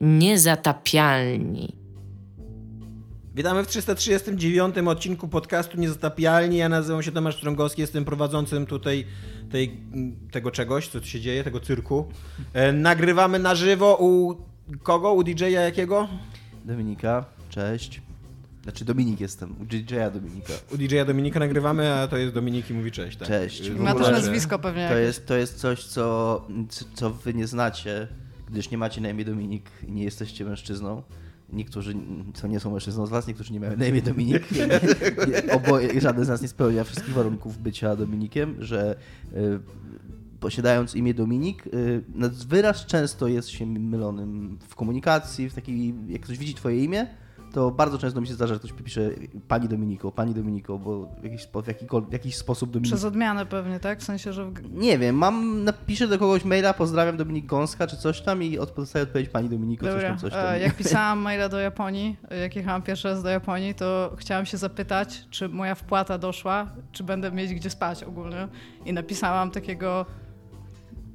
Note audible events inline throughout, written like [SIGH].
Niezatapialni. Witamy w 339 odcinku podcastu Niezatapialni. Ja nazywam się Tomasz Strągowski, jestem prowadzącym tutaj tej, tego czegoś, co tu się dzieje, tego cyrku. E, nagrywamy na żywo u kogo? U DJ-a jakiego? Dominika, cześć. Znaczy Dominik jestem, u DJ-a Dominika. U DJ-a Dominika nagrywamy, a to jest Dominik i mówi cześć. Tak. Cześć. Ma też nazwisko pewnie To jest, to jest coś, co, co wy nie znacie, gdyż nie macie na imię Dominik i nie jesteście mężczyzną. Niektórzy, co nie są mężczyzną z was, niektórzy nie mają na imię Dominik. [LAUGHS] Oboje, żaden z nas nie spełnia wszystkich warunków bycia Dominikiem, że y, posiadając imię Dominik, y, wyraz często jest się mylonym w komunikacji, w takiej, jak ktoś widzi twoje imię, to bardzo często mi się zdarza, że ktoś pisze pani Dominiko, pani Dominiko, bo w jakiś, w jakikol- w jakiś sposób Dominik Przez odmianę pewnie, tak? W sensie, że... nie wiem, mam, napiszę do kogoś maila, pozdrawiam Dominik Gąska czy coś tam i dostaję odpowiedź pani Dominiko, coś Dobra, tam, coś tam. e, jak [LAUGHS] pisałam maila do Japonii, jak jechałam pierwszy raz do Japonii, to chciałam się zapytać, czy moja wpłata doszła, czy będę mieć gdzie spać ogólnie. I napisałam takiego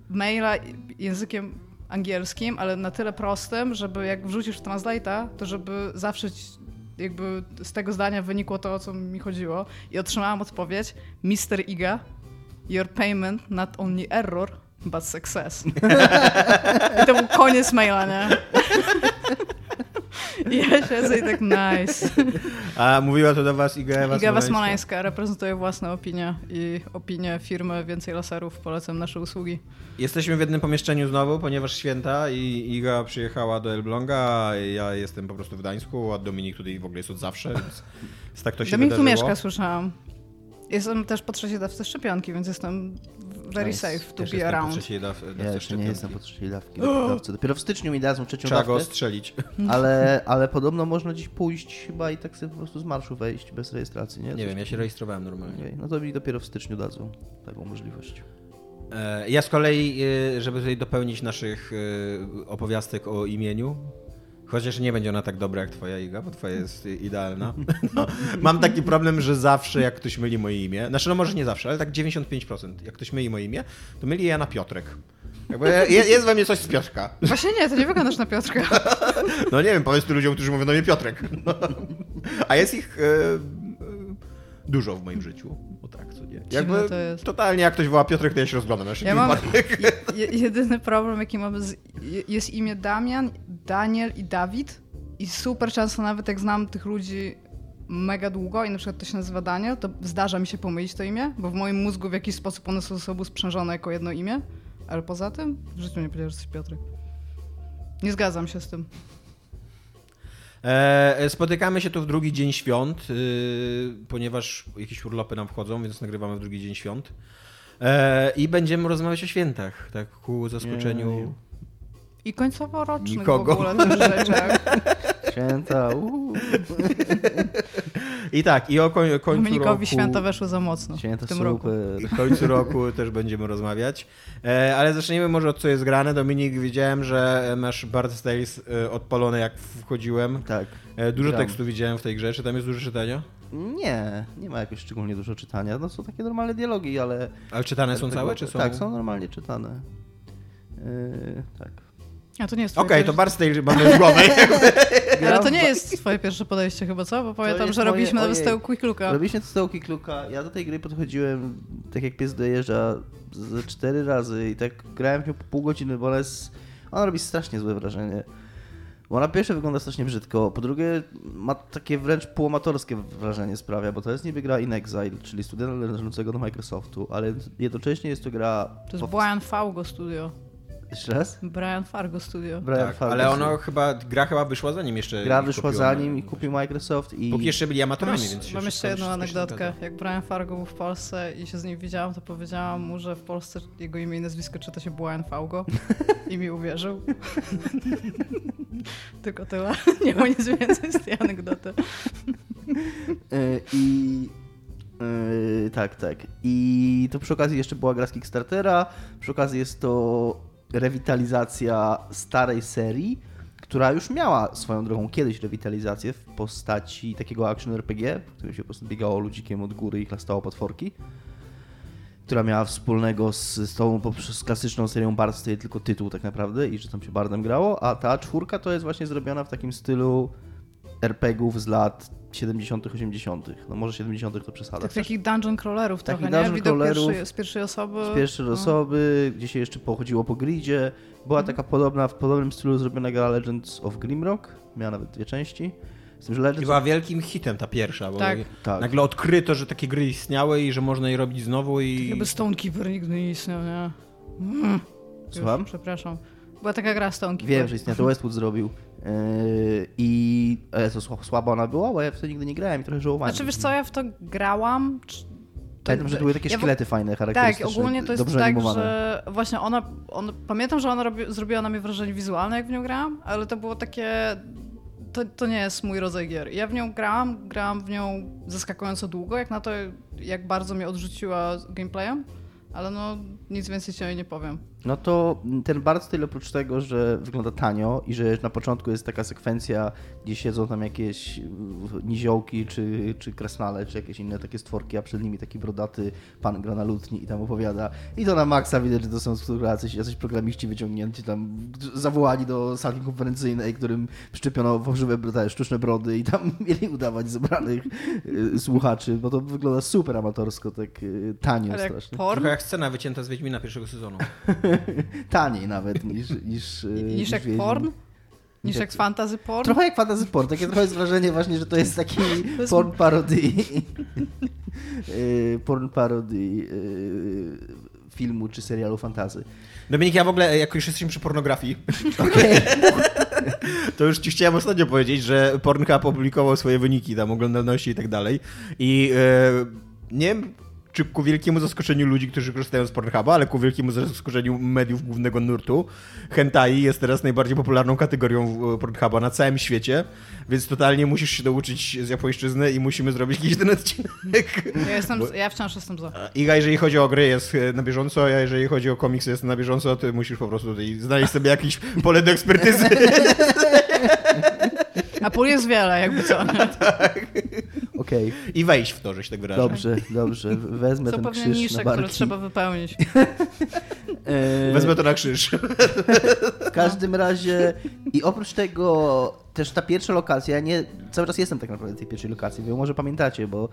maila językiem angielskim, ale na tyle prostym, żeby jak wrzucisz w translate'a, to żeby zawsze jakby z tego zdania wynikło to, o co mi chodziło. I otrzymałam odpowiedź, Mr. Iga, your payment not only error, but success. [LAUGHS] I to był koniec maila, nie? Ja siedzę i tak nice. A mówiła to do was Iga Ewa Iga Smoleńska. Reprezentuje własne opinie i opinie firmy Więcej Laserów. Polecam nasze usługi. Jesteśmy w jednym pomieszczeniu znowu, ponieważ święta i Iga przyjechała do Elbląga, a ja jestem po prostu w Gdańsku, a Dominik tutaj w ogóle jest od zawsze, więc, tak to się Dominik tu wydarzyło. mieszka, słyszałam. Jestem też po trzeciej dawce szczepionki, więc jestem very Nice. safe to Też be around. trzeciej daw- dawce Ja jeszcze nie jestem po trzeciej dawki. [GASPS] dawce. Dopiero w styczniu mi dadzą trzecią Trzeba go dawkę, strzelić. [LAUGHS] ale, [LAUGHS] ale podobno można dziś pójść chyba i tak sobie po prostu z marszu wejść bez rejestracji, nie? Nie Coś wiem, ja się rejestrowałem normalnie. Okej, No to mi dopiero w styczniu dadzą taką możliwość. E, Ja z kolei, e, żeby tutaj dopełnić naszych e, opowiastek o imieniu, chociaż nie będzie ona tak dobra jak twoja Iga, bo twoja jest idealna. [LAUGHS] No, mam taki problem, że zawsze jak ktoś myli moje imię, znaczy no może nie zawsze, ale tak 95%, jak ktoś myli moje imię, to myli je na Piotrek. Jakby je- jest we mnie coś z Piotrka. [LAUGHS] Właśnie nie, to nie wyglądasz na Piotrka. [LAUGHS] No nie wiem, powiedz tu ludziom, którzy mówią do mnie Piotrek. No. A jest ich e, e, dużo w moim życiu. Bo tak, co nie. Jakby to jest. totalnie jak ktoś woła Piotrek, to ja się rozglądam. Ja, się Ja mam jedyny problem, jaki mam, z, je- jest imię Damian, Daniel i Dawid. I super często nawet jak znam tych ludzi mega długo i na przykład to się nazywa Daniel, to zdarza mi się pomylić to imię, bo w moim mózgu w jakiś sposób one są ze sobą sprzężone jako jedno imię. Ale poza tym w życiu nie powiedział, że jesteś Piotrek. Nie zgadzam się z tym. E, spotykamy się tu w drugi dzień świąt, y, ponieważ jakieś urlopy nam wchodzą, więc nagrywamy w drugi dzień świąt. E, I będziemy rozmawiać o świętach, tak ku zaskoczeniu. I końcowo-rocznych Nikogo. w ogóle tych rzeczach. [LAUGHS] Święta, uuu. I tak, i o koń, końcu Dominikowi roku. święta weszły za mocno Święta w tym roku. super. W końcu roku też będziemy rozmawiać. E, ale zacznijmy może od co jest grane. Dominik, widziałem, że masz Bard Styles e, odpalone jak wchodziłem. Tak. E, dużo Gram. tekstu widziałem w tej grze. Czy tam jest dużo czytania? Nie, nie ma jakoś szczególnie dużo czytania. No są takie normalne dialogi, ale... Ale czytane są całe, czy są? Tak, są normalnie czytane. Yy, tak. A to nie jest Okej, twoje to Styles mamy z głowy. [LAUGHS] Ale to nie jest twoje pierwsze podejście chyba, co? Bo pamiętam, że moje- robiliśmy nawet z ojej. tego Quick Looka. Robiliśmy to z tego Kikluka. Ja do tej gry podchodziłem tak jak pies dojeżdża ze cztery razy i tak grałem w nią po pół godziny, bo ona jest... Ona robi strasznie złe wrażenie. Bo ona pierwsze wygląda strasznie brzydko, po drugie ma takie wręcz półamatorskie wrażenie sprawia, bo to jest niby gra In Exile, czyli studia należącego do Microsoftu, ale jednocześnie jest to gra... To jest po- Brian Fargo Studio. Jeszcze raz? Brian Fargo Studio. Brian Tak, Fargo. ale ono chyba, gra chyba wyszła zanim jeszcze Gra wyszła zanim i kupił Microsoft i... Póki jeszcze byli amatorami, Mam, więc się mam jeszcze jedną anegdotkę. Jak Brian Fargo był w Polsce i się z nim widziałam, to powiedziałam mu, że w Polsce jego imię i nazwisko czyta się Brian Fargo [LAUGHS] i mi uwierzył. [LAUGHS] Tylko tyle. [LAUGHS] Nie ma nic więcej z tej anegdoty. Yy, I yy, tak, tak. I to przy okazji jeszcze była gra z Kickstartera. Przy okazji jest to rewitalizacja starej serii, która już miała swoją drogą kiedyś rewitalizację w postaci takiego action RPG, w którym się po prostu biegało ludzikiem od góry i klastało potworki. która miała wspólnego z, z tą poprzez klasyczną serią Tale tylko tytuł tak naprawdę i że tam się Bardem grało, a ta czwórka to jest właśnie zrobiona w takim stylu RPGów z lat 70., 80. No może 70. to przesada. Tak, takich dungeon crawlerów Takich trochę, dungeon nie? Widok crawlerów. pierwszy, z pierwszej osoby. Z pierwszej no. osoby, gdzie się jeszcze pochodziło po gridzie. Była Mhm. taka podobna, w podobnym stylu zrobiona gra Legends of Grimrock. Miała nawet dwie części. Z tym, że I Legends była wielkim hitem ta pierwsza, bo Tak. Tak. nagle odkryto, że takie gry istniały i że można je robić znowu i... Jakby Stonekeeper nigdy nie istniał, nie? Mm. Słucham? Już, przepraszam. Była taka gra Stonekeeper. Wiem, że istnieje, to Westwood zrobił. Yy, I sła- słaba ona była, bo ja w to nigdy nie grałem i trochę żałowałem. Znaczy wiesz co, ja w to grałam. Pamiętam, że to były takie ja szkielety fajne, Tak, charakterystyczne. ogólnie to jest tak, animowane. że właśnie ona, on, pamiętam, że ona robi, zrobiła na mnie wrażenie wizualne, jak w nią grałam, ale to było takie, to, to nie jest mój rodzaj gier. Ja w nią grałam, grałam w nią zaskakująco długo, jak na to, jak bardzo mnie odrzuciła gameplayem, ale no nic więcej ci o niej nie powiem. No to ten Bard's Tale oprócz tego, że wygląda tanio i że na początku jest taka sekwencja, gdzie siedzą tam jakieś niziołki, czy, czy kresnale, czy jakieś inne takie stworki, a przed nimi taki brodaty pan gra na lutni i tam opowiada. I to na maksa widać, że to są jacyś, jacyś programiści wyciągnięci tam, zawołani do sali konferencyjnej, którym przyczepiono fałszywe te, sztuczne brody i tam [LAUGHS] mieli udawać zebranych y, słuchaczy, bo to wygląda super amatorsko, tak y, tanio Ale jak strasznie. porn, Trochę jak scena wycięta z Wiedźmina pierwszego sezonu. [LAUGHS] [LAUGHS] Taniej nawet niż... Niż, y, niż jak Wiedźmin. porn, niż Jak- fantasy porn. Trochę jak fantasy porn, takie trochę jest wrażenie właśnie, że to jest taki [LAUGHS] jest- porn parody. [LAUGHS] Y, porn parody y, filmu czy serialu fantazy. Dominik, ja w ogóle, jak już jesteśmy przy pornografii, to już ci chciałem ostatnio powiedzieć, że Pornhub opublikował swoje wyniki tam oglądalności i tak dalej. I e, nie wiem, czy ku wielkiemu zaskoczeniu ludzi, którzy korzystają z Pornhuba, ale ku wielkiemu zaskoczeniu mediów głównego nurtu, hentai jest teraz najbardziej popularną kategorią e, Pornhuba na całym świecie, więc totalnie musisz się douczyć z japońszczyzny i musimy zrobić jakiś ten odcinek. Ja, jestem, Bo- ja wciąż jestem za. Iga, jeżeli chodzi o gry, jest e, na bieżąco, a jeżeli chodzi o komiksy, jest na bieżąco, ty musisz po prostu tutaj znaleźć sobie jakieś pole do ekspertyzy. [LAUGHS] A pól jest wiele, jakby co. [LAUGHS] Okej, I wejść w to, że się tak wyrażę. dobrze, dobrze. Wezmę ten pewnie krzyż nisze, na które barki. trzeba wypełnić. [LAUGHS] E, Wezmę to na krzyż. W każdym razie i oprócz tego też ta pierwsza lokacja, ja nie, cały czas jestem tak naprawdę w tej pierwszej lokacji, wy może pamiętacie, bo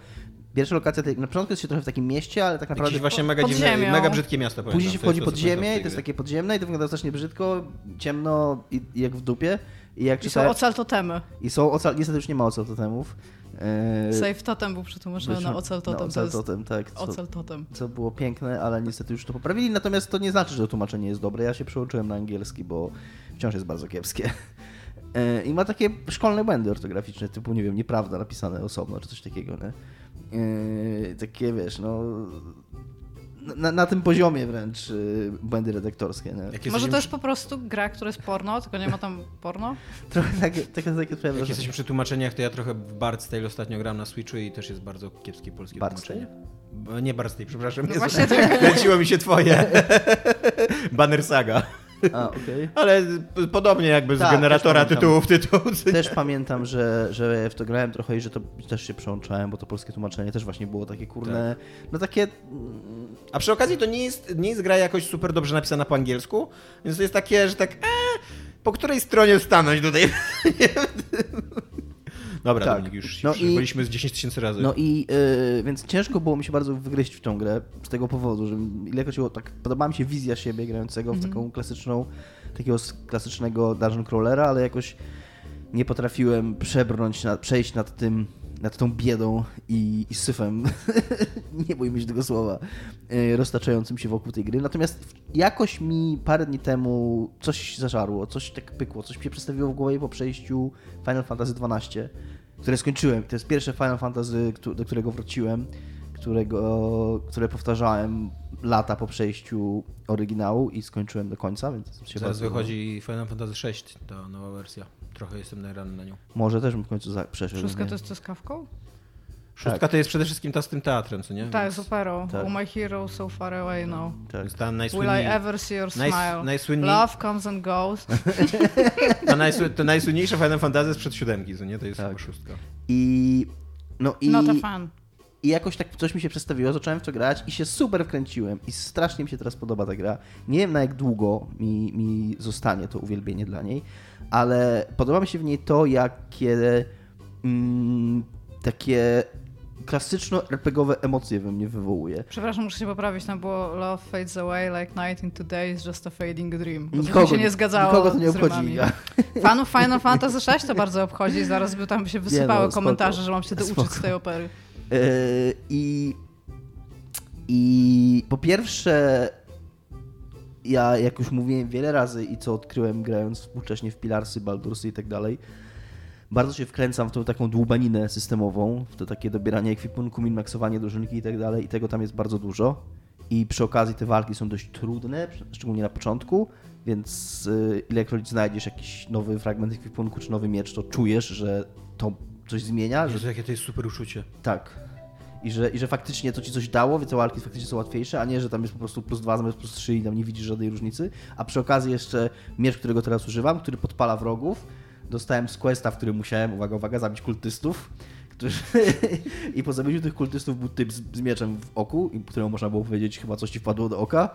pierwsza lokacja, na początku jest się trochę w takim mieście, ale tak naprawdę Jakieś właśnie mega dziwne, mega brzydkie miasto. Później się pamiętam, wchodzi pod co ziemię pamiętam i to jest takie podziemne i to wygląda strasznie brzydko, ciemno i jak w dupie. I jak I są czytałem- ocal totemy. I są ocal, niestety już nie ma ocal totemów. Eee, Safe totem był przetłumaczony na ocal totem. Na ocal totem, tak. Co, ocal totem. co było piękne, ale niestety już to poprawili. Natomiast to nie znaczy, że tłumaczenie jest dobre. Ja się przełączyłem na angielski, bo wciąż jest bardzo kiepskie. Eee, [LAUGHS] I ma takie szkolne błędy ortograficzne, typu, nie wiem, nieprawda napisane osobno, czy coś takiego, nie? Eee, takie, wiesz, no... Na, na tym poziomie wręcz y, błędy redaktorskie, nie? Jak Może to jest po prostu gra, która jest porno, tylko nie ma tam porno? [LAUGHS] Trochę takie, takie, takie trochę Jak jesteśmy przy tłumaczeniach, to ja trochę w Bard's Tale ostatnio gram na Switchu i też jest bardzo kiepskie polskie Bard's tłumaczenie. B- Nie Bard's Tale, przepraszam. No Nie właśnie Leciło mi się twoje. [LAUGHS] Banner Saga. A, okej. [LAUGHS] Ale podobnie jakby z Tak, generatora też pamiętam. tytułów tytuł. [LAUGHS] Też pamiętam, że, że w to grałem trochę i że to też się przełączałem, bo to polskie tłumaczenie też właśnie było takie kurne, no takie... A przy okazji to nie jest, nie jest gra jakoś super dobrze napisana po angielsku, więc to jest takie, że tak, e, po której stronie stanąć tutaj? [LAUGHS] Dobra, Tak. Dominik, już, No już i- byliśmy z 10 tysięcy razy. No i yy, więc ciężko było mi się bardzo wygryźć w tą grę z tego powodu, że ilekroć było tak, podobała mi się wizja siebie grającego w taką klasyczną, takiego klasycznego dungeon crawlera, ale jakoś nie potrafiłem przebrnąć, nad, przejść nad tym, nad tą biedą i, i syfem, [LAUGHS] nie bójmy się tego słowa, yy, roztaczającym się wokół tej gry. Natomiast jakoś mi parę dni temu coś zażarło, coś tak pykło, coś mi się przedstawiło w głowie po przejściu Final Fantasy XII, które skończyłem. To jest pierwsze Final Fantasy, do którego wróciłem, którego, które powtarzałem lata po przejściu oryginału i skończyłem do końca, więc się bardzo- wychodzi Final Fantasy VI, ta nowa wersja. Trochę jestem najrany na nią. Może też bym w końcu przeszedł. Nie? to jest to z kawką? Szóstka to jest przede wszystkim ta z tym teatrem, co nie? Tak, Więc z operą. Tak. Oh my hero, so far away now. Tak. jest ta Will I najsłynniej, ever see your naj, smile? najsłynniej, Love comes and goes. [LAUGHS] ta najsły, to najsłynniejsze Final Fantasy sprzed siódemki, co nie? To jest Tak. szóstka. I no i Not a fan. I jakoś tak coś mi się przedstawiło, zacząłem w to grać i się super wkręciłem. I strasznie mi się teraz podoba ta gra. Nie wiem na jak długo mi, mi zostanie to uwielbienie dla niej, ale podoba mi się w niej to, jakie mm, takie klasyczno-RPGowe emocje we mnie wywołuje. Przepraszam, muszę się poprawić, tam było Love fades away like night into day is just a fading dream. Bo Nikogo, to się nie zgadzało nikogo to nie obchodzi. Iga. Fanów Final Fantasy VI to bardzo obchodzi zaraz by tam się wysypały no, komentarze, że mam się [LAUGHS] douczyć Spoko. z tej opery. Yy, I, I po pierwsze, ja jak już mówiłem wiele razy i co odkryłem grając współcześnie w Pilarsy, Baldursy i tak dalej, bardzo się wkręcam w tą taką dłubaninę systemową, w to takie dobieranie ekwipunku, minmaksowanie drużynki i tak dalej i tego tam jest bardzo dużo. I przy okazji te walki są dość trudne, szczególnie na początku, więc yy, ilekroć znajdziesz jakiś nowy fragment ekwipunku czy nowy miecz, to czujesz, że to coś zmienia, że jakie to jest super uczucie. tak. I że, I że faktycznie to ci coś dało, więc te walki faktycznie są łatwiejsze, a nie, że tam jest po prostu plus dwa zamiast plus trzy i tam nie widzisz żadnej różnicy. A przy okazji jeszcze miecz, którego teraz używam, który podpala wrogów. Dostałem z questa, w którym musiałem, uwaga, uwaga, zabić kultystów. Którzy... [LAUGHS] I po zabiciu tych kultystów był typ z, z mieczem w oku, któremu można było powiedzieć, chyba coś ci wpadło do oka.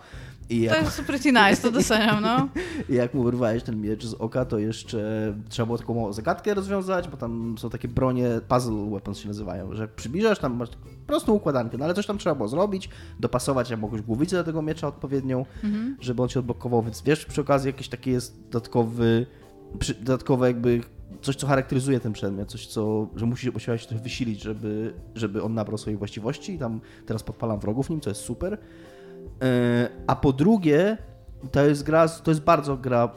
I To jak, jest pretty nice, to doceniam, no. [LAUGHS] i jak mu wyrwałeś ten miecz z oka, to jeszcze trzeba było taką zagadkę rozwiązać, bo tam są takie bronie, puzzle weapons się nazywają, że przybliżasz, tam masz prostą układankę, no ale coś tam trzeba było zrobić, dopasować jakąś głowicę do tego miecza odpowiednią, żeby on się odblokował, więc wiesz, przy okazji jakiś taki jest dodatkowy, dodatkowe jakby coś, co charakteryzuje ten przedmiot, coś, co, że musisz musiałeś trochę wysilić, żeby, żeby on nabrał swojej właściwości i tam teraz podpalam wrogów nim, co jest super. E, A po drugie, to jest gra, to jest bardzo gra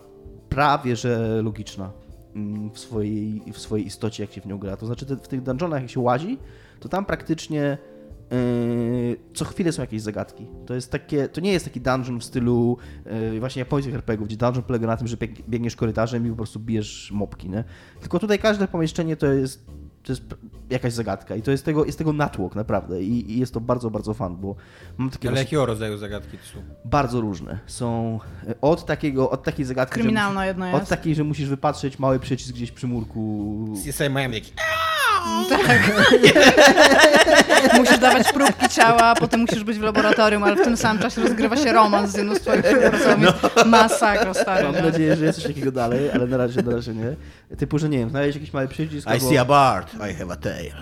prawie że logiczna mm, w swojej, w swojej istocie, jak się w nią gra. To znaczy w tych dungeonach, jak się łazi, to tam praktycznie co chwilę są jakieś zagadki. To jest takie, to nie jest taki dungeon w stylu yy, właśnie japońskich RPGów, gdzie dungeon polega na tym, że bieg- biegniesz korytarzem i po prostu bijesz mopki, nie? Tylko tutaj każde pomieszczenie to jest to jest jakaś zagadka i to jest tego, jest tego natłok naprawdę I, i jest to bardzo, bardzo fan, bo mam takie Ale właśnie- jakiego rodzaju zagadki to są? bardzo różne. Są e, od takiego, od takiej zagadki, Kryminalna jedna musisz, od jest. takiej, że musisz wypatrzeć mały przycisk gdzieś przy murku. CSI Miami taki... Tak. [LAUGHS] musisz dawać próbki ciała, potem musisz być w laboratorium, ale w tym samym czasie rozgrywa się romans z jedną z twoich współpracownic. Masakra, stary. Mam nie? nadzieję, że jest coś takiego dalej, ale na razie, na razie nie. Typu, że nie wiem, znaleźć jakiś mały przycisk. I albo- see a bard, I have a tail.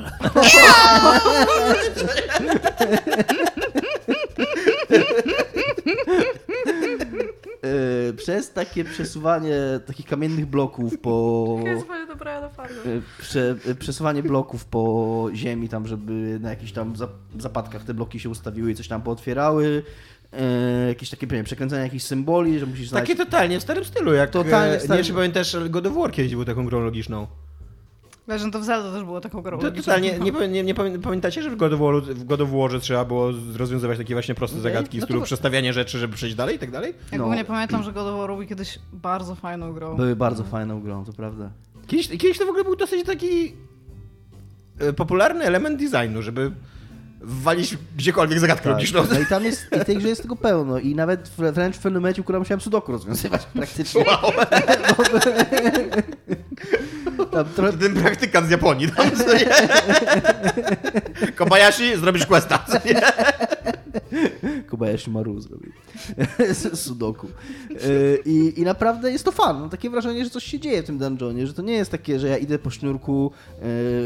[LAUGHS] e, przez takie przesuwanie takich kamiennych bloków po... [LAUGHS] e, Prze, e, przesuwanie bloków po ziemi tam, żeby na jakichś tam zap- zapadkach te bloki się ustawiły i coś tam pootwierały. E, jakieś takie, nie wiem, przekręcanie jakichś symboli, że musisz znaleźć... Takie totalnie w starym stylu, jak Totalnie w starym- Nie wiem, czy pamiętasz, ale God of War kiedyś był taką grą logiczną. Legend of Zelda też było taką grą To totalnie, nie, nie, nie pamię- pamiętacie, że w God, of War, w God of Warze trzeba było rozwiązywać takie właśnie proste zagadki, no z stylu to- przestawianie rzeczy, żeby przejść dalej i tak dalej? Ja No. ogólnie pamiętam, że God of War był kiedyś bardzo fajną grą. Były bardzo fajną grą, to prawda. Kiedyś, kiedyś to w ogóle był dosyć taki e, popularny element designu, żeby wwalić gdziekolwiek zagadkę Tak. logiczną. No i tam jest, i tej grze jest tego pełno. I nawet wr- wręcz w pewnym momencie, która musiałem sudoku rozwiązywać [LAUGHS] praktycznie. [LAUGHS] [LAUGHS] Tam trochę, Ten praktykant z Japonii. Tam, nie? Kobayashi, zrobisz questa. Kobayashi Maru zrobił. [LAUGHS] Sudoku. Yy, I, I naprawdę jest to fan. Mam takie wrażenie, że coś się dzieje w tym dungeonie, że to nie jest takie, że ja idę po sznurku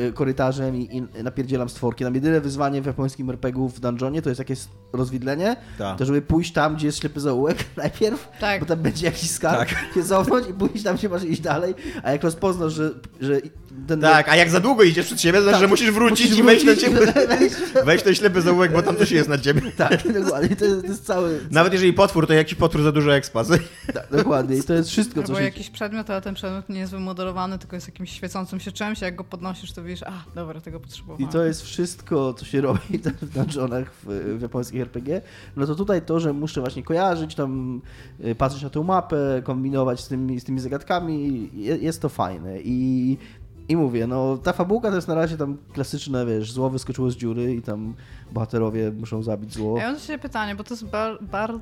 yy, korytarzem i, i napierdzielam stworki. Tam jedyne wyzwanie w japońskim RPG w dungeonie to jest jakieś rozwidlenie, Tak. to żeby pójść tam, gdzie jest ślepy zaułek [LAUGHS] najpierw, Tak. bo tam będzie jakiś skarb, Tak. się cofnąć i pójść tam, się masz iść dalej, a jak rozpoznasz, że, że ten... Tak, a jak za długo idziesz przed siebie, to znaczy, że musisz wrócić musisz i wejść do wrócić, [LAUGHS] ciebie. wejść. Ten ślepy zaułek, bo tam coś jest na ciebie. Tak, dokładnie, to jest, to jest cały... Nawet jeżeli potwór, to jakiś potwór za dużo ekspas. [LAUGHS] Tak, dokładnie, i to jest wszystko, co Albo się... jakiś przedmiot, ale ten przedmiot nie jest wymodelowany, tylko jest jakimś świecącym się czymś, jak go podnosisz, to widzisz, a dobra, tego potrzebowałem. I to jest wszystko, co się robi [LAUGHS] w dungeonach w, w japońskich RPG. No to tutaj to, że muszę właśnie kojarzyć, tam y, patrzeć na tę mapę, kombinować z tymi, z tymi zagadkami, je, jest to fajne. I, I mówię, no ta fabułka to jest na razie tam klasyczne, wiesz, zło wyskoczyło z dziury i tam bohaterowie muszą zabić zło. Ja mam ciebie pytanie, bo to jest Bar, bar,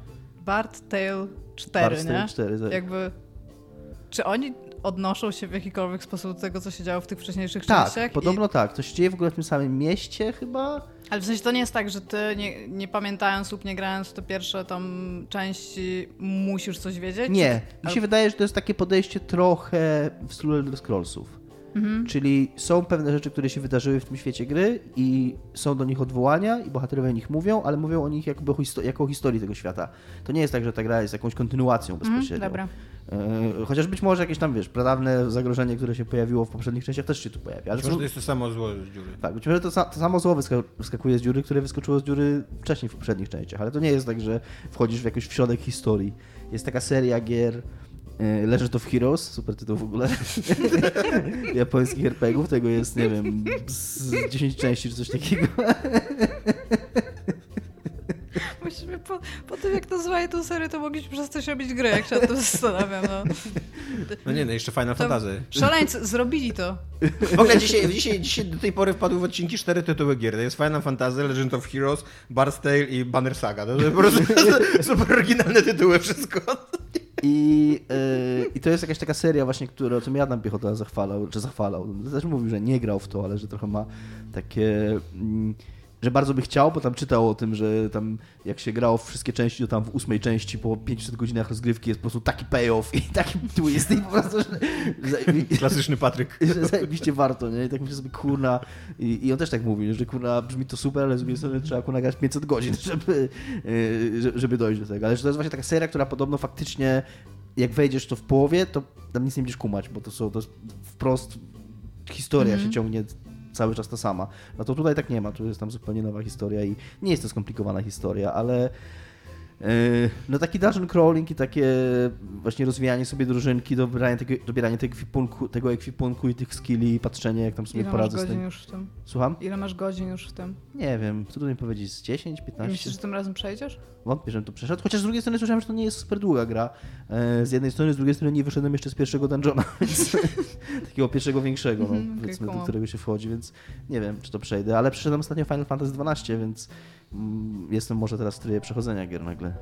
Bard Tale 4, Bard's nie? Tale 4, tak. Jakby, czy oni odnoszą się w jakikolwiek sposób do tego, co się działo w tych wcześniejszych Tak, częściach. podobno tak. To się dzieje w ogóle w tym samym mieście chyba. Ale w sensie to nie jest tak, że ty nie, nie pamiętając lub nie grając w te pierwsze tam części musisz coś wiedzieć? Nie. Mi się wydaje, że to jest takie podejście trochę w stylu Elder Scrollsów. Czyli są pewne rzeczy, które się wydarzyły w tym świecie gry i są do nich odwołania i bohaterowie o nich mówią, ale mówią o nich jakby o histo- jako o historii tego świata. To nie jest tak, że ta gra jest jakąś kontynuacją Mhm, bezpośrednio. dobra. E, Chociaż być może jakieś tam, wiesz, pradawne zagrożenie, które się pojawiło w poprzednich częściach też się tu pojawia. Ale Być może to jest to samo zło z dziury. tak, być może to, sa- to samo zło wyska- wyskakuje z dziury, które wyskoczyło z dziury wcześniej w poprzednich częściach, ale to nie jest tak, że wchodzisz w jakiś w środek historii. Jest taka seria gier Legend of Heroes, super tytuł w ogóle, [LAUGHS] japońskich RPGów, tego jest, nie wiem, z 10 części czy coś takiego. [LAUGHS] Właściwie po, po tym, jak nazwali tą serię, to mogliśmy przestać robić gry, jak się nad tym zastanawiam. No. No nie, no jeszcze Final To Fantasy. Szaleńcy zrobili to. W ogóle dzisiaj, dzisiaj, dzisiaj do tej pory wpadły w odcinki cztery tytuły gier. To jest Final Fantasy, Legend of Heroes, Bard's Tale i Banner Saga. To jest po prostu [LAUGHS] super oryginalne tytuły wszystko. I, e, I to jest jakaś taka seria właśnie, która, o czym Adam Piechota zachwalał, czy zachwalał. Też mówił, że nie grał w to, ale że trochę ma takie... Mm, że bardzo by chciał, bo tam czytał o tym, że tam jak się grało w wszystkie części, to tam w ósmej części po 500 godzinach rozgrywki jest po prostu taki payoff i taki [LAUGHS] twist i po prostu, że, Klasyczny Patryk. [LAUGHS] że zajebiście warto, nie? I tak myślę sobie, kurna, i, i on też tak mówi, że kurna, brzmi to super, ale z drugiej strony trzeba kurna grać 500 godzin, [LAUGHS] żeby, że- żeby dojść do tego. Ale że to jest właśnie taka seria, która podobno faktycznie, jak wejdziesz to w połowie, to tam nic nie będziesz kumać, bo to są, to jest wprost historia się ciągnie cały czas ta sama. No to tutaj tak nie ma, tu jest tam zupełnie nowa historia i nie jest to skomplikowana historia, ale No taki dungeon crawling i takie właśnie rozwijanie sobie drużynki, dobieranie tego, dobieranie tego, ekwipunku, tego ekwipunku i tych skilli i patrzenie jak tam sobie Ile masz poradzę z godzin tym. już w tym? Słucham? Ile masz godzin już w tym? Nie wiem, trudno mi powiedzieć, z 10, I 15? myślisz, że tym razem przejdziesz? Wątpię, żebym to przeszedł. Chociaż z drugiej strony słyszałem, że to nie jest super długa gra. E, Z jednej strony, z drugiej strony nie wyszedłem jeszcze z pierwszego dungeona, [LAUGHS] więc [LAUGHS] takiego pierwszego większego, no, Mhm, okej, powiedzmy, do którego się wchodzi, więc nie wiem, czy to przejdę. Ale przeszedłem ostatnio Final Fantasy XII, więc jestem może teraz w trybie przechodzenia gier nagle.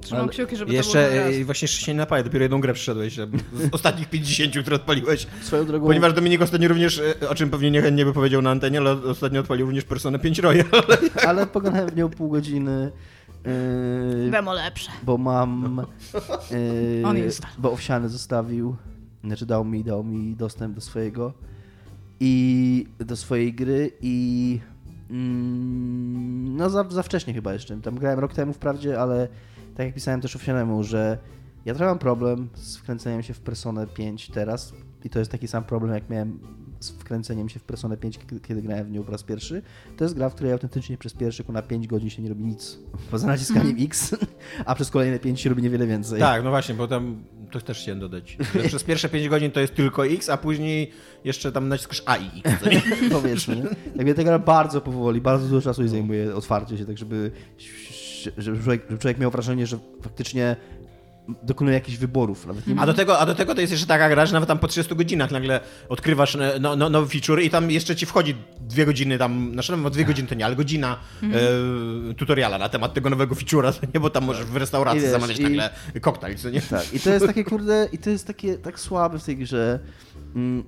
Trzymam Ale kciuki, żeby to Jeszcze było raz. e, właśnie jeszcze się nie napaję, dopiero jedną grę przyszedłeś z [LAUGHS] ostatnich 50, które odpaliłeś. Swoją drogą... Ponieważ Dominik ostatnio również, e, o czym pewnie niechętnie by powiedział na antenie, ale ostatnio odpalił również Persona 5 Royal. [LAUGHS] ale pogadałem w nią pół godziny. Yy, Wemo lepsze. bo mam. Yy, [LAUGHS] On jest. Bo owsiany zostawił. Znaczy dał mi, dał mi dostęp do swojego. I do swojej gry i. Mm, no za, za wcześnie chyba jeszcze. Tam grałem rok temu wprawdzie, ale tak jak pisałem też owsianemu, że ja trochę mam problem z wkręceniem się w Personę 5 teraz. I to jest taki sam problem, jak miałem z wkręceniem się w Personę 5, kiedy- grałem w nią po raz pierwszy. To jest gra, w której autentycznie przez pierwsze na 5 godzin się nie robi nic. [LAUGHS] Poza naciskaniem X, [LAUGHS] a przez kolejne 5 się robi niewiele więcej. Tak, no właśnie, bo tam to też chciałem dodać. Przez pierwsze 5 godzin to jest tylko X, a później jeszcze tam naciskasz A i X. [LAUGHS] Powiedzmy. Jakby ta gra bardzo powoli, bardzo dużo czasu jej zajmuje otwarcie się, tak żeby, żeby, człowiek, żeby człowiek miał wrażenie, że faktycznie dokonuje jakichś wyborów. Nawet nie A do, tego, a do tego to jest jeszcze taka gra, że nawet tam po 30 godzinach nagle odkrywasz e, no, no, nowy feature i tam jeszcze ci wchodzi dwie godziny tam, znaczy no dwie godziny to nie, ale godzina e, tutoriala na temat tego nowego feature'a, [LAUGHS] nie, bo tam możesz w restauracji wiesz, zamawiać i- nagle koktajl, co nie? Tak, i to jest takie [LAUGHS] kurde, i to jest takie tak słabe w tej grze, mm,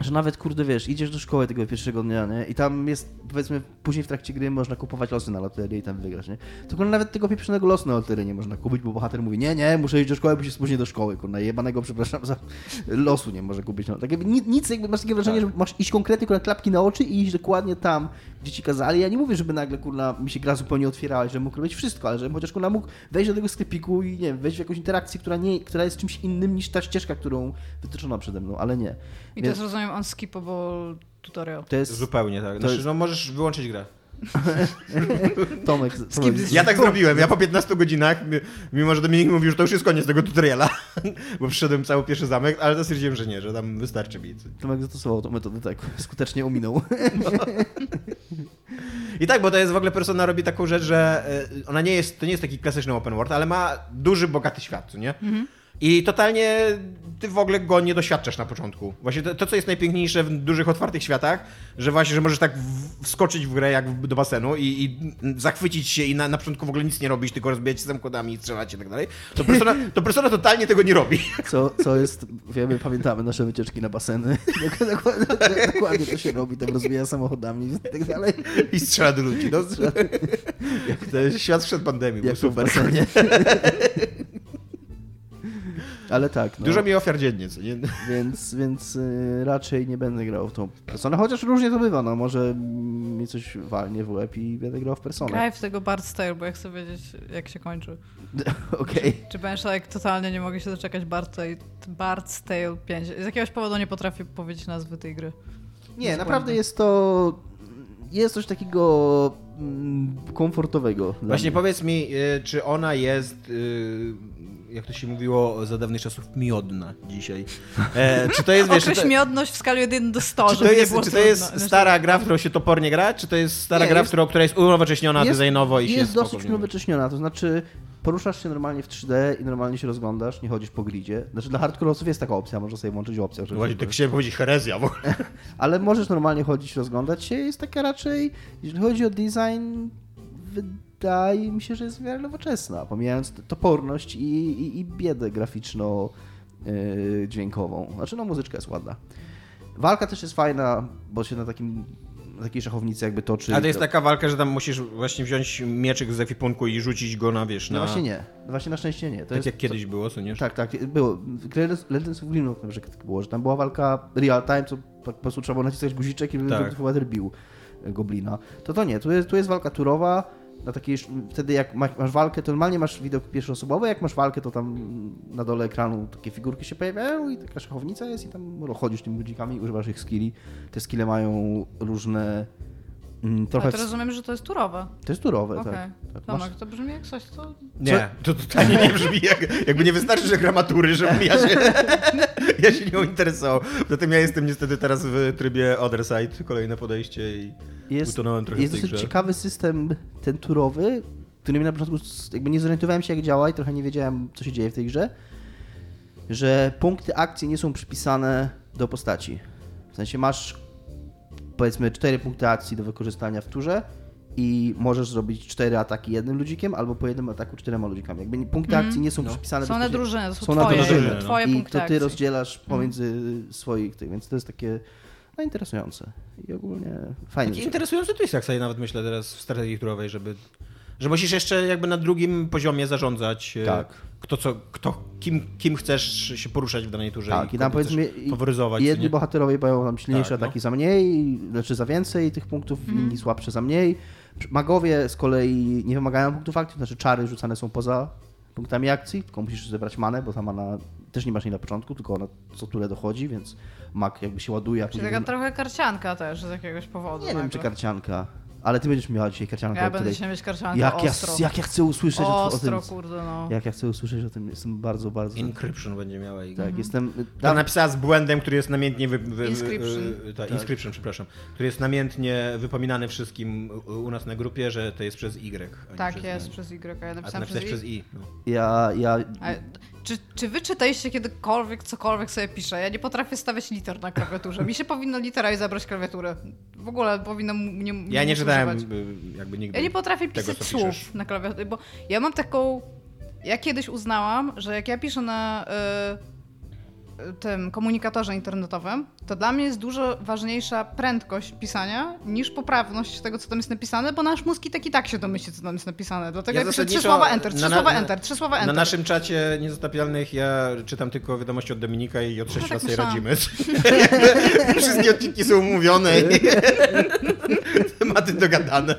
że nawet kurde wiesz, idziesz do szkoły tego pierwszego dnia, nie? I tam jest, powiedzmy, później w trakcie gry można kupować losy na loterię i tam wygrać, nie? Kurde nawet tego pieprzonego losu na loterię nie można kupić, bo bohater mówi, nie, nie, muszę iść do szkoły, bo się spóźnię do szkoły, kurde, jebanego, przepraszam, za losu nie może kupić. No, tak jakby nic, jakby masz takie wrażenie, Tak. że masz iść konkretnie, kurde, klapki na oczy i iść dokładnie tam, gdzie ci kazali. Ja nie mówię, żeby nagle, kurna, mi się gra zupełnie otwierała, że mógł robić wszystko, ale żebym chociaż, kurna, mógł wejść do tego sklepiku i, nie wiem, wejść w jakąś interakcję, która, nie, która jest czymś innym niż ta ścieżka, którą wytyczono przede mną, ale nie. I to jest, rozumiem, unskippable tutorial. to jest Zupełnie tak. To Znaczy, jest- no możesz wyłączyć grę. [LAUGHS] Tomek. Tomek Ja tak zrobiłem. Ja po 15 godzinach, mi- mimo że Dominik mówił, że to już jest koniec tego tutoriala, [LAUGHS] bo przyszedłem cały pierwszy zamek, ale to stwierdziłem, że nie, że tam wystarczy mi. Tomek zastosował tę metodę, tak, [LAUGHS] skutecznie ominął. I tak, bo to jest w ogóle Persona robi taką rzecz, że y, ona nie jest, to nie jest taki klasyczny open world, ale ma duży, bogaty świat, co nie? I totalnie ty w ogóle go nie doświadczasz na początku. Właśnie to, to, co jest najpiękniejsze w dużych, otwartych światach, że właśnie, że możesz tak w, wskoczyć w grę jak w, do basenu i, i zachwycić się i na, na początku w ogóle nic nie robić, tylko rozbijać się samochodami, strzelać i tak dalej. To persona, to persona totalnie tego nie robi. Co, co jest, wiemy, pamiętamy nasze wycieczki na baseny. [LAUGHS] Dokładnie, dokładnie to się robi, tam rozbija samochodami i tak dalej. I strzela do ludzi. No. To jest świat przed pandemią. Jak był w super. basenie. [LAUGHS] Ale tak. No. Dużo mi ofiar dziennie, co nie? [LAUGHS] Więc, więc y, raczej nie będę grał w tą personę, chociaż różnie to bywa, no może mi coś walnie w łeb i będę grał w personę. Graj w tego Bard's Tale, bo ja chcę wiedzieć, jak się kończy. [LAUGHS] Okej. Czy będziesz tak totalnie nie mogę się doczekać Bard's Tale, Bard's Tale 5. Z jakiegoś powodu nie potrafię powiedzieć nazwy tej gry. Nie, naprawdę jest to... Jest coś takiego mm, komfortowego. Właśnie powiedz mi, y, czy ona jest, y, jak to się mówiło za dawnych czasów, miodna dzisiaj? E, czy to jest, wiesz, to, miodność w skali 1 do 100, czy żeby to nie jest, było czy to trudno. jest stara gra, w którą się topornie gra, czy to jest stara Nie, gra, jest- w którą, która jest unowocześniona Jest- designowo i się Jest dosyć unowocześniona, to znaczy poruszasz się normalnie w 3D i normalnie się rozglądasz, nie chodzisz po gridzie. Znaczy dla hardcore'owców jest taka opcja, można sobie włączyć opcję. że- Właśnie tak chciałem powiedzieć herezja, bo [LAUGHS] Ale możesz normalnie chodzić, rozglądać się. Jest taka raczej, jeżeli chodzi o design, wydaje mi się, że jest w miarę nowoczesna, pomijając toporność i, i, i biedę graficzno-dźwiękową. Znaczy, no muzyczka jest ładna. Walka też jest fajna, bo się na takim na takiej szachownicy jakby toczy. A to jest To- taka walka, że tam musisz właśnie wziąć mieczyk z ekwipunku i rzucić go na, wiesz, No na... właśnie nie. No właśnie na szczęście nie. To Tak jest, jak kiedyś było, co nie? Tak, tak, było. Legends of Grimlock na przykład tak było, że tam była walka real time, co po prostu trzeba było naciskać guziczek i Tak. tak. bohater bił goblina. To to nie, tu jest, tu jest walka turowa, na takiej, wtedy jak ma- masz walkę, to normalnie masz widok pierwszoosobowy, jak masz walkę, to tam na dole ekranu takie figurki się pojawiają i taka szachownica jest i tam chodzisz tymi ludzikami, używasz ich skilli. Te skille mają różne... mm, Trochę... Ale to rozumiem, że to jest turowe. To jest turowe, Okej. tak. tak. Tomek, Masz- to brzmi jak coś, co... Nie, to totalnie nie brzmi jak, jakby nie wystarczy, że gra matury, żebym ja się, [LAUGHS] ja się nią interesował. Zatem ja jestem niestety teraz w trybie Other Side, kolejne podejście i jest, utonąłem trochę jest w tej dosyć grze. ciekawy system ten turowy, który mi na początku jakby nie zorientowałem się jak działa i trochę nie wiedziałem co się dzieje w tej grze, że punkty akcji nie są przypisane do postaci. W sensie masz powiedzmy cztery punkty akcji do wykorzystania w turze i możesz zrobić cztery ataki jednym ludzikiem albo po jednym ataku czterema ludzikami. Jakby nie- punkty Mhm. akcji nie są No. przypisane Są na to są, są na twoje, drużyny, no. twoje i punkty to ty akcji. rozdzielasz pomiędzy swoich tych, więc to jest takie no, interesujące i ogólnie fajnie. Taki że- interesujący twist, jak sobie nawet myślę teraz w strategii turowej, żeby... Że musisz jeszcze jakby na drugim poziomie zarządzać, e, Tak. kto co, kto, kim, kim chcesz się poruszać w danej turze Tak, i tam kogo chcesz powiedzmy i- faworyzować. Jedni nie? bohaterowie mają tam silniejsze Tak, no. ataki za mniej, znaczy za więcej tych punktów, Mhm. inni słabsze za mniej. Magowie z kolei nie wymagają punktów akcji, znaczy czary rzucane są poza punktami akcji, tylko musisz zebrać manę, bo ta mana też nie masz jej na początku, tylko ona co turę dochodzi, więc mag jakby się ładuje. Czyli taka trochę karcianka też z jakiegoś powodu. Nie wiem, nagle. czy karcianka, ale ty będziesz miała dzisiaj karciankę, Ja będę dzisiaj mieć karciankę Jak ja, ostro. jak ja chcę usłyszeć o, o ostro, tym. kurde, no. Jak ja chcę usłyszeć o tym, jestem bardzo, bardzo... Encryption będzie miała i... Tak, jestem... Ta napisała z błędem, który jest namiętnie. Wy, wy, Inscription. y, ta, Inscription, przepraszam. Który jest namiętnie wypominany wszystkim u, nas na grupie, że to jest przez Y. a Tak przez jest, przez Y. Ja A napisałam napisałeś przez przez I. I. No. Ja, ja A, czy, czy wy czytaliście kiedykolwiek cokolwiek sobie piszę? Ja nie potrafię stawiać liter na klawiaturze. Mi się powinno litera i zabrać klawiaturę. W ogóle powinno mnie Ja nie czytałem jakby nigdy. Ja nie potrafię pisać słów piszesz. na klawiaturze, bo ja mam taką... Ja kiedyś uznałam, że jak ja piszę na y, y, tym komunikatorze internetowym, to dla mnie jest dużo ważniejsza prędkość pisania niż poprawność tego, co tam jest napisane, bo nasz mózg i tak i tak się domyśli, co tam jest napisane. Dlatego Ja ja piszę trzy słowa enter, trzy na- słowa enter, trzy słowa enter. Na naszym czacie niezatapialnych ja czytam tylko wiadomości od Dominika i od 6 tak lat sobie myślałam. radzimy. [LAUGHS] Wszystkie odcinki są umówione i [LAUGHS] tematy dogadane.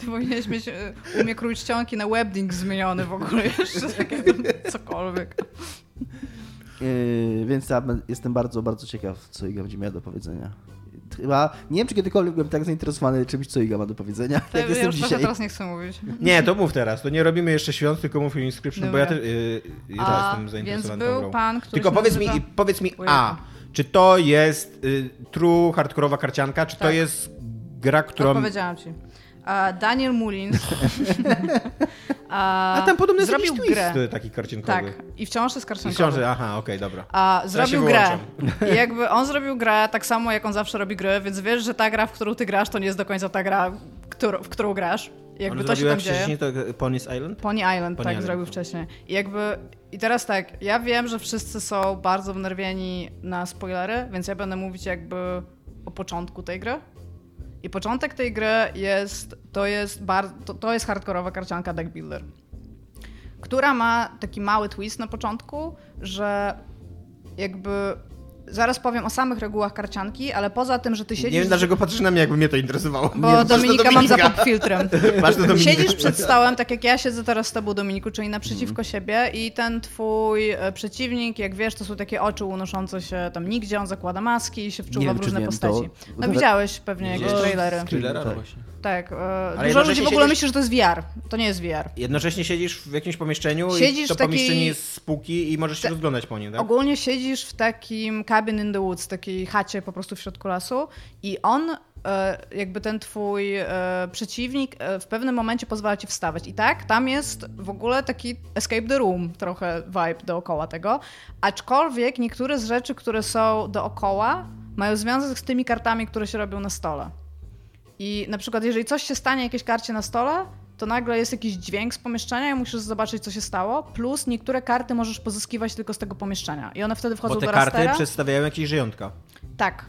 Ty powinieneś mieć e, umie krój czcionki na webding zmieniony w ogóle jeszcze, cokolwiek. Yy, więc ja jestem bardzo, bardzo ciekaw, co Iga będzie miała do powiedzenia. Chyba, nie wiem, czy kiedykolwiek byłem tak zainteresowany czymś, co Iga ma do powiedzenia, To [LAUGHS] jak ja jestem już dzisiaj. teraz nie chcę mówić. Nie, to mów teraz. To nie robimy jeszcze świąt, tylko mów o Inscription, bo ja, Dobra. y, ja A, jestem więc zainteresowany tą był pan, który Tylko powiedz nazywa... mi, powiedz mi, a, czy to jest y, true hardkorowa karcianka, czy to Tak. jest gra, którą... Odpowiedziałam ci. Daniel Mullins [LAUGHS] A, A tam podobno jest zrobił twist grę. taki karciankowy. Tak, i wciąż jest I karciankowy. książę, aha, okej, dobra. A zrobił grę. wyłączam. [LAUGHS] I jakby on zrobił grę tak samo, jak on zawsze robi gry, więc wiesz, że ta gra, w którą ty grasz, to nie jest do końca ta gra, w którą grasz. I jakby On to się tam dzieje. wcześniej to Pony's Island? Pony Island, Pony tak, Island. zrobił wcześniej. I jakby, i teraz tak, ja wiem, że wszyscy są bardzo wnerwieni na spoilery, więc ja będę mówić jakby o początku tej gry. I początek tej gry jest, to jest, bar, to, to jest hardkorowa karcianka Deck Builder, która ma taki mały twist na początku, że jakby, zaraz powiem o samych regułach karcianki, ale poza tym, że ty siedzisz... Nie wiem, dlaczego patrzysz na mnie, jakby mnie to interesowało. Bo nie, Dominika mam za Dominika. filtrem. [LAUGHS] Patrz na Dominika. Siedzisz przed stołem, tak jak ja siedzę teraz z tobą, Dominiku, czyli naprzeciwko siebie i ten twój e, przeciwnik, jak wiesz, to są takie oczy unoszące się tam nigdzie, on zakłada maski i się wczuwa Nie w różne wiem, postaci. to- No widziałeś pewnie jakieś trailery. Thrillera, Tak. no właśnie. Tak, e, dużo jednocześnie ludzi w ogóle siedzisz- myśli, że to jest VR. To nie jest VR. Jednocześnie siedzisz w jakimś pomieszczeniu Siedzisz i to w takiej- pomieszczenie jest spółki i możesz się rozglądać po nim, tak? Ogólnie siedzisz w takim cabin in the woods, takiej chacie po prostu w środku lasu i on, e, jakby ten twój e, przeciwnik w pewnym momencie pozwala ci wstawać. I tak, tam jest w ogóle taki escape the room, trochę vibe dookoła tego, aczkolwiek niektóre z rzeczy, które są dookoła mają związek z tymi kartami, które się robią na stole. I na przykład, jeżeli coś się stanie jakiejś karcie na stole, to nagle jest jakiś dźwięk z pomieszczenia i musisz zobaczyć, co się stało. Plus niektóre karty możesz pozyskiwać tylko z tego pomieszczenia. I one wtedy wchodzą Bo te do karty rastera. przedstawiają jakieś żyjątka. Tak.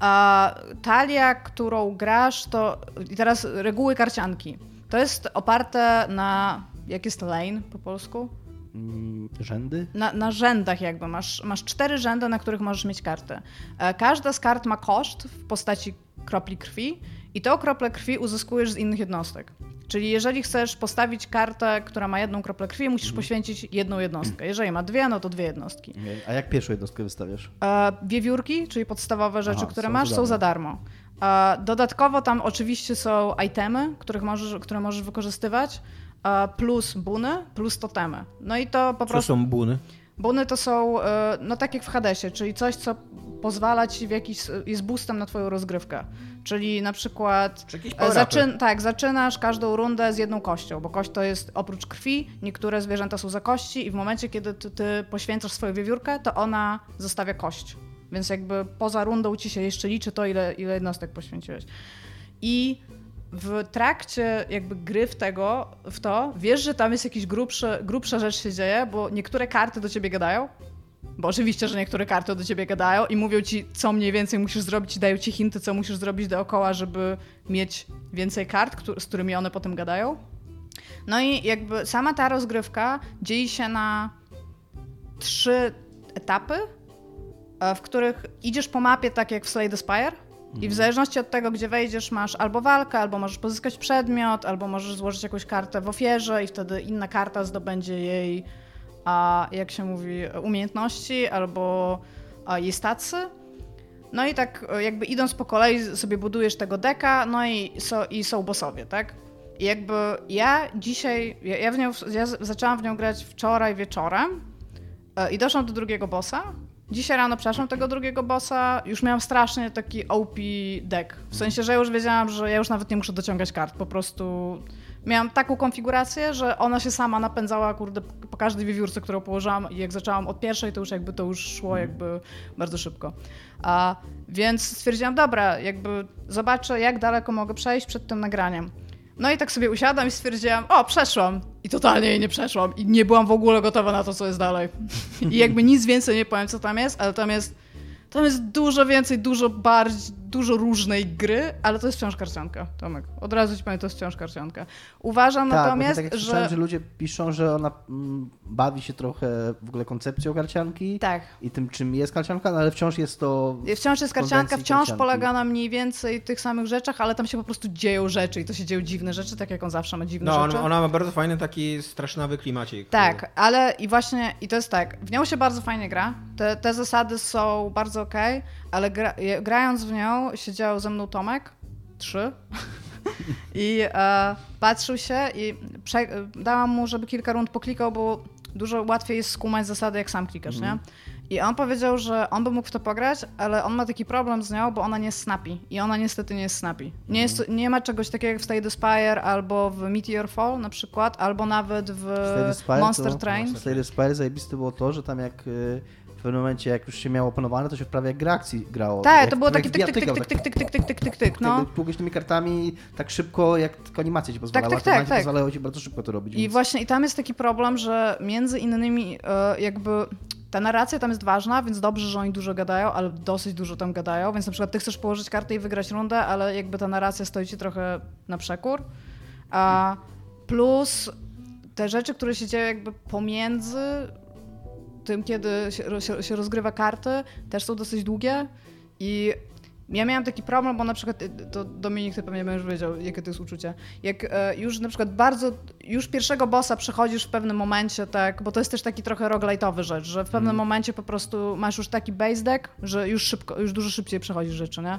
A talia, którą grasz, to. I teraz reguły karcianki. To jest oparte na. Jak jest lane po polsku? Mm, Rzędy? Na, na rzędach jakby. Masz, masz cztery rzędy, na których możesz mieć kartę. E, Każda z kart ma koszt w postaci kropli krwi i tą kroplę krwi uzyskujesz z innych jednostek. Czyli jeżeli chcesz postawić kartę, która ma jedną kroplę krwi, musisz poświęcić jedną jednostkę. Jeżeli ma dwie, no to dwie jednostki. A jak pierwszą jednostkę wystawiasz? E, Wiewiórki, czyli podstawowe rzeczy, Aha, które masz, są za darmo. E, Dodatkowo tam oczywiście są itemy, których możesz, które możesz wykorzystywać, e, plus buny, plus totemy. No i to po Co prostu... są buny? Buny to są, e, no tak jak w Hadesie, czyli coś, co pozwala ci w jakiś, jest boostem na twoją rozgrywkę. Czyli na przykład Czy e, zaczyn, tak, zaczynasz każdą rundę z jedną kością, bo kość to jest oprócz krwi, niektóre zwierzęta są za kości i w momencie, kiedy ty, ty poświęcasz swoją wiewiórkę, to ona zostawia kość. Więc jakby poza rundą ci się jeszcze liczy to, ile, ile jednostek poświęciłeś. I w trakcie jakby gry w tego, w to, wiesz, że tam jest jakiś grubszy, grubsza rzecz się dzieje, bo niektóre karty do ciebie gadają. Bo oczywiście, że niektóre karty do ciebie gadają i mówią ci, co mniej więcej musisz zrobić i dają ci hinty, co musisz zrobić dookoła, żeby mieć więcej kart, z którymi one potem gadają. No i jakby sama ta rozgrywka dzieje się na trzy etapy, e, w których idziesz po mapie tak jak w Slay the Spire i w zależności od tego, gdzie wejdziesz, masz albo walkę, albo możesz pozyskać przedmiot, albo możesz złożyć jakąś kartę w ofierze i wtedy inna karta zdobędzie jej, a, jak się mówi, umiejętności albo jej stacy. No i tak e, jakby idąc po kolei sobie budujesz tego deka, no i, so, i są bossowie, tak? I jakby ja dzisiaj, ja, ja, w nią, ja zaczęłam w nią grać wczoraj wieczorem e, i doszłam do drugiego bossa. Dzisiaj rano przeszłam tego drugiego bossa, już miałam strasznie taki OP deck. W sensie, że już wiedziałam, że ja już nawet nie muszę dociągać kart, po prostu miałam taką konfigurację, że ona się sama napędzała, kurde, po każdej wiewiórce, którą położyłam i jak zaczęłam od pierwszej, to już jakby to już szło jakby bardzo szybko. A, więc stwierdziłam, dobra, jakby zobaczę, jak daleko mogę przejść przed tym nagraniem. No i tak sobie usiadłam i stwierdziłam, o, przeszłam. I totalnie jej nie przeszłam. I nie byłam w ogóle gotowa na to, co jest dalej. [LAUGHS] I jakby nic więcej nie powiem, co tam jest, ale tam jest, tam jest dużo więcej, dużo bardziej, dużo różnej gry, ale to jest wciąż karcianka, Tomek. Od razu ci powiem, to jest wciąż karcianka. Uważam tak, natomiast, tak jak że... że ludzie piszą, że ona mm, bawi się trochę w ogóle koncepcją karcianki Tak. i tym, czym jest karcianka, no ale wciąż jest to... Wciąż jest karcianka, wciąż karcianki. polega na mniej więcej tych samych rzeczach, ale tam się po prostu dzieją rzeczy i to się dzieją dziwne rzeczy, tak jak on zawsze ma dziwne No, rzeczy. ona ma bardzo fajny taki strasznowy klimacik. Tak, ale i właśnie, i to jest tak, w nią się bardzo fajnie gra, te, te zasady są bardzo okej, ale gra, grając w nią siedział ze mną Tomek, trzy, [LAUGHS] i e, patrzył się i prze, dałam mu, żeby kilka rund poklikał, bo dużo łatwiej jest skumać zasady, jak sam klikasz, nie? I on powiedział, że on by mógł w to pograć, ale on ma taki problem z nią, bo ona nie jest snappy. I ona niestety nie jest snappy. Nie, jest, nie ma czegoś takiego jak w Stay the Spire albo w Meteor Fall na przykład, albo nawet w Slay Monster to- Train. W Slay the Spire zajebiste było to, że tam jak y, pewnym momencie, jak już się miało opanowane, to się prawie jak gra akcji grało. Tak, to było takie tyk, tyk, tyk, bijatyką, tyk, tyk, tyk, tyk, tyk, tyk, tyk, no. Pługać tymi kartami tak szybko, jak tylko animacja ci pozwalała. tak, tak, animacje tak. pozwalały ci bardzo szybko to robić. I właśnie i tam jest taki problem, że między innymi e, jakby ta narracja tam jest ważna, więc dobrze, że oni dużo gadają, ale dosyć dużo tam gadają, więc na przykład ty chcesz położyć kartę i wygrać rundę, ale jakby ta narracja stoi ci trochę na przekór. A plus te rzeczy, które się dzieją jakby pomiędzy tym, kiedy się, się, rozgrywa karty, też są dosyć długie i ja miałam taki problem, bo na przykład, y, to Dominik, ty pewnie będziesz wiedział, jakie to jest uczucie. Jak e, już na przykład bardzo, już pierwszego bossa przechodzisz w pewnym momencie, tak, bo to jest też taki trochę roguelite'owy rzecz, że w pewnym momencie po prostu masz już taki base deck, że już szybko, już dużo szybciej przechodzisz rzeczy, nie?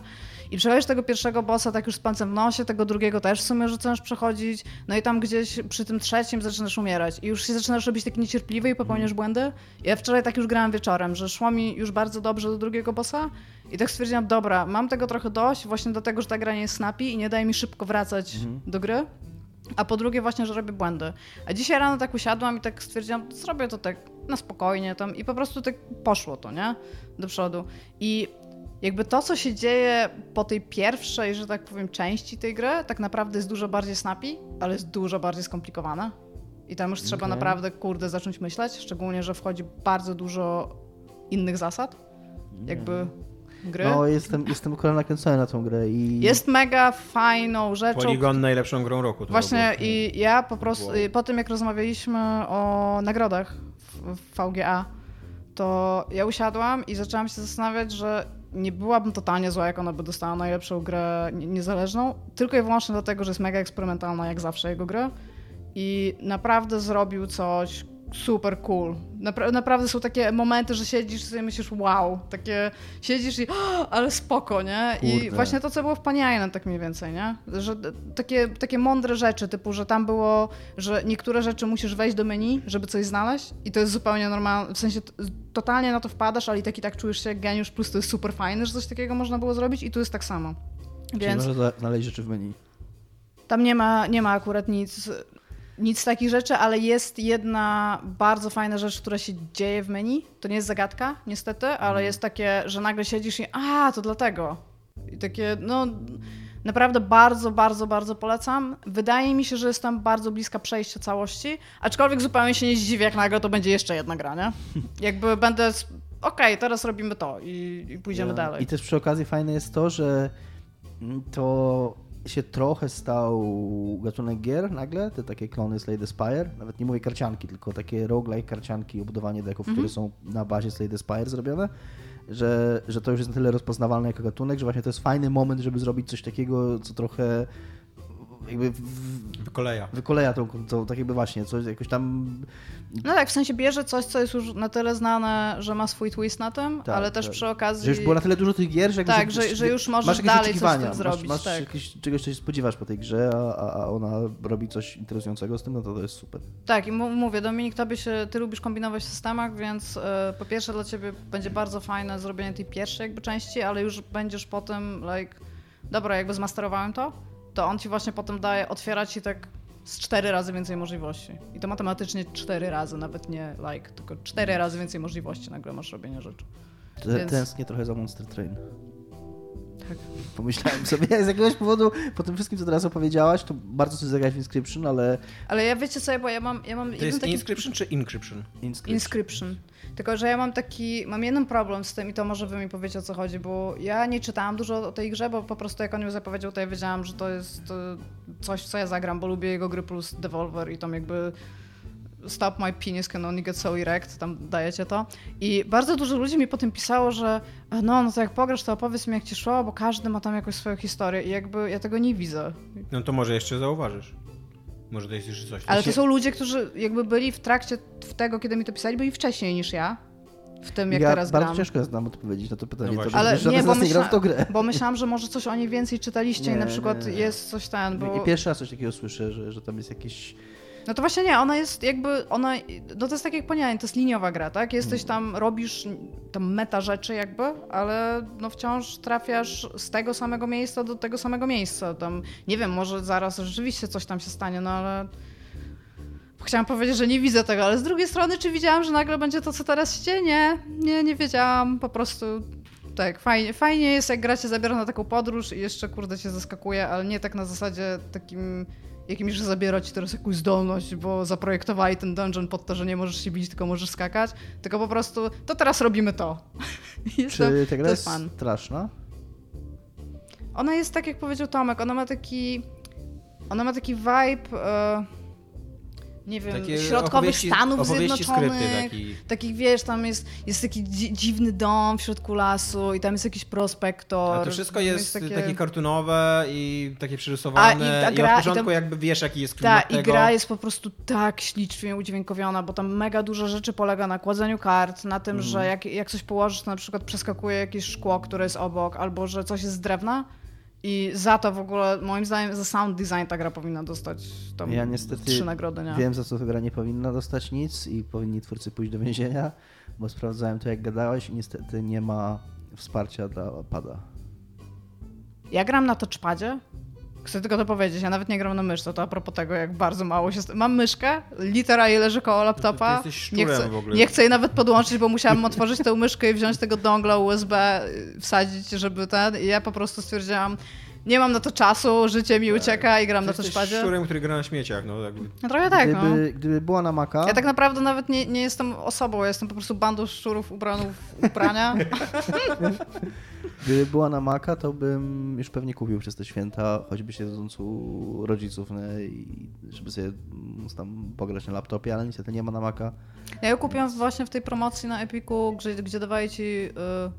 I przechodzisz tego pierwszego bossa tak już z palcem w nosie, tego drugiego też w sumie zaczynasz przechodzić, no i tam gdzieś przy tym trzecim zaczynasz umierać i już się zaczynasz robić taki niecierpliwy i popełniasz błędy. Ja wczoraj tak już grałam wieczorem, że szło mi już bardzo dobrze do drugiego bossa i tak stwierdziłam, dobra, mam tego trochę dość, właśnie dlatego, że ta gra nie jest snappy i nie daje mi szybko wracać do gry. A po drugie właśnie, że robię błędy. A dzisiaj rano tak usiadłam i tak stwierdziłam, zrobię to tak na spokojnie tam i po prostu tak poszło to, nie? Do przodu. I jakby to, co się dzieje po tej pierwszej, że tak powiem, części tej gry, tak naprawdę jest dużo bardziej snappy, ale jest dużo bardziej skomplikowane. I tam już trzeba Okej. naprawdę, kurde, zacząć myśleć, szczególnie, że wchodzi bardzo dużo innych zasad, jakby gry. No, jestem, jestem akurat nakręcony na tą grę i... Jest mega fajną rzeczą, Polygon najlepszą grą roku. to Właśnie było. i ja po prostu, Wow. po tym jak rozmawialiśmy o nagrodach w, VGA, to ja usiadłam i zaczęłam się zastanawiać, że nie byłabym totalnie zła, jak ona by dostała najlepszą grę nie- niezależną, tylko i wyłącznie dlatego, że jest mega eksperymentalna, jak zawsze jego gry. I naprawdę zrobił coś super cool. Napra- naprawdę są takie momenty, że siedzisz i sobie myślisz, wow, takie siedzisz i "O, [GASPS] ale spoko, nie? I Kurde. właśnie to, co było w Pani Island, tak mniej więcej, nie? Że takie, takie mądre rzeczy, typu, że tam było, że niektóre rzeczy musisz wejść do meni, żeby coś znaleźć i to jest zupełnie normalne, w sensie totalnie na to wpadasz, ale i tak i tak czujesz się jak geniusz, plus to jest super fajne, że coś takiego można było zrobić i tu jest tak samo. Czyli Więc możesz zna- znaleźć rzeczy w menu. tam nie ma, nie ma akurat nic, nic z takich rzeczy, ale jest jedna bardzo fajna rzecz, która się dzieje w menu. To nie jest zagadka, niestety, ale jest takie, że nagle siedzisz i a, to dlatego. I takie, no naprawdę bardzo, bardzo, bardzo polecam. Wydaje mi się, że jest tam bardzo bliska przejścia całości, aczkolwiek zupełnie się nie zdziwię, jak nagle to będzie jeszcze jedna gra, nie? [LAUGHS] Jakby będę, okej, teraz robimy to i, i pójdziemy Ja- dalej. I też przy okazji fajne jest to, że mm, to się trochę stał gatunek gier nagle, te takie klony Slay the Spire, nawet nie mówię karcianki, tylko takie roguelike karcianki, obudowanie deków, Mhm. które są na bazie Slay the Spire zrobione, że, że to już jest na tyle rozpoznawalne jako gatunek, że właśnie to jest fajny moment, żeby zrobić coś takiego, co trochę jakby w- Wykoleja. wykoleja tą, tą tak jakby właśnie, coś jakoś tam No tak, w sensie bierze coś, co jest już na tyle znane, że ma swój twist na tym, Tak, ale też tak. przy okazji... Że już było na tyle dużo tych gier, że, Tak, że- że już możesz masz jakieś dalej coś z tym zrobić, Masz, masz tak. jakieś, czegoś, co się spodziewasz po tej grze, a, a- ona robi coś interesującego z tym, no to to jest super. Tak, i mówię, Dominik, tobie się, ty lubisz kombinować w systemach, więc e, po pierwsze dla ciebie będzie bardzo fajne zrobienie tej pierwszej jakby części, ale już będziesz potem, like, dobra, jakby zmasterowałem to, to on ci właśnie potem daje, otwiera ci tak z cztery razy więcej możliwości. I to matematycznie cztery razy, nawet nie like, tylko cztery razy więcej możliwości nagle masz robienia rzeczy. Więc- Tęsknię trochę za Monster Train. Tak. Pomyślałem sobie, [LAUGHS] z jakiegoś powodu, po tym wszystkim, co teraz opowiedziałaś, to bardzo chcę zagrać w Inscription, ale Ale ja wiecie sobie, bo ja mam, ja mam To jeden jest taki Inscription czy Encryption? Inscription. Inscription. Tylko, że ja mam taki, mam jeden problem z tym i to może wy mi powiecie o co chodzi, bo ja nie czytałam dużo o tej grze, bo po prostu jak on ją zapowiedział, to ja wiedziałam, że to jest e, coś, w co ja zagram, bo lubię jego gry plus Devolver i tam jakby Stop My Penis Can Only Get So Erect, tam dajecie to. I bardzo dużo ludzi mi potem pisało, że e, no, no to jak pograsz, to opowiedz mi jak ci szło, bo każdy ma tam jakąś swoją historię i jakby ja tego nie widzę. No to może jeszcze zauważysz. Może to jest jeszcze coś. Ale to są ludzie, którzy jakby byli w trakcie tego, kiedy mi to pisali, byli wcześniej niż ja. W tym, jak ja teraz bardzo gram. ciężko znam odpowiedzieć na to pytanie. No to, Ale nie, z bo, myśla... bo myślałam, że może coś o niej więcej czytaliście i Nie, na przykład nie, nie. jest coś ten, bo... I pierwszy raz coś takiego słyszę, że, że tam jest jakiś No to właśnie nie, ona jest jakby, ona, no to jest tak jak ponianie, to jest liniowa gra, tak? Jesteś tam, robisz tam meta rzeczy jakby, ale no wciąż trafiasz z tego samego miejsca do tego samego miejsca. Tam, nie wiem, może zaraz rzeczywiście coś tam się stanie, no ale chciałam powiedzieć, że nie widzę tego, ale z drugiej strony, czy widziałam, że nagle będzie to, co teraz się dzieje? Nie, nie, nie wiedziałam, po prostu tak, fajnie, fajnie jest, jak gra cię zabiera na taką podróż i jeszcze, kurde, cię zaskakuje, ale nie tak na zasadzie takim jakimś, że zabiera ci teraz jakąś zdolność, bo zaprojektowali ten dungeon pod to, że nie możesz się bić, tylko możesz skakać, tylko po prostu, to teraz robimy to. [LAUGHS] Jest Czy ta gra jest fan. straszna? Ona jest tak, jak powiedział Tomek, ona ma taki, ona ma taki vibe... Uh, nie wiem, Takie środkowych Stanów Zjednoczonych. Taki... Takich, wiesz, tam jest, jest taki dzi dziwny dom w środku lasu i tam jest jakiś prospektor. A to wszystko jest, takie... takie kartunowe i takie przerysowane a, i, a gra, i od początku i tam... jakby wiesz, jaki jest klimat Ta, i gra jest po prostu tak ślicznie udźwiękowiona, bo tam mega dużo rzeczy polega na kładzeniu kart, na tym, mm. że jak, jak coś położysz, to na przykład przeskakuje jakieś szkło, które jest obok, albo że coś jest z drewna, i za to w ogóle, moim zdaniem, za sound design ta gra powinna dostać tam ja niestety trzy nagrody. Nie? Wiem, za co ta gra nie powinna dostać nic i powinni twórcy pójść do więzienia, bo sprawdzałem to, jak gadałeś i niestety nie ma wsparcia dla pada. Ja gram na touchpadzie Chcę tylko to powiedzieć, ja nawet nie gram na myszce, to a propos tego, jak bardzo mało się... Mam myszkę, litera jej leży koło laptopa. Ty, ty nie, chcę, nie chcę jej nawet podłączyć, bo musiałam otworzyć tę myszkę i wziąć tego dongla USB, wsadzić, żeby ten... I ja po prostu stwierdziłam, nie mam na to czasu, życie mi tak. ucieka i gram na touchpadzie. szczurem, który gra na śmieciach, no jakby. No trochę tak, gdyby, no. Gdyby była na Maca... Ja tak naprawdę nawet nie, nie jestem osobą, ja jestem po prostu bandą szczurów ubraną w ubrania. [LAUGHS] Gdyby była na Maca, to bym już pewnie kupił przez te święta, choćby siedząc u rodziców, nie, i żeby sobie tam pograć na laptopie, ale niestety nie ma na Maca. Ja ją kupiłam właśnie w tej promocji na Epiku, gdzie, gdzie dawali ci y,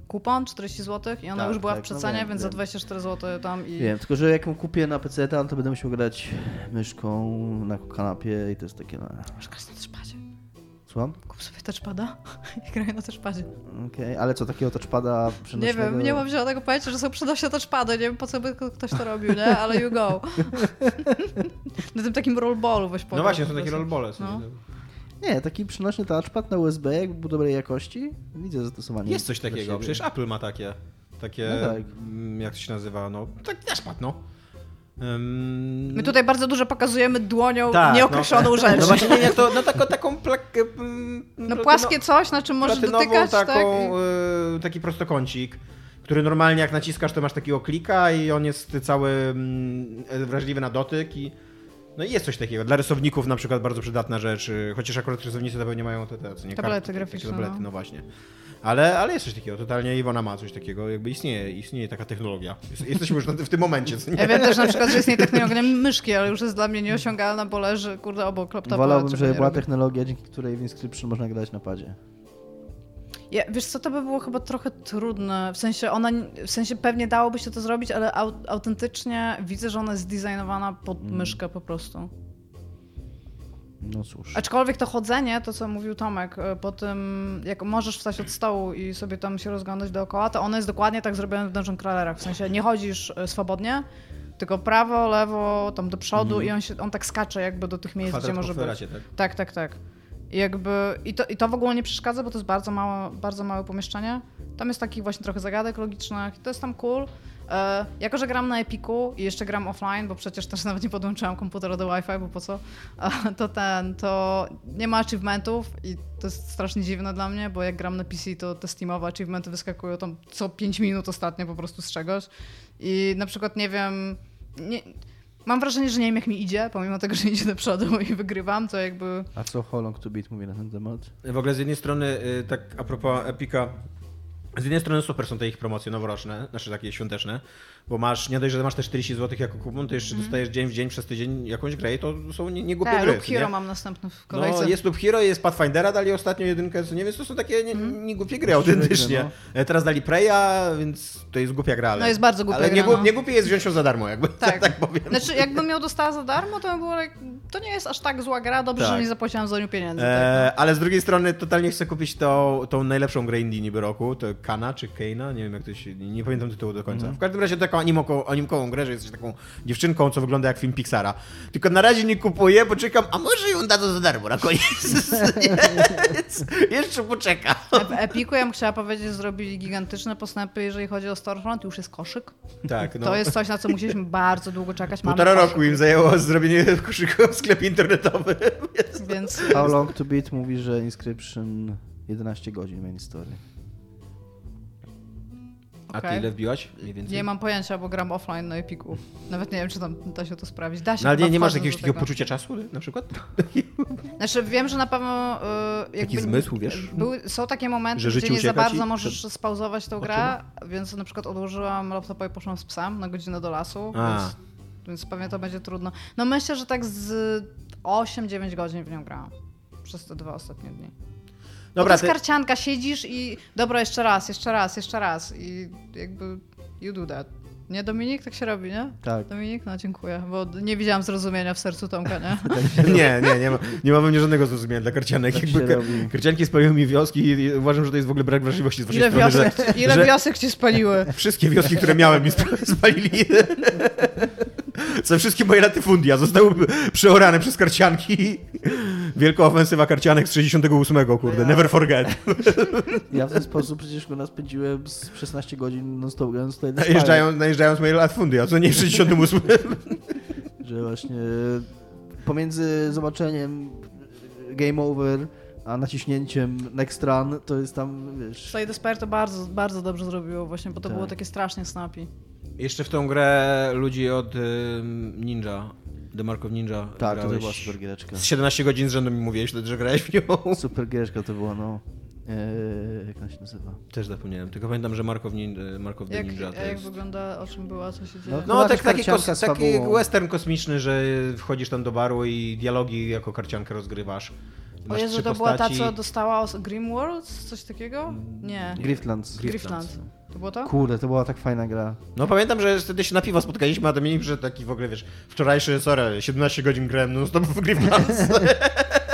kupon 40 zł i ona tak, już była tak, w przecenie, no więc wiem. za 24 zł tam i... Wiem, tylko że jak ją kupię na PC, to będę musiał grać myszką na kanapie i to jest takie... No... Masz grać na touchpadzie. Słucham? Kup sobie touchpada [LAUGHS] i graj na touchpadzie. Okej, okay, ale co takiego touchpada przenośnego? Nie wiem, nie mam żadnego pojęcia, że są przenośne touchpady, nie wiem po co by ktoś to robił, nie? Ale you go. [LAUGHS] na tym takim rollballu weź No właśnie, są takie rollbole. No. Nie, taki przenośny touchpad na USB, jakby był dobrej jakości, widzę zastosowanie. Jest coś takiego, przecież Apple ma takie. Takie, no tak. Mm, jak to się nazywa, no, tak touchpad, no. Um... My tutaj bardzo dużo pokazujemy dłonią tak, nieokreśloną no, [LAUGHS] rzecz. No właśnie, nie, nie, to no, taką, taką plakę, No płaskie coś, na czym możesz dotykać, taką, tak? y, taki prostokącik, który normalnie jak naciskasz, to masz takiego klika i on jest cały y, wrażliwy na dotyk i no i jest coś takiego. Dla rysowników na przykład bardzo przydatna rzecz, chociaż akurat rysownicy to pewnie mają te, te co nie, tablety graficzne. Tablety, no. no właśnie. Ale, ale jest coś takiego, totalnie Iwona ma coś takiego, jakby istnieje, istnieje taka technologia. Jesteśmy już w tym momencie. Nie? Ja wiem też na przykład, że istnieje technologia myszki, ale już jest dla mnie nieosiągalna, bo leży, kurde, obok laptopa. Wolałbym, żeby była technologia, dzięki której w Inscription można grać na padzie. Ja, wiesz co, to by było chyba trochę trudne, w sensie ona, w sensie pewnie dałoby się to zrobić, ale autentycznie widzę, że ona jest zdesignowana pod mm. myszkę po prostu. No cóż. Aczkolwiek to chodzenie, to co mówił Tomek, e, po tym, jak możesz wstać od stołu i sobie tam się rozglądać dookoła, to ono jest dokładnie tak zrobione w Dungeon Crawlerach. W sensie nie chodzisz e, swobodnie, tylko prawo, lewo, tam do przodu mm. i on, się, on tak skacze jakby do tych miejsc, Kwadrat gdzie może być. tak? tak, tak, tak. I jakby, i to, i to w ogóle nie przeszkadza, bo to jest bardzo małe, bardzo małe pomieszczenie. Tam jest takich właśnie trochę zagadek logicznych, to jest tam cool. E, jako, że gram na Epiku i jeszcze gram offline, bo przecież też [LAUGHS] nawet nie podłączyłam komputera do Wi-Fi, bo po co, e, to ten, to nie ma achievementów i to jest strasznie dziwne dla mnie, bo jak gram na PC, to te Steamowe achievementy wyskakują tam co 5 minut ostatnio po prostu z czegoś. I na przykład nie wiem, nie, mam wrażenie, że nie wiem jak mi idzie, pomimo tego, [LAUGHS] że idzie do przodu i wygrywam, to jakby... A co How Long To Beat mówi na ten temat? W ogóle z jednej strony, y, tak a propos Epika, z jednej strony super są te ich promocje noworoczne, znaczy takie świąteczne, bo masz, nie dość, że masz te 40 zł jako kupon, to jeszcze mm. dostajesz dzień w dzień przez tydzień jakąś grę i to są nie, nie głupie tak, gry. Lub Hero nie? mam następny w kolejce. No, jest lub Hero, jest Pathfindera, dali ostatnio jedynkę, co nie, więc to są takie nie, mm. nie głupie gry autentycznie. No. E, teraz dali Preya, więc to jest głupia gra. Ale, no jest bardzo głupia ale gra. Nie, no. nie głupie jest wziąć ją za darmo, jakby [LAUGHS] tak, tak powiem. Znaczy jakbym ją dostała za darmo, to by było to nie jest aż tak zła gra, dobrze, tak. że nie zapłaciłam za nią pieniędzy. E, tak, no. Ale z drugiej strony totalnie chcę kupić tą, tą najlepszą grę indie niby roku, to Kana czy Keina, nie wiem jak to się, nie, pamiętam tytułu do końca. W każdym razie taką animoko, animkową grę, że jesteś taką dziewczynką, co wygląda jak film Pixara. Tylko na razie nie kupuję, bo czekam, a może ją dadzą za darmo na koniec. [LAUGHS] Więc Jeszcze poczekam. W Epiku ja bym chciała powiedzieć, że zrobili gigantyczne postępy, jeżeli chodzi o Storefront. Już jest koszyk. Tak, no. To jest coś, na co musieliśmy bardzo długo czekać. Mamy Półtora koszyk, roku im zajęło zrobienie koszyka w sklepie internetowym. [LAUGHS] Więc How long to beat mówi, że Inscription 11 godzin main story. A ty ile wbiłaś? Mniej więcej? nie mam pojęcia, bo gram offline na Epiku. Nawet nie wiem, czy tam da się to sprawdzić. Da się No ale nie, nie masz jakiegoś takiego poczucia czasu na przykład? [LAUGHS] Znaczy wiem, że na pewno y, jakby, zmysł, wiesz? Były, są takie momenty, Że gdzie nie za bardzo możesz przed spauzować tą grę, więc na przykład odłożyłam laptopa i poszłam z psem na godzinę do lasu, A. więc, więc pewnie to będzie trudno. No myślę, że tak z 8-9 godzin w nią grałam przez te dwa ostatnie dni. Dobra, to jest ty, karcianka, siedzisz i dobra, jeszcze raz, jeszcze raz, jeszcze raz i jakby you do that. Nie, Dominik? Tak się robi, nie? Tak. Dominik? No dziękuję, bo nie widziałam zrozumienia w sercu Tomka, nie? [LAUGHS] nie, nie, nie ma, nie ma we mnie żadnego zrozumienia dla karcianek. Tak Jakby ka- karcianki spaliły mi wioski i uważam, że to jest w ogóle brak wrażliwości z waszej Ile strony, wiosek, że ile że- wiosek ci spaliły? [LAUGHS] wszystkie wioski, które miałem mi sp- [LAUGHS] spalili. Co wszystkie moje latyfundia zostały przeorane przez karcianki. Wielka ofensywa karcianek z 68, kurde, Ja- never forget. Ja w ten sposób przecież go spędziłem z 16 godzin non stop grając tutaj na Najeżdżając, najeżdżając moje latyfundia, co nie w 68. [LAUGHS] Że właśnie pomiędzy zobaczeniem game over, a naciśnięciem next run, to jest tam, wiesz... Slay the Spire to bardzo, bardzo dobrze zrobiło właśnie, bo to Tak. było takie strasznie snappy. Jeszcze w tą grę ludzi od Ninja, The Mark of Ninja Tak, to była super giereczka. Z 17 godzin z rzędu mi mówiłeś, że grałeś w nią. [LAUGHS] Super giereczka to była, no. Eee, jak ona się nazywa? Też zapomniałem, tylko pamiętam, że Mark of, Nin, Mark of the Jak, Ninja to a jak jest... wygląda, o czym była, co się dzieje? No, No, tak, taki, kos, taki western kosmiczny, że wchodzisz tam do baru i dialogi jako karciankę rozgrywasz. o Masz Jezu, trzy to była ta, postaci. co dostała os- Grim Worlds? Coś takiego? Nie. Griftlands. Griftlands. To było to? Kurde, to była tak fajna gra. No pamiętam, że wtedy się na piwo spotkaliśmy, a to mieli, że taki w ogóle, wiesz, wczorajszy, sorry, 17 godzin grałem no stop w Grifflands. [LAUGHS]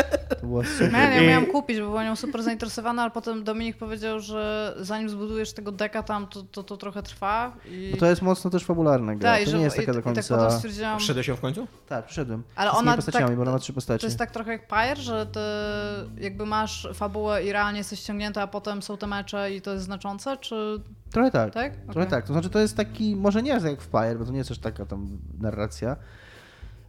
To była super. No, ja I- miałam kupić, bo była nią super zainteresowana, ale potem Dominik powiedział, że zanim zbudujesz tego deka tam, to to, to trochę trwa. I... Bo to jest mocno też fabularna gra. Tak, to że- nie jest taka i, do i tak końca... potem stwierdziłam, Wszedłeś ją w końcu? Tak, przyszedłem. Ale Z ona postaciami, tak- bo ona ma trzy postaci. To jest tak trochę jak Pyre, że ty jakby masz fabułę i realnie jesteś ściągnięty, a potem są te mecze i to jest znaczące, czy Trochę tak. tak? Trochę Okej. tak. To znaczy to jest taki, może nie jest jak w Fire, bo to nie jest też taka tam narracja.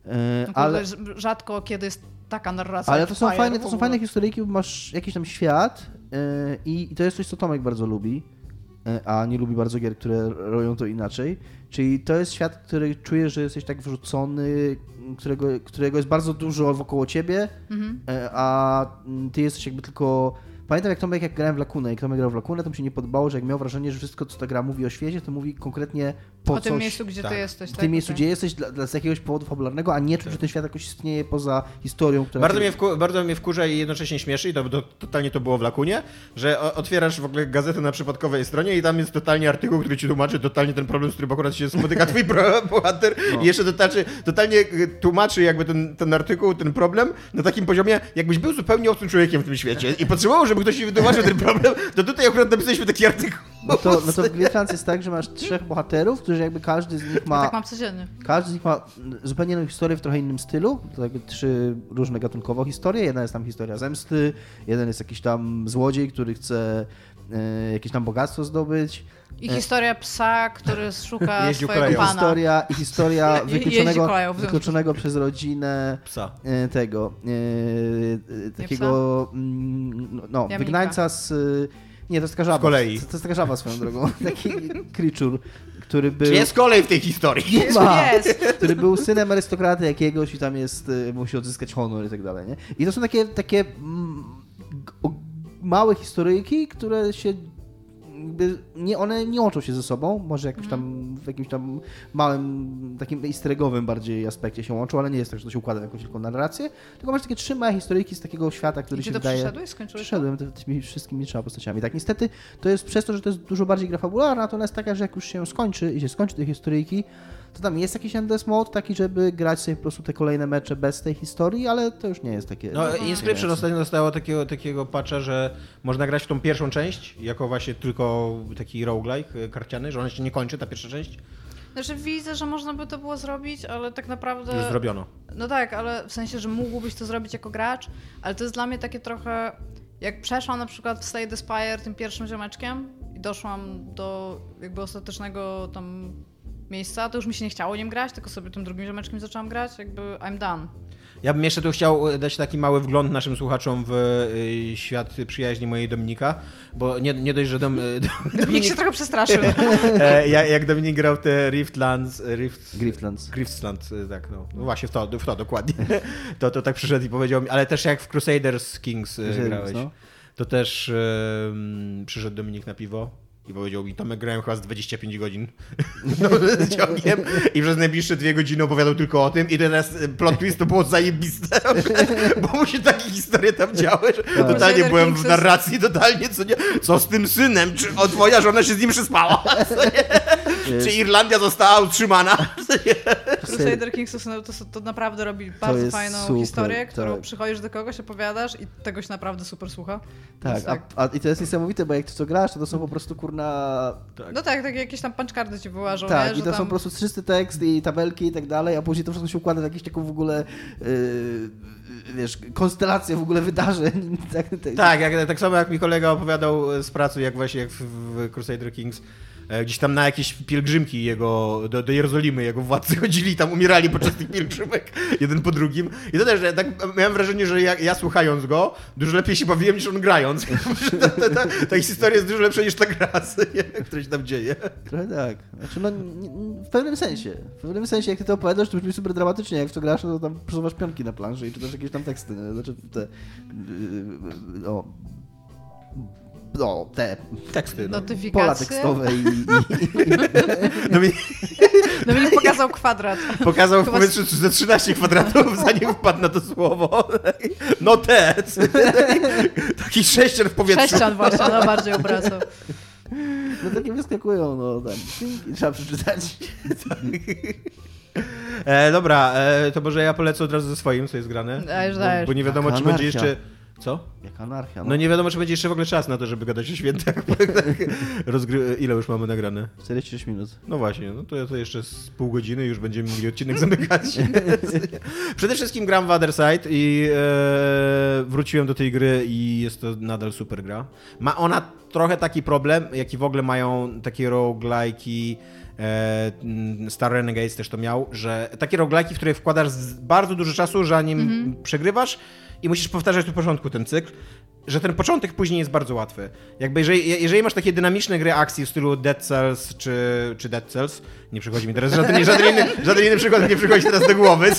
E, No, ale, ale... Rzadko kiedy jest taka narracja. ale to są fajne, to są fajne historyjki, bo masz jakiś tam świat e, i, to jest coś, co Tomek bardzo lubi, e, a nie lubi bardzo gier, które robią to inaczej. Czyli to jest świat, który czujesz, że jesteś tak wrzucony, którego, którego jest bardzo dużo wokoło ciebie, Mhm. E, a ty jesteś jakby tylko... Pamiętam jak Tomek, jak grałem w Lakunę, jak Tomek grał w Lakunę, to mi się nie podobało, że jak miał wrażenie, że wszystko, co ta gra mówi o świecie, to mówi konkretnie po coś, tym miejscu, gdzie tak. ty jesteś. w tak? tym miejscu, Okej. gdzie jesteś, dla, dla, z jakiegoś powodu fabularnego, a nie czuć, że ten świat jakoś istnieje poza historią, która... Bardzo mnie, wku, bardzo mnie wkurza i jednocześnie śmieszy, i to, to totalnie to było w Lakunie, że o, otwierasz w ogóle gazetę na przypadkowej stronie i tam jest totalnie artykuł, który ci tłumaczy totalnie ten problem, z którym akurat się spotyka twój [LAUGHS] bohater i jeszcze totalnie, totalnie y, tłumaczy jakby ten, ten artykuł, ten problem na takim poziomie, jakbyś był zupełnie obcym człowiekiem w tym świecie i potrzebował, żeby ktoś ci wytłumaczył ten problem, to tutaj akurat napisaliśmy taki artykuł. No to, no to [LAUGHS] w Grifflands jest tak, że masz trzech bohaterów, którzy jakby każdy z nich Ja ma... tak mam codziennie. Każdy z nich ma zupełnie inną historię w trochę innym stylu. To jakby trzy różne gatunkowo historie. Jedna jest tam historia zemsty, jeden jest jakiś tam złodziej, który chce e, jakieś tam bogactwo zdobyć. I historia psa, który szuka [LAUGHS] Jeździł swojego koleją. pana. Historia, I historia [LAUGHS] wykluczonego, z- wykluczonego przez rodzinę Psa. e, tego e, e, takiego mm, no, no Jamnika. wygnańca z e, nie, to jest taka żaba. Z kolei. To, to jest taka żaba swoją drogą. [LAUGHS] Taki creature, który był Czy jest kolej w tej historii? Nie ma. Jest. który był synem arystokraty jakiegoś i tam jest, y, musi odzyskać honor i tak dalej, nie? I to są takie, takie mm, małe historyjki, które się jakby nie, one nie łączą się ze sobą, może jakoś tam w jakimś tam małym, takim easter eggowym bardziej aspekcie się łączą, ale nie jest tak, że to się układa w jakąś wielką narrację, tylko masz takie trzy małe historyjki z takiego świata, który się to wydaje... przyszedłeś? Skończyłeś to? Przyszedłem ty- tymi wszystkimi trzema postaciami. Tak, niestety to jest przez to, że to jest dużo bardziej gra fabularna, to ona jest taka, że jak już się skończy i się skończy te historyjki, To tam jest jakiś endless mode taki, żeby grać sobie po prostu te kolejne mecze bez tej historii, ale to już nie jest takie... No, Inscription jest. ostatnio dostało takiego, takiego patcha, że można grać w tą pierwszą część jako właśnie tylko taki roguelike y, karciany, że ona się nie kończy, ta pierwsza część. Znaczy widzę, że można by to było zrobić, ale tak naprawdę... Już zrobiono. No tak, ale w sensie, że mógłbyś to zrobić jako gracz, ale to jest dla mnie takie trochę... Jak przeszłam na przykład w Slay the Spire tym pierwszym ziomeczkiem i doszłam do jakby ostatecznego tam miejsca, to już mi się nie chciało nim grać, tylko sobie tym drugim ziomeczkiem zaczęłam grać, jakby I'm done. Ja bym jeszcze tu chciał e, dać taki mały wgląd naszym słuchaczom w y, świat przyjaźni mojej Dominika, bo nie, nie dość, że dom, [LAUGHS] Dominik się trochę przestraszył. [LAUGHS] e, jak, jak Dominik grał te Riftlands, Rift, Griftlands. Griftlands, y, tak, no, no właśnie w to, w to dokładnie, [LAUGHS] to, to tak przyszedł i powiedział mi, ale też jak w Crusaders Kings Crusaders, grałeś, no. to też mm, przyszedł Dominik na piwo i powiedział mi, Tomek grałem chyba z 25 godzin. [LAUGHS] No, z ciągiem i przez najbliższe dwie godziny opowiadał tylko o tym. I teraz y, plot twist to było zajebiste, [LAUGHS] bo mu się takie historie tam działy, że totalnie Crusader byłem w narracji, totalnie, co, nie, co z tym synem, czy o, twoja żona się z nim przyspała, [LAUGHS] co nie? czy Irlandia została utrzymana, co nie? Crusader Kings to, są- to, to naprawdę robi bardzo fajną super, historię, którą tak. przychodzisz do kogoś, opowiadasz i tego się naprawdę super słucha. Tak, Więc a, a, i to jest niesamowite, bo jak ty co grasz, to to są po prostu kurna... No tak, takie jakieś tam punchcardy ci wyłażą, Tak, nie? i że to są tam... po prostu czysty tekst i tabelki i tak dalej, a później to wszystko się układa w jakieś taką w ogóle, yy, wiesz, konstelację w ogóle wydarzeń. [LAUGHS] tak, tak. Tak, jak, tak samo jak mi kolega opowiadał z pracy, jak właśnie jak w, w Crusader Kings, gdzieś tam na jakieś pielgrzymki jego, do, do Jerozolimy, jego władcy [LAUGHS] chodzili tam umierali podczas tych pielgrzymek, jeden po drugim. I to też, że tak miałem wrażenie, że ja, ja słuchając go, dużo lepiej się bawiłem niż on grając. [LAUGHS] ta, ta, ta, ta historia jest dużo lepsza niż ta gra, [LAUGHS] która się tam dzieje. Trochę tak. Znaczy, no, w pewnym sensie. W pewnym sensie, jak ty to opowiadasz, to brzmi super dramatycznie. Jak w to grasz, no to tam przesuwasz pionki na planszy i czytasz jakieś tam teksty. Znaczy te... Yy, o, no, te Teksty. No. pola tekstowe i, i, [LAUGHS] No mi Dominik pokazał kwadrat. pokazał w powietrzu ze 13 kwadratów, [LAUGHS] zanim wpadł na to słowo. No te. Taki sześcian w powietrzu. Sześcian właśnie, no bardziej obracał. no takie wyskakują, no tam. I trzeba przeczytać. E, dobra, e, to może ja polecę od razu ze swoim, co jest grane. Dajesz, bo, dajesz. bo nie wiadomo, Taka czy będzie jeszcze... Co? Jak anarchia, no. No nie wiadomo, czy będzie jeszcze w ogóle czas na to, żeby gadać o świętach. [LAUGHS] Rozgry... Ile już mamy nagrane? 46 minut. No właśnie, no to, to jeszcze z pół godziny już będziemy mogli odcinek zamykać. [LAUGHS] Przede wszystkim gram w Other Side i e, wróciłem do tej gry i jest to nadal super gra. Ma ona trochę taki problem, jaki w ogóle mają takie roguelike'i, e, mm, Star Renegades też to miał, że takie roguelike'i, w które wkładasz bardzo dużo czasu, zanim przegrywasz i musisz powtarzać tu w początku ten cykl, że ten początek później jest bardzo łatwy. Jakby jeżeli, jeżeli masz takie dynamiczne gry akcji w stylu Dead Cells czy, czy Dead Cells, nie przychodzi mi teraz żaden, żaden, inny, żaden inny przykład nie przychodzi teraz do głowy?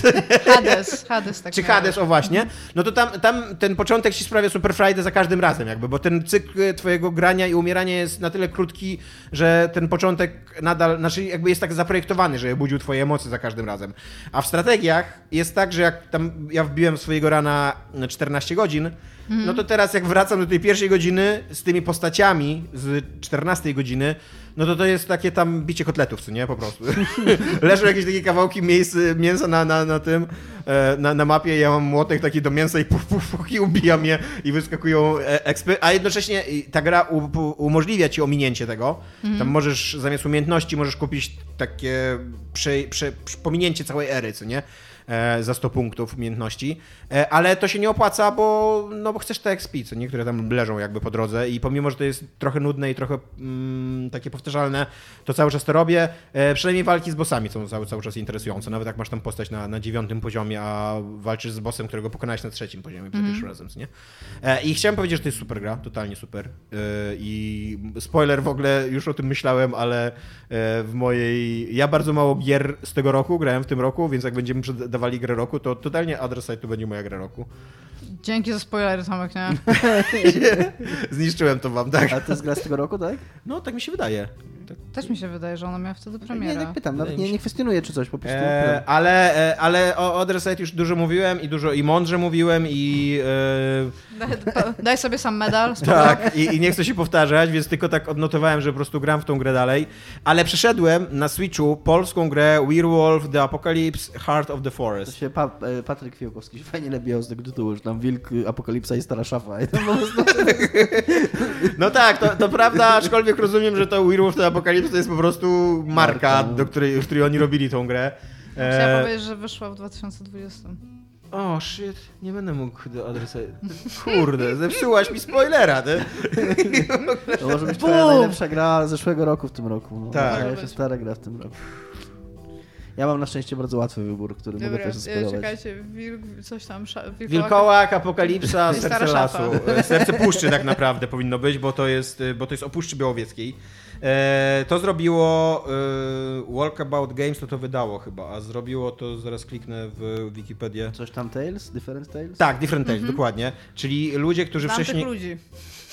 Hades, Hades tak czy. Hades, o właśnie, no to tam, tam ten początek ci sprawia super frajdę za każdym razem jakby, bo ten cykl twojego grania i umierania jest na tyle krótki, że ten początek nadal, znaczy jakby jest tak zaprojektowany, że budził twoje emocje za każdym razem. A w strategiach jest tak, że jak tam ja wbiłem swojego rana na 14 godzin, no to teraz jak wracam do tej pierwszej godziny z tymi postaciami z 14 godziny, no to to jest takie tam bicie kotletów, co nie? Po prostu. [LAUGHS] Leżą jakieś takie kawałki miejsc, mięsa na, na, na tym, e, na, na mapie, ja mam młotek taki do mięsa i [LAUGHS] puf, puf, puf, i ubijam je i wyskakują e, expy, a jednocześnie ta gra u, umożliwia ci ominięcie tego. Tam możesz zamiast umiejętności możesz kupić takie prze, prze, prze, pominięcie całej ery, co nie? E, za 100 punktów umiejętności, e, ale to się nie opłaca, bo, no, bo chcesz te XP, co niektóre tam leżą jakby po drodze i pomimo, że to jest trochę nudne i trochę mm, takie powtarzalne, to cały czas to robię. E, przynajmniej walki z bossami są cały, cały czas interesujące, nawet jak masz tam postać na, na dziewiątym poziomie, a walczysz z bossem, którego pokonałeś na trzecim poziomie przed pierwszym razem, nie? I chciałem powiedzieć, że to jest super gra, totalnie super. I spoiler w ogóle, już o tym myślałem, ale w mojej... Ja bardzo mało gier z tego roku grałem w tym roku, więc jak będziemy dawali grę roku, to totalnie Side to będzie moja gra roku. Dzięki za spoilery, Tomek, nie? [LAUGHS] Zniszczyłem to wam, tak? A to jest gra z tego roku, tak? No, tak mi się wydaje. Tak, Też mi się wydaje, że ona miała wtedy Nie, premierę. nie pytam, nawet nie, nie kwestionuję czy coś, po prostu. E, ale, e, ale o Other Side już dużo mówiłem i dużo i mądrze mówiłem i e, Daj, daj sobie sam medal. tak i, i nie chcę się powtarzać, więc tylko tak odnotowałem, że po prostu gram w tą grę dalej. Ale przeszedłem na Switchu polską grę Werewolf The Apocalypse Heart of the To Forest. się pa, e, Patryk Fiałkowski się fajnie nabijał z tego tytułu, że tam wilk, y, apokalipsa i stara szafa. I prostu... No tak, to, to prawda, aczkolwiek rozumiem, że to Werewolf The Apocalypse to jest po prostu marka, Marka. do której, w której oni robili tą grę. Chciałam E, powiedzieć, że wyszła w 2020. O, shit, nie będę mógł do adresu. Kurde, zepsułaś mi spoilera, ty. To może być twoja najlepsza gra zeszłego roku w tym roku. No. Tak. Być. stara gra w tym roku. Ja mam na szczęście bardzo łatwy wybór, który mogę Dobra, też e, zaspoilować. czekajcie, wilk, coś tam, wilkołak. Wilkołak, apokalipsa, serce lasu. E, Serce puszczy tak naprawdę powinno być, bo to jest, e, bo to jest o Puszczy Białowieskiej. E, to zrobiło e, Walkabout Games, to to wydało chyba, a zrobiło to, zaraz kliknę w Wikipedię. Coś tam Tales? Different Tales? Tak, Different Tales, dokładnie. Czyli ludzie, którzy Znam wcześniej... ludzi.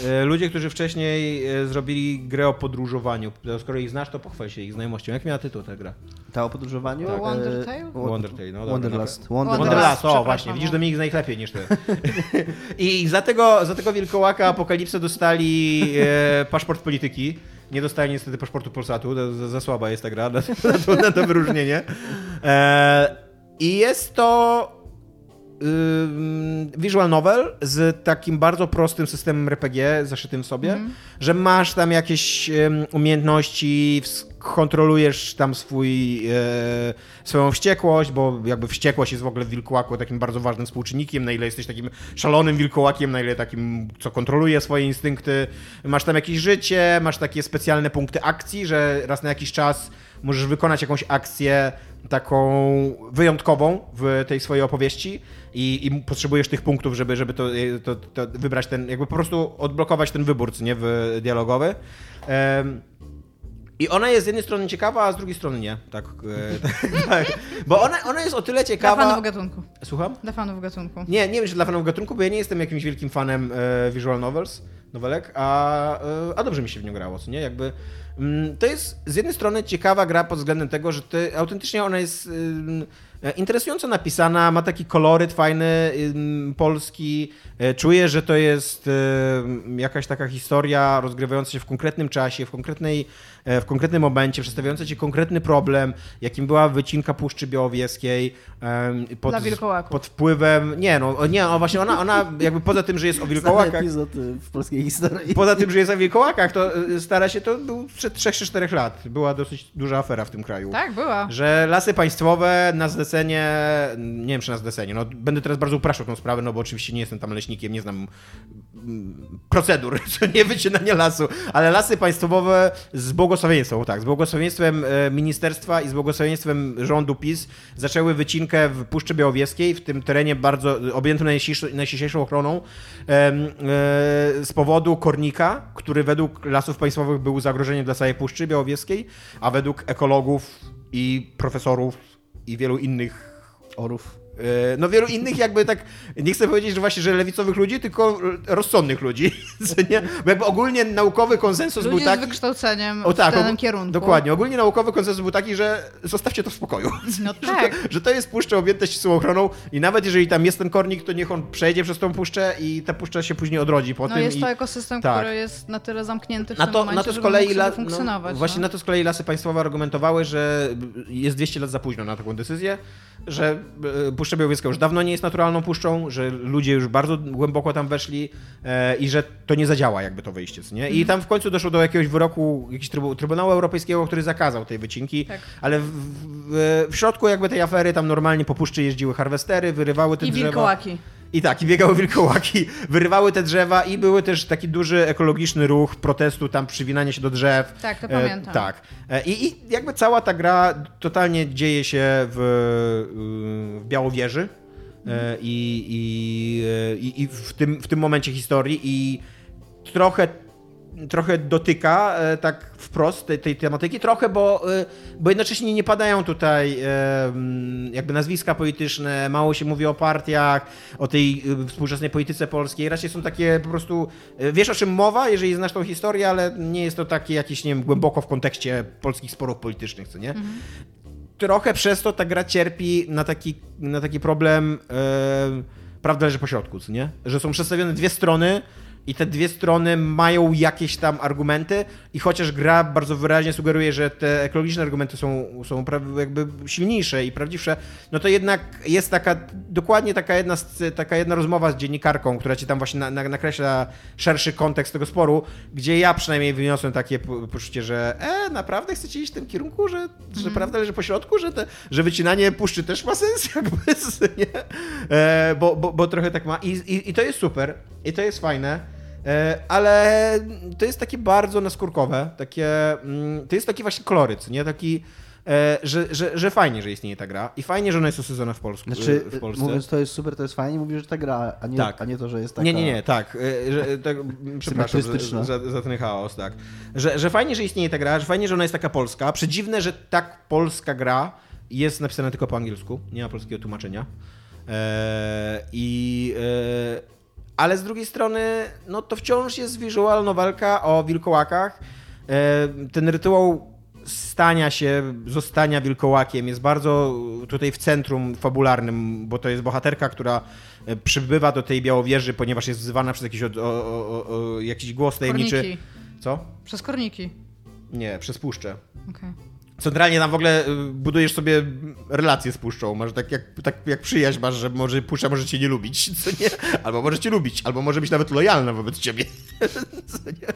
E, Ludzie, którzy wcześniej zrobili grę o podróżowaniu. Skoro ich znasz, to pochwal się ich znajomością. Jak miała tytuł ta gra? Ta o podróżowaniu? Tak. Wonder Tale? Wo- Wonder Tale, no dobra, Wonderlust. no. Wonderlust. Wonderlust, o właśnie, widzisz, no. Dominik zna ich lepiej niż ty. [LAUGHS] I za tego, za tego wilkołaka Apokalipsę dostali e, paszport polityki. Nie dostali niestety paszportu Polsatu, za, za słaba jest ta gra [LAUGHS] na, na, to, na to wyróżnienie. E, I jest to visual novel z takim bardzo prostym systemem RPG zaszytym w sobie, że masz tam jakieś umiejętności, kontrolujesz tam swój, e, swoją wściekłość, bo jakby wściekłość jest w ogóle w wilkołaku takim bardzo ważnym współczynnikiem, na ile jesteś takim szalonym wilkołakiem, na ile takim, co kontroluje swoje instynkty. Masz tam jakieś życie, masz takie specjalne punkty akcji, że raz na jakiś czas możesz wykonać jakąś akcję taką wyjątkową w tej swojej opowieści i, i potrzebujesz tych punktów, żeby, żeby to, to, to wybrać ten, jakby po prostu odblokować ten wybór, nie, w dialogowy. Em, i ona jest z jednej strony ciekawa, a z drugiej strony nie. Tak, e, [LAUGHS] tak. Bo ona, ona jest o tyle Dla ciekawa. fanów gatunku. Słucham? Dla fanów gatunku. Nie, nie wiem, czy dla fanów gatunku, bo ja nie jestem jakimś wielkim fanem e, visual novels, nowelek, a, e, a dobrze mi się w nią grało, co nie? Jakby, to jest z jednej strony ciekawa gra pod względem tego, że ty, autentycznie ona jest interesująco napisana, ma taki koloryt fajny, polski, e, czuję, że to jest jakaś taka historia rozgrywająca się w konkretnym czasie, w konkretnej w konkretnym momencie, przedstawiająca ci konkretny problem, jakim była wycinka Puszczy Białowieskiej. Pod, pod wpływem. Nie, no nie, o właśnie ona, ona jakby poza tym, że jest o wilkołakach. epizod y, w polskiej historii. Poza tym, że jest o wilkołakach, to y, stara się, to był sprzed 3 czy 4 lat. Była dosyć duża afera w tym kraju. Tak, była. Że lasy państwowe na zlecenie, nie wiem czy na zlecenie, no będę teraz bardzo upraszczał tą sprawę, no bo oczywiście nie jestem tam leśnikiem, nie znam procedur, [LAUGHS] co nie wycinania lasu, ale lasy państwowe z błogosławieństwem, tak, z błogosławieństwem e, ministerstwa i z błogosławieństwem rządu PiS zaczęły wycinkę w Puszczy Białowieskiej, w tym terenie bardzo objętym najściślejszą ochroną e, z powodu kornika, który według lasów państwowych był zagrożeniem dla całej Puszczy Białowieskiej, a według ekologów i profesorów i wielu innych Orów. E, No wielu innych jakby tak, nie chcę powiedzieć, że właśnie, że lewicowych ludzi, tylko rozsądnych ludzi, [LAUGHS] nie? Bo jakby ogólnie naukowy konsensus Ludzie był taki... z wykształceniem O tak, w danym kierunku. dokładnie. Ogólnie naukowy konsensus był taki, że zostawcie to w spokoju. No [LAUGHS] Że tak. to, że to jest puszcza objęta ścisłą ochroną i nawet jeżeli tam jest ten kornik, to niech on przejdzie przez tą puszczę i ta puszcza się później odrodzi po No tym. jest i... to ekosystem, tak. który jest na tyle zamknięty w Na to, momencie, na to z kolei la, sobie funkcjonować. no, właśnie no. na to z kolei lasy państwowe argumentowały, że jest 200 lat za późno na taką decyzję, że e, Puszcza Białowieska już dawno nie jest naturalną puszczą, że ludzie już bardzo głęboko tam weszli e, i że to nie zadziała jakby to wyjście, nie? Mhm. I tam w końcu doszło do jakiegoś wyroku jakiegoś trybu, Trybunału Europejskiego, który zakazał tej wycinki, Tak. ale w, w, w środku jakby tej afery tam normalnie po puszczy jeździły harwestery, wyrywały te I drzewa. wilkołaki. I tak, i biegały wilkołaki, [LAUGHS] wyrywały te drzewa i były też taki duży ekologiczny ruch protestu, tam przywinanie się do drzew. Tak, to E, pamiętam. tak. E, I, jakby cała ta gra totalnie dzieje się w, y, w Białowieży. E, I, i, e, i, i w, tym, w tym momencie historii i trochę trochę dotyka e, tak wprost tej, tej tematyki, trochę, bo, e, bo jednocześnie nie padają tutaj e, jakby nazwiska polityczne, mało się mówi o partiach, o tej współczesnej polityce polskiej, raczej są takie po prostu, wiesz o czym mowa, jeżeli znasz tą historię, ale nie jest to takie jakieś, nie wiem, głęboko w kontekście polskich sporów politycznych, co nie? Trochę przez to ta gra cierpi na taki, na taki problem e, prawda leży po środku, co nie? Że są przedstawione dwie strony i te dwie strony mają jakieś tam argumenty i chociaż gra bardzo wyraźnie sugeruje, że te ekologiczne argumenty są, są jakby silniejsze i prawdziwsze, no to jednak jest taka, dokładnie taka jedna, taka jedna rozmowa z dziennikarką, która ci tam właśnie na, na, nakreśla szerszy kontekst tego sporu, gdzie ja przynajmniej wyniosłem takie po- poczucie, że e, naprawdę chcecie iść w tym kierunku, że, że prawda leży po środku, że, te, że wycinanie puszczy też ma sens, [LAUGHS] jakby, nie? E, bo, bo, bo trochę tak ma. I, i, i to jest super, i to jest fajne, ale to jest takie bardzo naskórkowe, takie, mm, to jest taki właśnie koloryt, nie? Taki, e, że, że, że fajnie, że istnieje ta gra i fajnie, że ona jest osadzona w, Polsku, Znaczy, w Polsce. mówiąc to jest super, to jest fajnie, mówisz, że ta gra, a nie, Tak. a nie to, że jest taka... Nie, nie, nie, tak. e, Że, tak [LAUGHS] przepraszam za, za, za ten chaos, tak. Że, że fajnie, że istnieje ta gra, że fajnie, że ona jest taka polska. Przedziwne, że tak polska gra jest napisana tylko po angielsku, nie ma polskiego tłumaczenia. E, I... E, ale z drugiej strony, no to wciąż jest visual nowelka o wilkołakach. E, ten rytuał stania się, zostania wilkołakiem jest bardzo tutaj w centrum fabularnym, bo to jest bohaterka, która e, przybywa do tej Białowieży, ponieważ jest wzywana przez jakiś, o, o, o, jakiś głos tajemniczy. Korniki. Co? Przez korniki. Nie, przez puszczę. Okej. Centralnie tam w ogóle y, budujesz sobie relacje z puszczą. Masz tak jak, tak jak przyjaźń masz, że może puszcza może cię nie lubić, [LAUGHS] co nie? Albo może cię lubić, albo może być nawet lojalna wobec ciebie. [LAUGHS] co nie?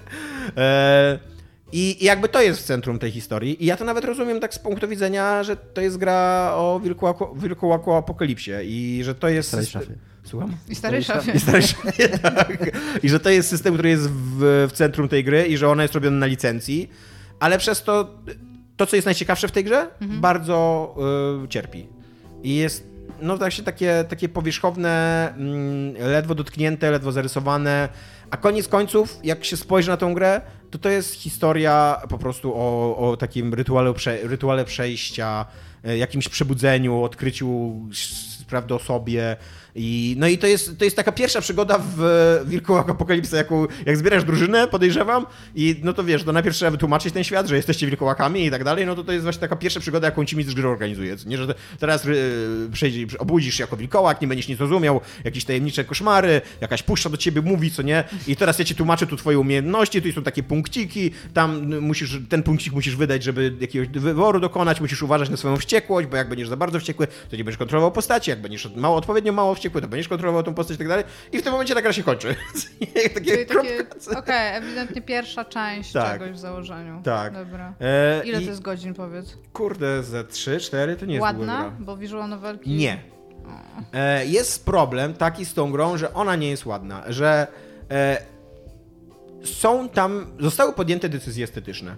E, I i jakby to jest w centrum tej historii. I ja to nawet rozumiem tak z punktu widzenia, że to jest gra o wilkołaku, wilkołaku apokalipsie i że to jest... Starej szafie. Słucham? I stary szafie. I, stary szafie, [LAUGHS] tak. I że to jest system, który jest w, w centrum tej gry i że ona jest robiona na licencji, ale przez to to, co jest najciekawsze w tej grze, bardzo y, cierpi. I jest no właśnie takie, takie powierzchowne, mm, ledwo dotknięte, ledwo zarysowane, a koniec końców, jak się spojrzy na tą grę, to to jest historia po prostu o, o takim rytuale, prze, rytuale przejścia, y, jakimś przebudzeniu, odkryciu prawdy o sobie. I, no i to jest, to jest taka pierwsza przygoda w Wilkołak Apokalipsy, jaką, jak zbierasz drużynę, podejrzewam, i no to wiesz, to najpierw trzeba wytłumaczyć ten świat, że jesteście wilkołakami i tak dalej, no to to jest właśnie taka pierwsza przygoda, jaką ci mistrz gry organizuje. Nie, że te- teraz y, przejdzie, obudzisz się jako wilkołak, nie będziesz nic rozumiał, jakieś tajemnicze koszmary, jakaś puszcza do ciebie mówi, co nie, i teraz ja ci tłumaczę tu twoje umiejętności, tu są takie punkciki, tam musisz, ten punkcik musisz wydać, żeby jakiegoś wyboru dokonać, musisz uważać na swoją wściekłość, bo jak będziesz za bardzo wściekły, to nie będziesz kontrolował postaci, jak będziesz mało, odpowiednio mało wściekły, to będziesz kontrolował tą postać i tak dalej, i w tym momencie ta gra się kończy. [LAUGHS] takie okej, ewidentnie pierwsza część Tak. czegoś w założeniu. Tak. Dobra. E, Ile i, to jest godzin, powiedz? Kurde, ze 3, 4 to nie jest Ładna? gra. Bo visual novelki... Nie. E, jest problem taki z tą grą, że ona nie jest ładna, że e, są tam, zostały podjęte decyzje estetyczne. E,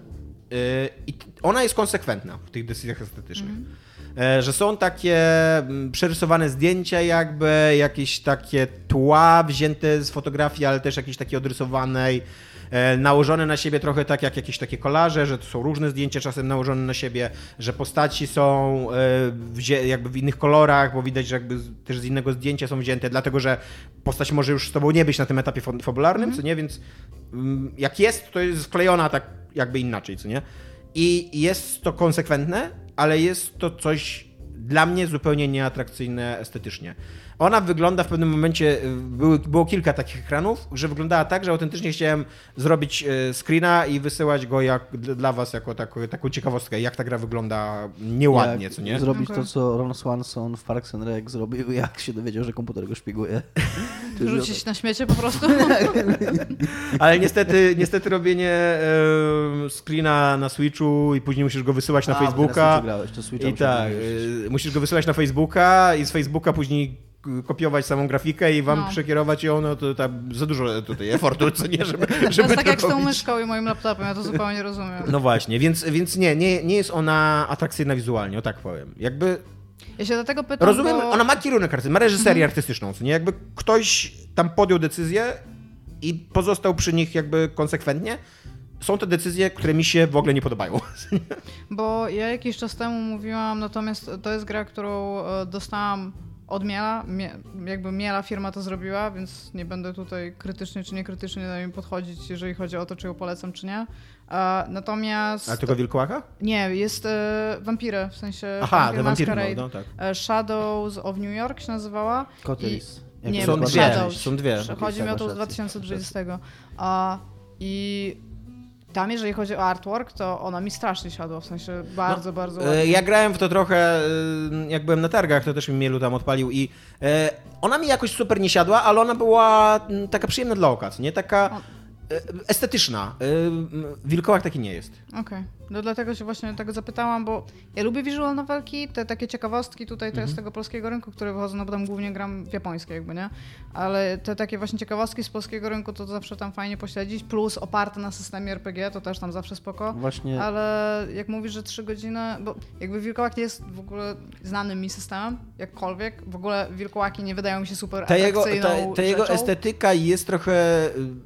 I ona jest konsekwentna w tych decyzjach estetycznych. E, że są takie mm, przerysowane zdjęcia jakby, jakieś takie tła wzięte z fotografii, ale też jakieś takie odrysowanej, e, nałożone na siebie trochę tak jak jakieś takie kolaże, że to są różne zdjęcia czasem nałożone na siebie, że postaci są e, jakby w innych kolorach, bo widać, że jakby też z innego zdjęcia są wzięte, dlatego że postać może już z tobą nie być na tym etapie fa- fabularnym, co nie, więc mm, jak jest, to jest sklejona tak jakby inaczej, co nie? I jest to konsekwentne, ale jest to coś dla mnie zupełnie nieatrakcyjne estetycznie. Ona wygląda w pewnym momencie, y, były, było kilka takich ekranów, że wyglądała tak, że autentycznie chciałem zrobić y, screena i wysyłać go jak, dla was jako taką, taką ciekawostkę, jak ta gra wygląda nieładnie, Jak co nie? Zrobić Okej. to, co Ron Swanson w Parks and Rec zrobił, [LAUGHS] jak się dowiedział, że komputer go szpieguje. Wrzucić [LAUGHS] na śmiecie po prostu? [LAUGHS] Ale niestety, niestety robienie screena na Switchu i później musisz go wysyłać na A, Facebooka. Switchu grałeś, to Switcha I tak, y, musisz go wysyłać na Facebooka i z Facebooka później kopiować samą grafikę i wam No. przekierować ją, no to tam za dużo tutaj efortu, co nie, żeby, To żeby jest tak to jak z tą myszką i moim laptopem, ja to zupełnie rozumiem. No właśnie, więc, więc nie, nie, nie jest ona atrakcyjna wizualnie, o tak powiem. Jakby Ja się do tego pytam, rozumiem, bo... ona ma kierunek artystyczny, ma reżyserię artystyczną, co nie? Jakby ktoś tam podjął decyzję i pozostał przy nich jakby konsekwentnie, są to decyzje, które mi się w ogóle nie podobają. [LAUGHS] Bo ja jakiś czas temu mówiłam, natomiast to jest gra, którą e, dostałam od Miela, Mie, jakby Miela firma to zrobiła, więc nie będę tutaj krytycznie czy niekrytycznie do niej podchodzić, jeżeli chodzi o to, czy ją polecam, czy nie. E, natomiast... A tylko Wilkołaka? Nie, jest e, Vampiry, w sensie Aha, Vampire The Vampire Masquerade. no, tak. E, Shadows of New York się nazywała. Jak Nie, Są dwie, Shadows. są dwie. Chodzi mi o to z masz rację. 2020. A, I tam, jeżeli chodzi o artwork, to ona mi strasznie siadła, w sensie bardzo, bardzo E, ładnie. Ja grałem w to trochę, e, jak byłem na targach, to też mi Mielu tam odpalił i e, ona mi jakoś super nie siadła, ale ona była taka przyjemna dla oka, nie? Taka estetyczna. E, Wilkołak taki nie jest. Okej, no dlatego się właśnie tego zapytałam, bo ja lubię visual novelki, te takie ciekawostki tutaj to jest z tego polskiego rynku, które wychodzą, no bo tam głównie gram w japońskie jakby, nie? Ale te takie właśnie ciekawostki z polskiego rynku to zawsze tam fajnie pośledzić, plus oparte na systemie RPG, to też tam zawsze spoko. Właśnie Ale jak mówisz, że 3 godziny, bo jakby wilkołak nie jest w ogóle znanym mi systemem, jakkolwiek, w ogóle wilkołaki nie wydają mi się super Ta jego, ta, ta jego rzeczą. estetyka jest trochę mm,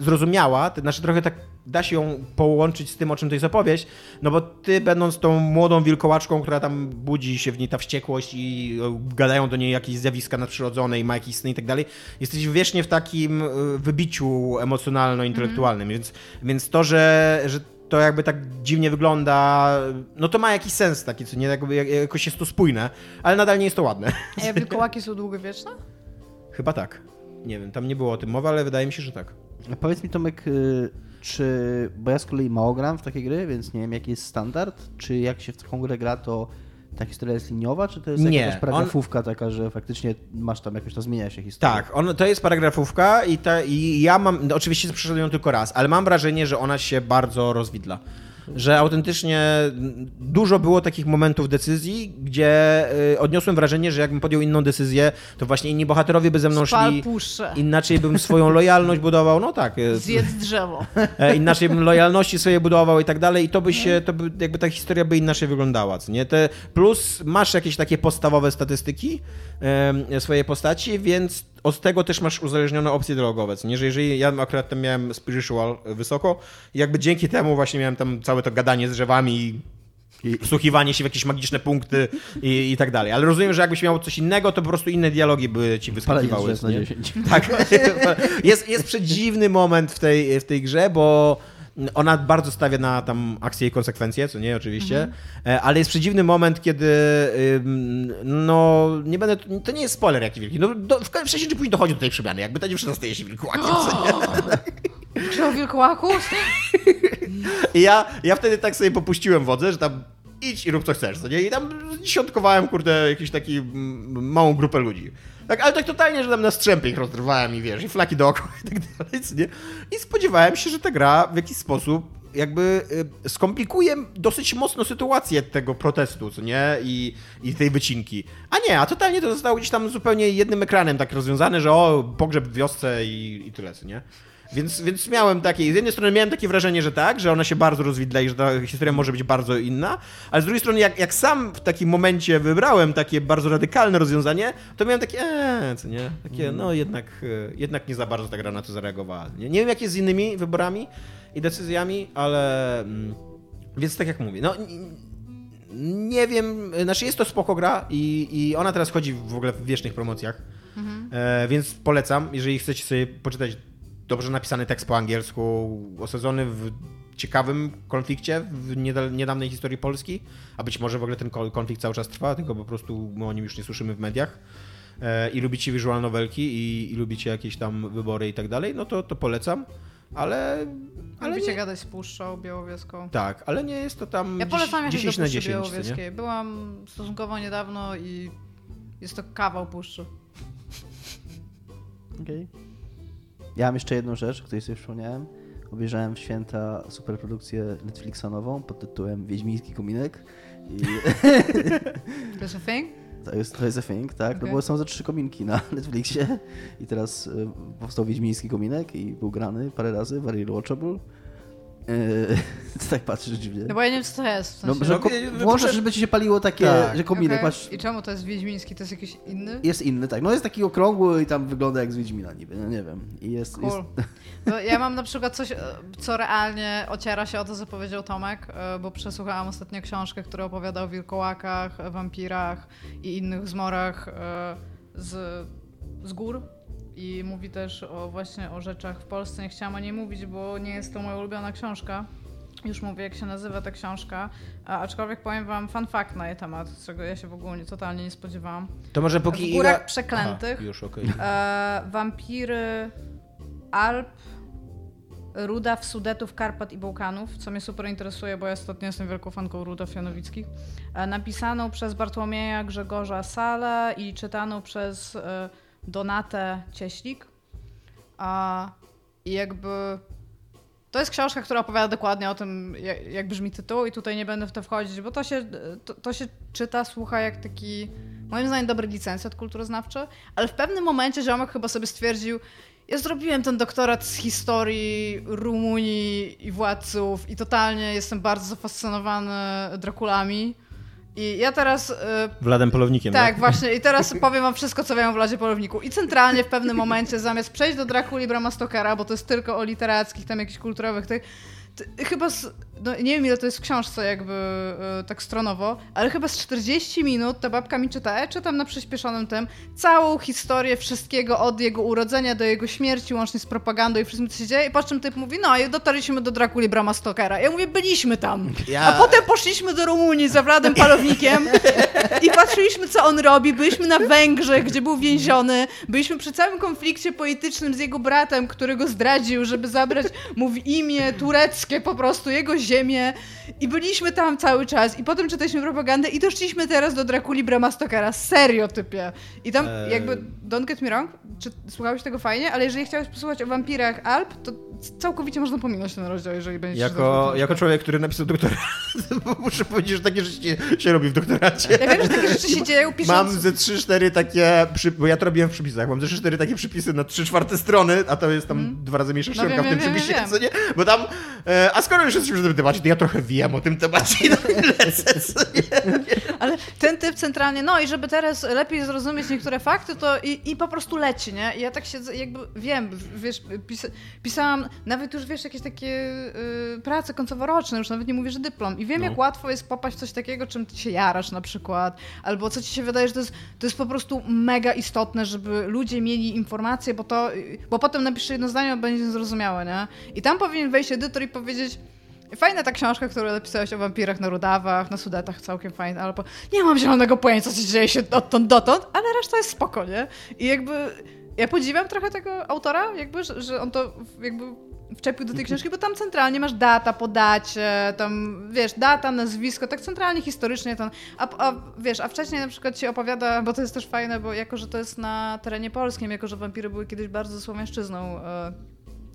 zrozumiała, to znaczy trochę tak da się ją połączyć z tym, o czym to jest opowieść, no bo ty będąc tą młodą wilkołaczką, która tam budzi się w niej ta wściekłość i e, gadają do niej jakieś zjawiska nadprzyrodzone i ma jakieś sny i tak dalej, jesteś wiecznie w takim e, wybiciu emocjonalno-intelektualnym, więc, więc to, że, że to jakby tak dziwnie wygląda, no to ma jakiś sens taki, co nie, jakby jak- jakoś jest to spójne, ale nadal nie jest to ładne. A wilkołaki są długowieczne? Chyba tak. Nie wiem, tam nie było o tym mowy, ale wydaje mi się, że tak. A Powiedz mi Tomek, y, czy, bo ja z kolei mało gram w takie gry, więc nie wiem jaki jest standard, czy jak się w taką grę gra, to ta historia jest liniowa, czy to jest Nie, jakaś paragrafówka taka, że faktycznie masz tam jakoś, to zmienia się historia? Tak, on, to jest paragrafówka i, ta, i ja mam, no oczywiście przeszedłem ją tylko raz, ale mam wrażenie, że ona się bardzo rozwidla. Że autentycznie dużo było takich momentów decyzji, gdzie y, odniosłem wrażenie, że jakbym podjął inną decyzję, to właśnie inni bohaterowie by ze mną Spal szli. Inaczej bym swoją lojalność budował, no tak. y, [LAUGHS] Zjedz drzewo. [LAUGHS] E, inaczej bym lojalności sobie budował i tak dalej i to by się, to by, jakby ta historia by inaczej wyglądała, nie? Te, plus masz jakieś takie podstawowe statystyki swojej postaci, więc od tego też masz uzależnione opcje dialogowe, co nie? Że jeżeli ja akurat tam miałem spiritual wysoko i jakby dzięki temu właśnie miałem tam całe to gadanie z drzewami i wsłuchiwanie się w jakieś magiczne punkty i, i tak dalej. Ale rozumiem, że jakbyś miał coś innego, to po prostu inne dialogi by ci wyskakiwały. na? 10. Tak, [LAUGHS] jest, jest przedziwny moment w tej, w tej grze, bo ona bardzo stawia na tam akcje i konsekwencje, co nie, oczywiście, e, ale jest przedziwny moment, kiedy no, nie będę, to nie jest spoiler jaki wielki, no, do, w, wcześniej czy później dochodzi do tej przemiany, jakby ta dziewczyna staje się wilkołakiem, co nie? [GASPS] Czy o wilkołaku? I ja, ja wtedy tak sobie popuściłem wodze, że tam idź i rób co chcesz, co nie? I tam dziesiątkowałem, kurde, jakiś taki mm, małą grupę ludzi. Tak, ale tak totalnie, że tam na strzępy ich rozrywałem i wiesz, i flaki dookoła i tak dalej, nie? I spodziewałem się, że ta gra w jakiś sposób jakby y, skomplikuje dosyć mocno sytuację tego protestu, co nie? I, I tej wycinki. A nie, a totalnie to zostało gdzieś tam zupełnie jednym ekranem tak rozwiązane, że o, pogrzeb w wiosce i, i tyle, co nie? Więc, więc miałem takie, z jednej strony miałem takie wrażenie, że tak, że ona się bardzo rozwidla i że ta historia może być bardzo inna, ale z drugiej strony jak, jak sam w takim momencie wybrałem takie bardzo radykalne rozwiązanie, to miałem takie, eee, co nie, takie, no jednak, e, jednak nie za bardzo ta gra na to zareagowała. Nie, nie wiem jak jest z innymi wyborami i decyzjami, ale mm, więc tak jak mówię, no nie wiem, znaczy jest to spoko gra i, i ona teraz chodzi w ogóle w wiecznych promocjach, e, więc polecam, jeżeli chcecie sobie poczytać dobrze napisany tekst po angielsku, osadzony w ciekawym konflikcie w nieda- niedawnej historii Polski, a być może w ogóle ten ko- konflikt cały czas trwa, tylko po prostu my o nim już nie słyszymy w mediach e, i lubicie visual novelki i, i lubicie jakieś tam wybory i tak dalej, no to, to polecam, ale... ale Lubicie nie, gadać z Puszczą Białowieską? tak, ale nie jest to tam Ja polecam jechać 10 do na Puszczy 10. co nie? Białowieskiej. Byłam stosunkowo niedawno i jest to kawał Puszczy. Okej. Ja mam jeszcze jedną rzecz, o której sobie przypomniałem. Obejrzałem w święta superprodukcję Netflixa nową pod tytułem Wiedźmiński kominek. I To jest a thing? to jest, to jest a thing, tak? No Okej. bo są ze trzy kominki na Netflixie i teraz y, powstał Wiedźmiński kominek i był grany parę razy, very watchable. Ty [LAUGHS] tak patrzysz dziwnie. No bo ja nie wiem, co to jest. W No, sensie. że No, ko- wy- włączasz, żeby ci się paliło takie, Tak. że kominek, patrz, I czemu to jest wiedźmiński? To jest jakiś inny? jest inny, tak. No jest taki okrągły i tam wygląda jak z Wiedźmina niby, no nie wiem. I jest, Cool. jest Bo [LAUGHS] ja mam na przykład coś, e, co realnie ociera się o to, co powiedział Tomek, e, bo przesłuchałam ostatnio książkę, która opowiada o wilkołakach, wampirach i innych zmorach e, z, z gór. I mówi też o właśnie o rzeczach w Polsce. Nie chciałam o niej mówić, bo nie jest to moja ulubiona książka. Już mówię, jak się nazywa ta książka. A, aczkolwiek powiem wam fun fact na jej temat, czego ja się w ogóle nie, totalnie nie spodziewałam. To może póki W Górach Iga- Przeklętych. Aha, już, okej. E, wampiry Alp, Rudaw, Sudetów, Karpat i Bałkanów, co mnie super interesuje, bo ja ostatnio jestem wielką fanką Rudaw Janowickich. E, napisaną przez Bartłomieja Grzegorza Sale i czytaną przez e, Donatę Cieślik. A, I jakby to jest książka, która opowiada dokładnie o tym, jak, jak brzmi tytuł i tutaj nie będę w to wchodzić, bo to się, to, to się czyta, słucha jak taki, moim zdaniem, dobry licencjat kulturoznawczy, ale w pewnym momencie ziomek chyba sobie stwierdził, ja zrobiłem ten doktorat z historii Rumunii i władców i totalnie jestem bardzo zafascynowany Drakulami. I ja teraz y, Wladem Polownikiem, tak, właśnie. I teraz [LAUGHS] powiem wam wszystko, co wiem o Władzie Polowniku. I centralnie w pewnym momencie, zamiast przejść do Drakuli Brama Stokera, bo to jest tylko o literackich, tam jakichś kulturowych tych, t- chyba z, no, nie wiem ile to jest w książce jakby e, tak stronowo, ale chyba z 40 minut ta babka mi czyta, ja czytam na przyspieszonym tym, całą historię wszystkiego od jego urodzenia do jego śmierci, łącznie z propagandą i wszystkim, co się dzieje i po czym typ mówi, no i dotarliśmy do Drakuli Brama Stokera. Ja mówię, byliśmy tam. Ja- A potem poszliśmy do Rumunii za Wladem Palownikiem [LAUGHS] i patrzyliśmy, co on robi. Byliśmy na Węgrzech, gdzie był więziony. Byliśmy przy całym konflikcie politycznym z jego bratem, który go zdradził, żeby zabrać mu w imię tureckie po prostu, jego ziemię. I byliśmy tam cały czas. I potem czytaliśmy propagandę i doszliśmy teraz do Drakuli Brama Stokera. Serio, typie. I tam Eee. jakby, don't get me wrong, czy słuchałeś tego fajnie, ale jeżeli chciałeś posłuchać o wampirach Alp, to całkowicie można pominąć ten rozdział, jeżeli będziesz Jako, jako człowiek, który napisał doktorat, [LAUGHS] muszę powiedzieć, że takie rzeczy się, się robi w doktoracie. Ja wiem, że takie rzeczy się dzieją, pisząc... Mam ze 3-4 takie, przy, bo ja to robiłem w przypisach, mam ze 3-4 takie przypisy na 3 czwarte strony, a to jest tam dwa razy mniejsza No wiem, w tym wiem, przypisie, wiem. co nie? Bo tam, e, a skoro już jesteśmy tym temacie, to ja trochę wiem o tym temacie i lecę, co nie? Ale ten typ centralnie, no i żeby teraz lepiej zrozumieć niektóre fakty, to i, i po prostu leci, nie? I ja tak siedzę, jakby wiem, wiesz, pis, pisałam nawet już, wiesz, jakieś takie y, prace końcoworoczne, już nawet nie mówię, że dyplom. I wiem, No. jak łatwo jest popaść w coś takiego, czym ty się jarasz na przykład, albo co ci się wydaje, że to jest, to jest po prostu mega istotne, żeby ludzie mieli informacje, bo to, bo potem napiszę jedno zdanie, a będzie zrozumiałe, nie? I tam powinien wejść edytor i powiedzieć, Fajna ta książka, którą napisałeś o wampirach na Rudawach, na Sudetach, całkiem fajna, ale po... nie mam zielonego pojęcia, co się dzieje się odtąd dotąd, ale reszta jest spoko, nie? I jakby ja podziwiam trochę tego autora, jakby, że, on to jakby wczepił do tej książki, bo tam centralnie masz data po dacie, tam wiesz, data, nazwisko, tak centralnie historycznie tam, a, a wiesz, a wcześniej na przykład ci opowiada, bo to jest też fajne, bo jako, że to jest na terenie polskim, jako, że wampiry były kiedyś bardzo słowiańszczyzną e,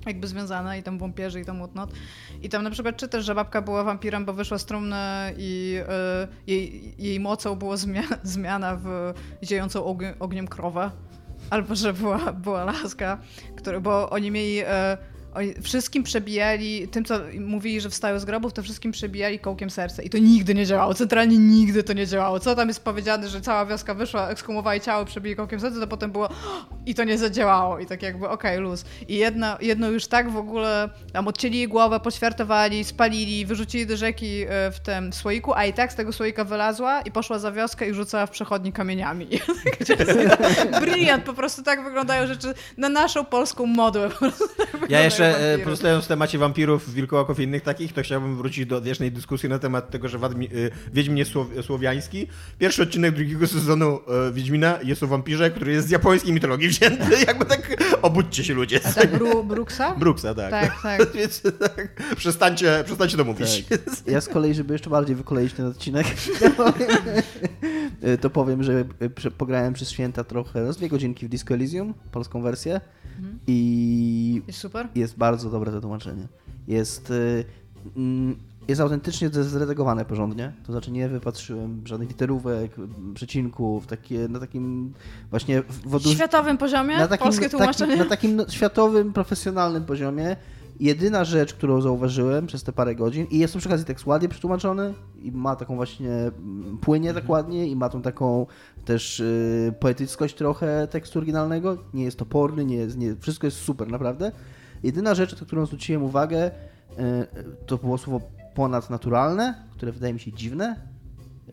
jakby związane i tam wąpierzy i tam whatnot. I tam na przykład czytasz, że babka była wampirem, bo wyszła z trumny i e, jej, jej mocą była zmiana, [LAUGHS] zmiana w ziejącą ogn- ogniem krowę. Albo, że była, była laska, który, bo oni mieli... E, oni wszystkim przebijali, tym co mówili, że wstają z grobów, to wszystkim przebijali kołkiem serce. I to nigdy nie działało, centralnie nigdy to nie działało. Co tam jest powiedziane, że cała wioska wyszła, ekshumowali ciało, przebili kołkiem serce, to potem było i to nie zadziałało. I tak jakby okej, luz. I jedno, jedno już tak w ogóle tam odcięli głowę, poćwiartowali, spalili, wyrzucili do rzeki e, w tym słoiku, a i tak z tego słoika wylazła i poszła za wioskę i rzucała w przechodni kamieniami. [LAUGHS] Brilliant, po prostu tak wyglądają rzeczy na naszą polską modłę. [LAUGHS] Tak Ja wyglądają jeszcze, e, pozostając w temacie wampirów, wilkołaków i innych takich, to chciałbym wrócić do odwiecznej dyskusji na temat tego, że Wadmi, e, Wiedźmin jest słow, słowiański. Pierwszy odcinek drugiego sezonu e, Wiedźmina jest o wampirze, który jest z japońskiej mitologii wzięty. [LAUGHS] Jakby tak, obudźcie się ludzie. A tak Bru, Brooksa? Brooksa, tak. Tak, [LAUGHS] tak. Więc tak, przestańcie, przestańcie to mówić. Ja z kolei, żeby jeszcze bardziej wykoleić ten odcinek, [LAUGHS] to powiem, że pograłem przez święta trochę, no z dwie godzinki w Disco Elysium, polską wersję i Jest super? jest bardzo dobre to tłumaczenie. Jest, y, mm, jest autentycznie zre- zredagowane porządnie, to znaczy nie wypatrzyłem żadnych literówek, przecinków, takie, na takim właśnie w, światowym poziomie? na takim, Polskie tłumaczenie? na takim światowym, profesjonalnym poziomie Jedyna rzecz, którą zauważyłem przez te parę godzin, i jest to przy okazji tekst ładnie przetłumaczony, i ma taką właśnie, mm, płynie tak ładnie, i ma tą taką też y, poetyckość trochę tekstu oryginalnego. Nie jest toporny, nie jest, nie, wszystko jest super, naprawdę. Jedyna rzecz, na którą zwróciłem uwagę, y, to było słowo ponadnaturalne, które wydaje mi się dziwne.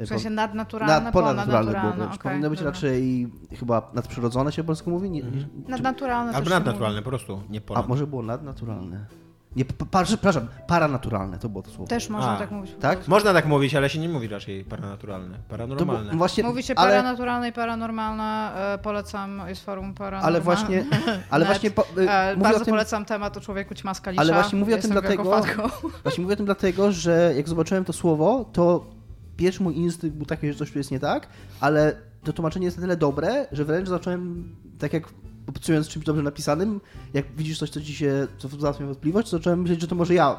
W sensie nadnaturalne, Nad, ponadnaturalne było ponadnaturalne. okej, Powinno być dobra. raczej chyba nadprzyrodzone się po polsku mówi? Nie, nie, czy- Nadnaturalne Albo nadnaturalne, po prostu, nie a ponad. może było nadnaturalne? Nie, pa, pa, przepraszam, paranaturalne to było to słowo. Też można A. tak mówić. Tak? Można tak mówić, ale się nie mówi raczej paranaturalne. To Paranormalne. właśnie, Mówi się ale, paranaturalne i paranormalne. E, polecam, jest forum paranormalne. ale właśnie, [LAUGHS] ale właśnie po, E, mówię bardzo tym, polecam temat o człowieku ćma z Kalisza. Ale właśnie mówię o tym dlatego-. [LAUGHS] Właśnie mówię o tym dlatego, że jak zobaczyłem to słowo, to pierwszy mój instynkt był taki, że coś tu jest nie tak, ale to tłumaczenie jest na tyle dobre, że wręcz zacząłem, tak jak obcując czymś dobrze napisanym, jak widzisz coś, co ci się, co wzbudza wątpliwość, to zacząłem myśleć, że to może ja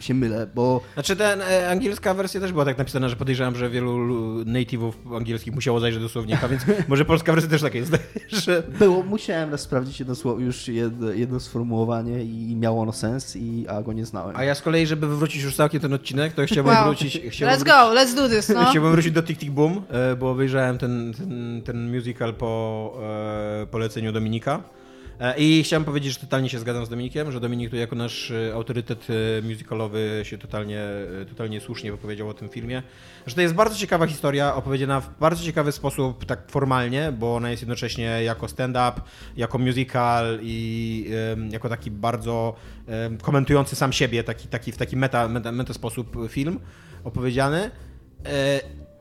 się mylę, bo Znaczy, ten e, angielska wersja też była tak napisana, że podejrzewam, że wielu lu- native'ów angielskich musiało zajrzeć do słownika, więc [LAUGHS] może polska wersja też taka jest, [LAUGHS] że... było, musiałem raz sprawdzić jedno słowo, już jedno, jedno sformułowanie i miało ono sens, i, a go nie znałem. A ja z kolei, żeby wywrócić już całkiem ten odcinek, to chciałbym Wow. wrócić... Chciałbym Let's go, let's do this, no. [LAUGHS] Chciałbym wrócić do Tick Tick Boom, e, bo obejrzałem ten, ten, ten musical po e, poleceniu Dominika. E, I chciałem powiedzieć, że totalnie się zgadzam z Dominikiem, że Dominik tu jako nasz e, autorytet e, musicalowy się totalnie, totalnie słusznie wypowiedział o tym filmie. Że to jest bardzo ciekawa historia, opowiedziana w bardzo ciekawy sposób, tak formalnie, bo ona jest jednocześnie jako stand-up, jako musical i jako taki bardzo komentujący sam siebie, taki, taki w taki meta, meta, meta sposób film opowiedziany.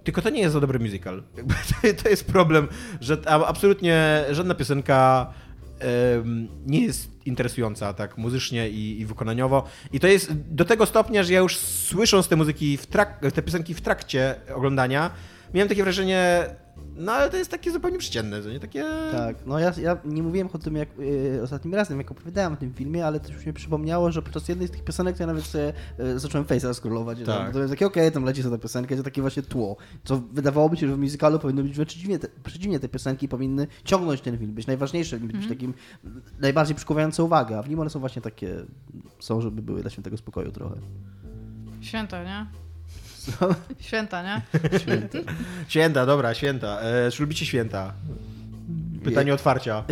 Tylko to nie jest za dobry musical. [LAUGHS] To- jest problem, że absolutnie żadna piosenka nie jest interesująca tak muzycznie i, i wykonaniowo. I to jest do tego stopnia, że ja już słysząc te muzyki, w trak- te piosenki w trakcie oglądania, miałem takie wrażenie, no ale to jest takie zupełnie przeciętne, to nie takie... Tak, no ja, ja nie mówiłem o tym jak y, ostatnim razem, jak opowiadałem o tym filmie, ale też już mi przypomniało, że podczas jednej z tych piosenek to ja nawet sobie y, zacząłem Face'a scrollować. Tak. Tak. To jest takie, okej, tam leci sobie ta piosenka, to takie właśnie tło. Co wydawałoby się, że w musicalu powinno być wręcz przeciwnie, te, przeciwnie, te piosenki powinny ciągnąć ten film, być najważniejsze, być takim najbardziej przykuwające uwagę, a w nim one są właśnie takie, są, żeby były dla świętego spokoju trochę. Święta, nie? [LAUGHS] Święta, nie? Święta, dobra, święta. E, czy lubicie święta? Pytanie otwarcia.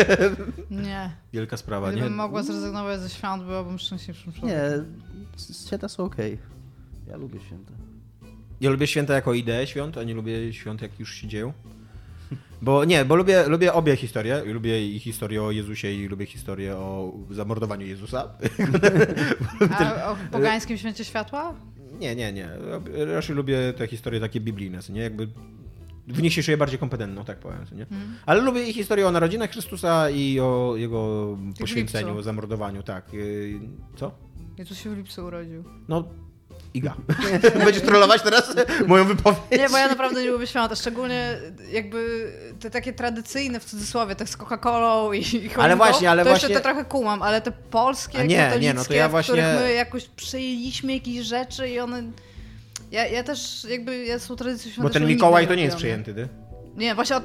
[LAUGHS] Nie. Wielka sprawa, nie? Gdybym mogła zrezygnować ze świąt, byłabym szczęśliwszym człowiekiem. Nie, święta są okej. Ja lubię święta. Ja lubię święta jako ideę świąt, a nie lubię świąt, jak już się dzieją. Bo nie, bo lubię, lubię obie historie. Lubię i historię o Jezusie i lubię historię o zamordowaniu Jezusa. [LAUGHS] A o pogańskim święcie światła? Nie, nie, nie. Raczej lubię te historie takie biblijne, nie? Jakby w nich się czuję bardziej kompetentną, tak powiem, nie? Ale lubię i historię o narodzinach Chrystusa i o jego poświęceniu, zamordowaniu, tak. Yy, Co? Jezus się w lipcu urodził. No, Iga. [LAUGHS] Będziesz trollować teraz moją wypowiedź? Nie, bo ja naprawdę nie lubię świąt, a szczególnie jakby te takie tradycyjne w cudzysłowie, tak z Coca-Colą i, i choinką, właśnie, ale to właśnie- jeszcze te trochę kumam, ale te polskie, A nie, nie, no to ja w właśnie- których my jakoś przejęliśmy jakieś rzeczy i one... Ja, ja też jakby, ja są tradycje Bo ten Mikołaj to nie jest przejęty, ty? Nie, właśnie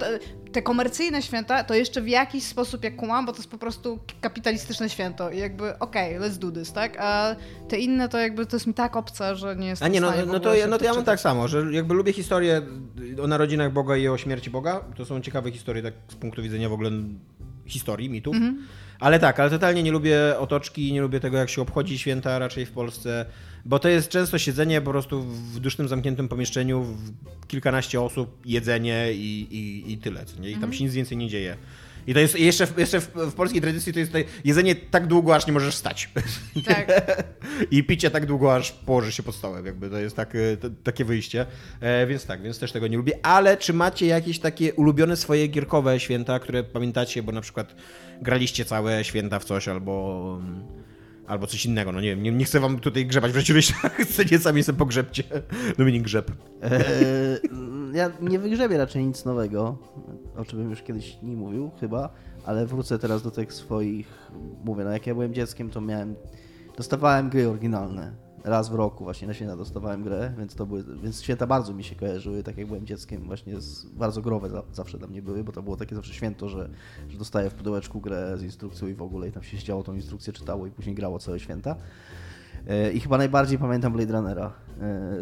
te, komercyjne święta to jeszcze w jakiś sposób jak kumam, bo to jest po prostu kapitalistyczne święto i jakby okej, let's do this, tak? A te inne to jakby to jest mi tak obce, że nie jestem A nie, no, no, to, ja- no to ja mam tak samo, że jakby lubię historie o narodzinach Boga i o śmierci Boga. To są ciekawe historie tak z punktu widzenia w ogóle historii, mitów. Ale tak, ale totalnie nie lubię otoczki, nie lubię tego, jak się obchodzi święta raczej w Polsce, bo to jest często siedzenie po prostu w dusznym, zamkniętym pomieszczeniu, kilkanaście osób, jedzenie i, i, i tyle, co nie? I tam się nic więcej nie dzieje. I to jest jeszcze, w, jeszcze w, w polskiej tradycji to jest jedzenie tak długo, aż nie możesz wstać. Tak. [LAUGHS] I picie tak długo, aż położy się pod stołem, jakby to jest tak, e, to, takie wyjście. E, więc tak, więc też tego nie lubię. Ale czy macie jakieś takie ulubione swoje gierkowe święta, które pamiętacie, bo na przykład graliście całe święta w coś albo. Albo coś innego, no nie wiem, nie, nie chcę wam tutaj grzebać w rzeczywistości, [LAUGHS] chcę nie sami sobie pogrzebcie. Dominik Grzeb. Eee, ja nie wygrzebię raczej nic nowego, o czym bym już kiedyś nie mówił chyba, ale wrócę teraz do tych swoich, mówię, no jak ja byłem dzieckiem, to miałem, dostawałem gry oryginalne raz w roku właśnie na święta dostawałem grę, więc to były, więc święta bardzo mi się kojarzyły, tak jak byłem dzieckiem, właśnie z, bardzo growe za, zawsze dla mnie były, bo to było takie zawsze święto, że, że dostaję w pudełeczku grę z instrukcją i w ogóle i tam się siedziało tą instrukcję, czytało i później grało całe święta. E, I chyba najbardziej pamiętam Blade Runnera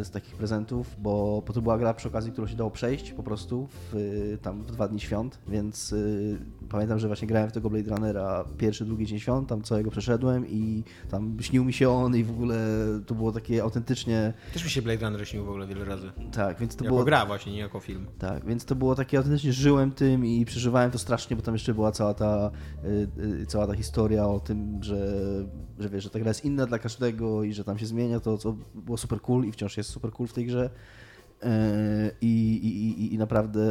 z takich prezentów, bo, bo to była gra przy okazji, którą się dało przejść po prostu w, tam w dwa dni świąt, więc y, pamiętam, że właśnie grałem w tego Blade Runnera pierwszy, drugi dzień świąt, tam całego przeszedłem i tam śnił mi się on i w ogóle to było takie autentycznie... Też mi się Blade Runner śnił w ogóle wiele razy. Tak, więc to jako było... gra właśnie, nie jako film. Tak, więc to było takie autentycznie żyłem tym i przeżywałem to strasznie, bo tam jeszcze była cała ta, y, y, cała ta historia o tym, że, że wiesz, że ta gra jest inna dla każdego i że tam się zmienia to, co było super cool i wciąż jest super cool w tej grze. Y, I, i, i, naprawdę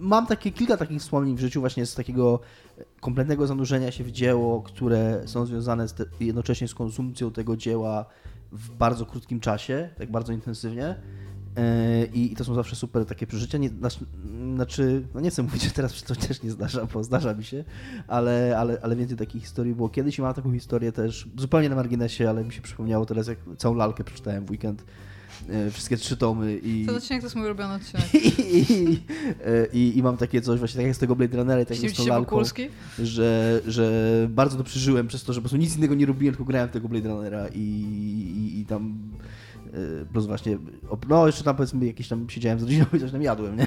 mam takie kilka takich wspomnień w życiu właśnie z takiego kompletnego zanurzenia się w dzieło, które są związane z te, jednocześnie z konsumpcją tego dzieła w bardzo krótkim czasie, tak bardzo intensywnie. Yy, I, I to są zawsze super takie przeżycia. Nie, znaczy- znaczy, no nie chcę [LAUGHS] mówić, że teraz to też nie zdarza, bo zdarza mi się, ale, ale, ale więcej takich historii było kiedyś i mam taką historię też zupełnie na marginesie, ale mi się przypomniało teraz, jak całą lalkę przeczytałem w weekend. yy, Wszystkie trzy tomy i, Ten odcinek to jest mój ulubiony odcinek. [LAUGHS] i, i, yy, i, i mam takie coś właśnie tak jak z tego Blade Runnera i tak jak z tą lalką, Wokulski? że, że bardzo to przeżyłem przez to, że po prostu nic innego nie robiłem, tylko grałem w tego Blade Runnera i, i, tam plus właśnie, no jeszcze tam powiedzmy jakieś tam siedziałem z rodziną [LAUGHS] i coś tam jadłem, nie?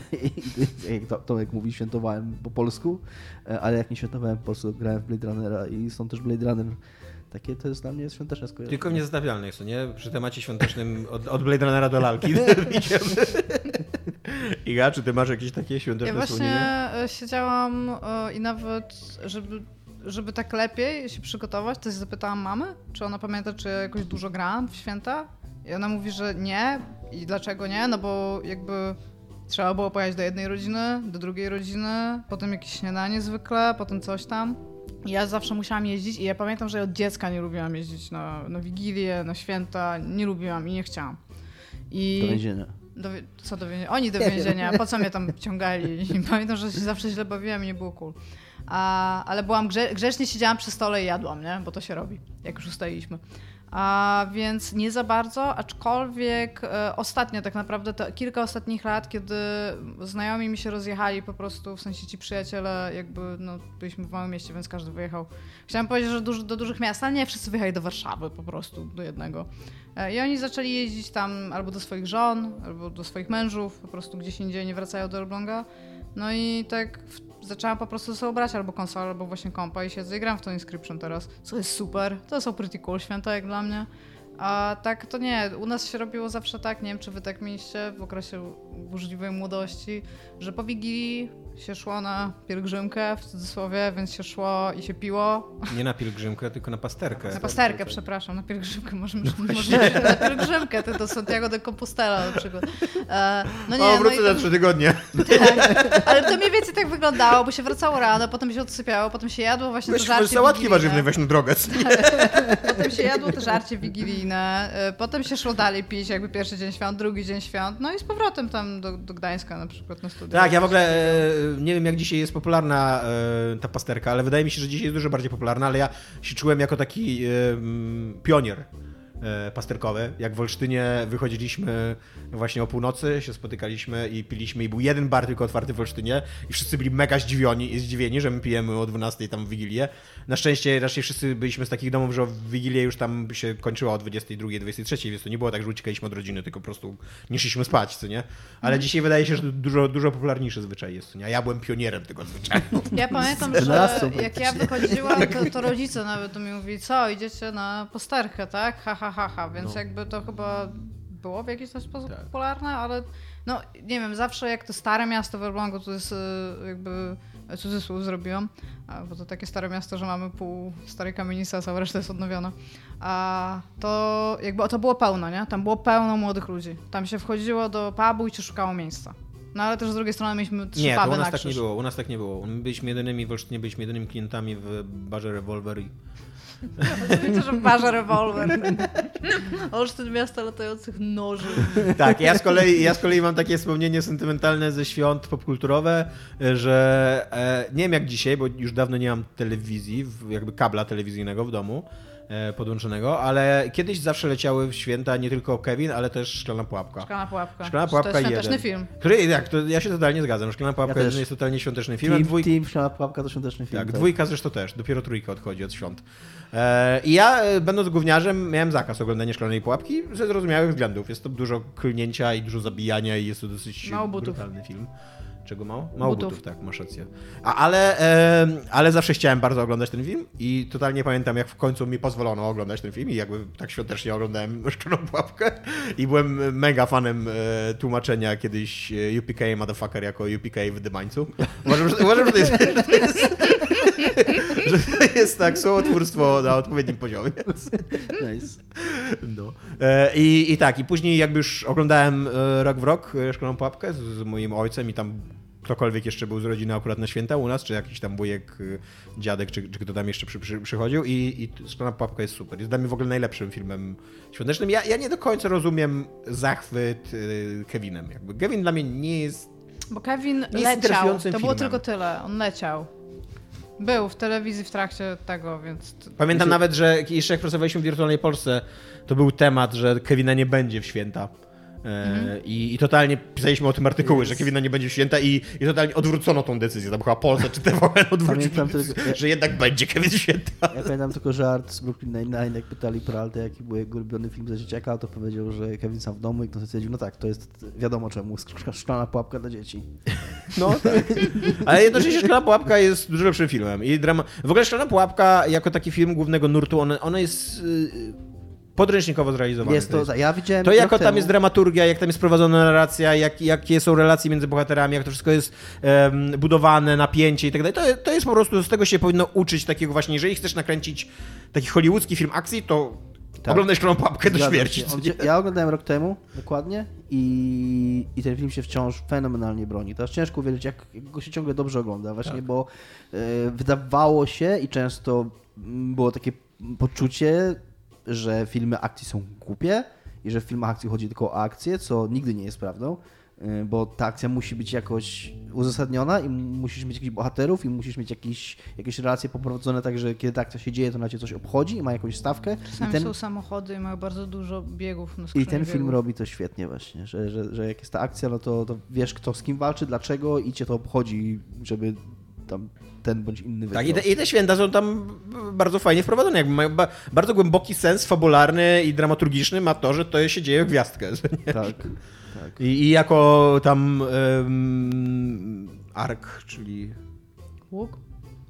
I jak to, Tomek mówi, świętowałem po polsku, e, ale jak nie świętowałem po polsku, grałem w Blade Runnera i stąd też Blade Runner takie to jest dla mnie świąteczne skojarzenie. Tylko niezatawialne jest to, nie? Przy temacie świątecznym od, od Blade Runnera do lalki. [LAUGHS] [LAUGHS] Iga, czy ty masz jakieś takie Ja świąteczne właśnie wspomnienia? e, siedziałam e, i nawet, żeby, żeby tak lepiej się przygotować, to zapytałam mamy, czy ona pamięta, czy ja jakoś dużo grałam w święta. I ona mówi, że nie. I dlaczego nie? No bo jakby trzeba było pojechać do jednej rodziny, do drugiej rodziny, potem jakieś śniadanie zwykle, potem coś tam. I Ja zawsze musiałam jeździć i ja pamiętam, że od dziecka nie lubiłam jeździć na, na Wigilię, na święta. Nie lubiłam i nie chciałam. I... Do więzienia. Do, co do więzienia? Oni do więzienia. Po co mnie tam ciągali? [LAUGHS] I pamiętam, że się zawsze źle bawiłam i nie było cool. A, ale byłam grze, grzecznie siedziałam przy stole i jadłam, nie? Bo to się robi, jak już ustaliliśmy. A więc nie za bardzo, aczkolwiek e, ostatnio tak naprawdę, to kilka ostatnich lat, kiedy znajomi mi się rozjechali po prostu, w sensie ci przyjaciele, jakby no, byliśmy w małym mieście, więc każdy wyjechał. Chciałam powiedzieć, że do dużych miast, ale nie, wszyscy wyjechali do Warszawy po prostu, do jednego. E, I oni zaczęli jeździć tam albo do swoich żon, albo do swoich mężów, po prostu gdzieś indziej, nie wracają do Elbląga. No i tak w, zaczęłam po prostu sobie brać albo konsolę, albo właśnie kompa i siedzę i gram w to Inscription teraz, co jest super. To są pretty cool święta jak dla mnie. A tak to nie, u nas się robiło zawsze tak, nie wiem czy wy tak mieliście w okresie burzliwej młodości, że po Wigilii się szło na pielgrzymkę, w cudzysłowie, więc się szło i się piło. Nie na pielgrzymkę, tylko na pasterkę. Na pasterkę, przepraszam, na pielgrzymkę. Możemy, [LAUGHS] możemy iść na pielgrzymkę, ty do Santiago de Compostela na przykład. E, no nie, o, no wrócę i za to, trzy tygodnie. [LAUGHS] tak, ale to mniej więcej tak wyglądało, bo się wracało rano, potem się odsypiało, potem się jadło właśnie Weź to żarcie sałatki warzywne, weź na drogę. [LAUGHS] Potem się jadło to żarcie wigilijne, e, potem się szło dalej pić, jakby pierwszy dzień świąt, drugi dzień świąt, no i z powrotem tam do, do Gdańska na przykład na studia. Tak, ja w ogóle e, nie wiem jak dzisiaj jest popularna e, ta pasterka, ale wydaje mi się, że dzisiaj jest dużo bardziej popularna, ale ja się czułem jako taki e, pionier pasterkowy. Jak w Olsztynie wychodziliśmy właśnie o północy, się spotykaliśmy i piliśmy i był jeden bar tylko otwarty w Olsztynie i wszyscy byli mega zdziwieni, zdziwieni że my pijemy o 12 tam w Wigilię. Na szczęście raczej wszyscy byliśmy z takich domów, że w Wigilię już tam się kończyła o 22, 23, więc to nie było tak, że uciekaliśmy od rodziny, tylko po prostu nie szliśmy spać, co nie? Ale dzisiaj wydaje się, że dużo, dużo popularniejszy zwyczaj jest, co nie? A ja byłem pionierem tego zwyczaju. Ja pamiętam, że jak ja wychodziłam, to, to [LAUGHS] rodzice nawet do mnie mówili, co, idziecie na posterkę, tak? Ha, ha, ha, ha. Więc No. jakby to chyba było w jakiś tam sposób Tak. popularne, ale no nie wiem, zawsze jak to stare miasto w Elblągu, to jest e, jakby cudzysłów zrobiłam, bo to takie stare miasto, że mamy pół starej kamienicy, a cała reszta jest odnowiona. A to jakby to było pełno, nie? Tam było pełno młodych ludzi. Tam się wchodziło do pubu i się szukało miejsca. No ale też z drugiej strony mieliśmy trzy Nie, puby u na nas tak nie krzyż. było. U nas tak nie było. My byliśmy jedynymi w Olsztynie, byliśmy jedynymi klientami w barze Revolver i Wiecie, że parza rewolwer. Olsztyn miasta latających noży. Tak, ja z, kolei, ja z kolei mam takie wspomnienie sentymentalne ze świąt popkulturowe, że e, nie wiem jak dzisiaj, bo już dawno nie mam telewizji, jakby kabla telewizyjnego w domu, podłączonego, ale kiedyś zawsze leciały w święta nie tylko Kevin, ale też Szklana Pułapka. Szklana pułapka. Szklana Pułapka to jest świąteczny film. Który, jak, to ja się totalnie zgadzam. Szklana Pułapka Ja jest totalnie świąteczny film, a Team, dwójka... team Szklana Pułapka to świąteczny film. Tak, dwójka zresztą też, dopiero trójka odchodzi od świąt. E, I ja, e, będąc gówniarzem, miałem zakaz oglądania Szklanej Pułapki ze zrozumiałych względów. Jest to dużo klnięcia i dużo zabijania i jest to dosyć Mało brutalny film. Czego mało? Mało Butów. butów, tak, masz rację. A, ale, e, ale zawsze chciałem bardzo oglądać ten film i totalnie pamiętam, jak w końcu mi pozwolono oglądać ten film i jakby tak świątecznie oglądałem [LAUGHS] Szklaną Pułapkę i byłem mega fanem e, tłumaczenia kiedyś e, UPK Motherfucker jako UPK w Dymańcu. Uważam, że, uważam, że to jest, że [LAUGHS] to jest jest tak słowotwórstwo na odpowiednim poziomie. [LAUGHS] Nice. No. E, I, I tak, i później jakby już oglądałem e, rok w rok e, Szklaną Pułapkę z, z moim ojcem i tam ktokolwiek jeszcze był z rodziny akurat na święta u nas, czy jakiś tam wujek, dziadek, czy, czy kto tam jeszcze przy, przy, przychodził i, i Szklana Pułapka jest super. Jest dla mnie w ogóle najlepszym filmem świątecznym. Ja, ja nie do końca rozumiem zachwyt Kevinem. Jakby Kevin dla mnie nie jest Bo Kevin leciał. To było filmem. tylko tyle. On leciał. Był w telewizji w trakcie tego, więc... Pamiętam nawet, że jeszcze jak pracowaliśmy w Wirtualnej Polsce, to był temat, że Kevina nie będzie w święta. E, i, I totalnie pisaliśmy o tym artykuły, że Kevina nie będzie święta i, i totalnie odwrócono tą decyzję. Tam chyba Polsce czy TVN odwrócił, tylko- że jednak będzie Kevin święta. Ja pamiętam tylko żart z Brooklyn Nine-Nine, jak pytali Peralta, jaki był jego ulubiony film za dzieciaka, to powiedział, że Kevin sam w domu i ktoś stwierdził, no tak, to jest wiadomo czemu, szk- szklana pułapka dla dzieci. [LAUGHS] No tak. Ale jednocześnie Szklana Pułapka jest dużo lepszym filmem. I drama... W ogóle Szklana Pułapka jako taki film głównego nurtu, ona, ona jest y, podręcznikowo zrealizowana. Jest to, ja widziałem To jako tam jest dramaturgia, jak tam jest prowadzona narracja, jak, jakie są relacje między bohaterami, jak to wszystko jest em, budowane, napięcie i tak dalej. To, to jest po prostu, z tego się powinno uczyć takiego właśnie, jeżeli chcesz nakręcić taki hollywoodzki film akcji, to Tak. oglądaj Szklaną Pułapkę do śmierci. ja oglądałem rok temu, dokładnie, i, i ten film się wciąż fenomenalnie broni. Teraz ciężko uwierzyć, jak, go się ciągle dobrze ogląda, właśnie, Tak. bo e, wydawało się i często mm, było takie poczucie, że filmy akcji są głupie i że w filmach akcji chodzi tylko o akcję, co nigdy nie jest prawdą. e, Bo ta akcja musi być jakoś uzasadniona i musisz mieć jakichś bohaterów i musisz mieć jakieś, jakieś relacje poprowadzone tak, że kiedy ta akcja się dzieje, to na cię coś obchodzi i ma jakąś stawkę. Czasami I ten, są samochody i mają bardzo dużo biegów na i ten film biegów. robi to świetnie właśnie, że, że, że jak jest ta akcja, no to, to wiesz kto z kim walczy, dlaczego i cię to obchodzi, żeby tam ten bądź inny Tak, i te, i te święta są tam bardzo fajnie wprowadzone. Jakby mają ba, bardzo głęboki sens fabularny i dramaturgiczny ma to, że to się dzieje w gwiazdkę. że nie? Tak, tak. I, I jako tam um, ark, czyli Łuk?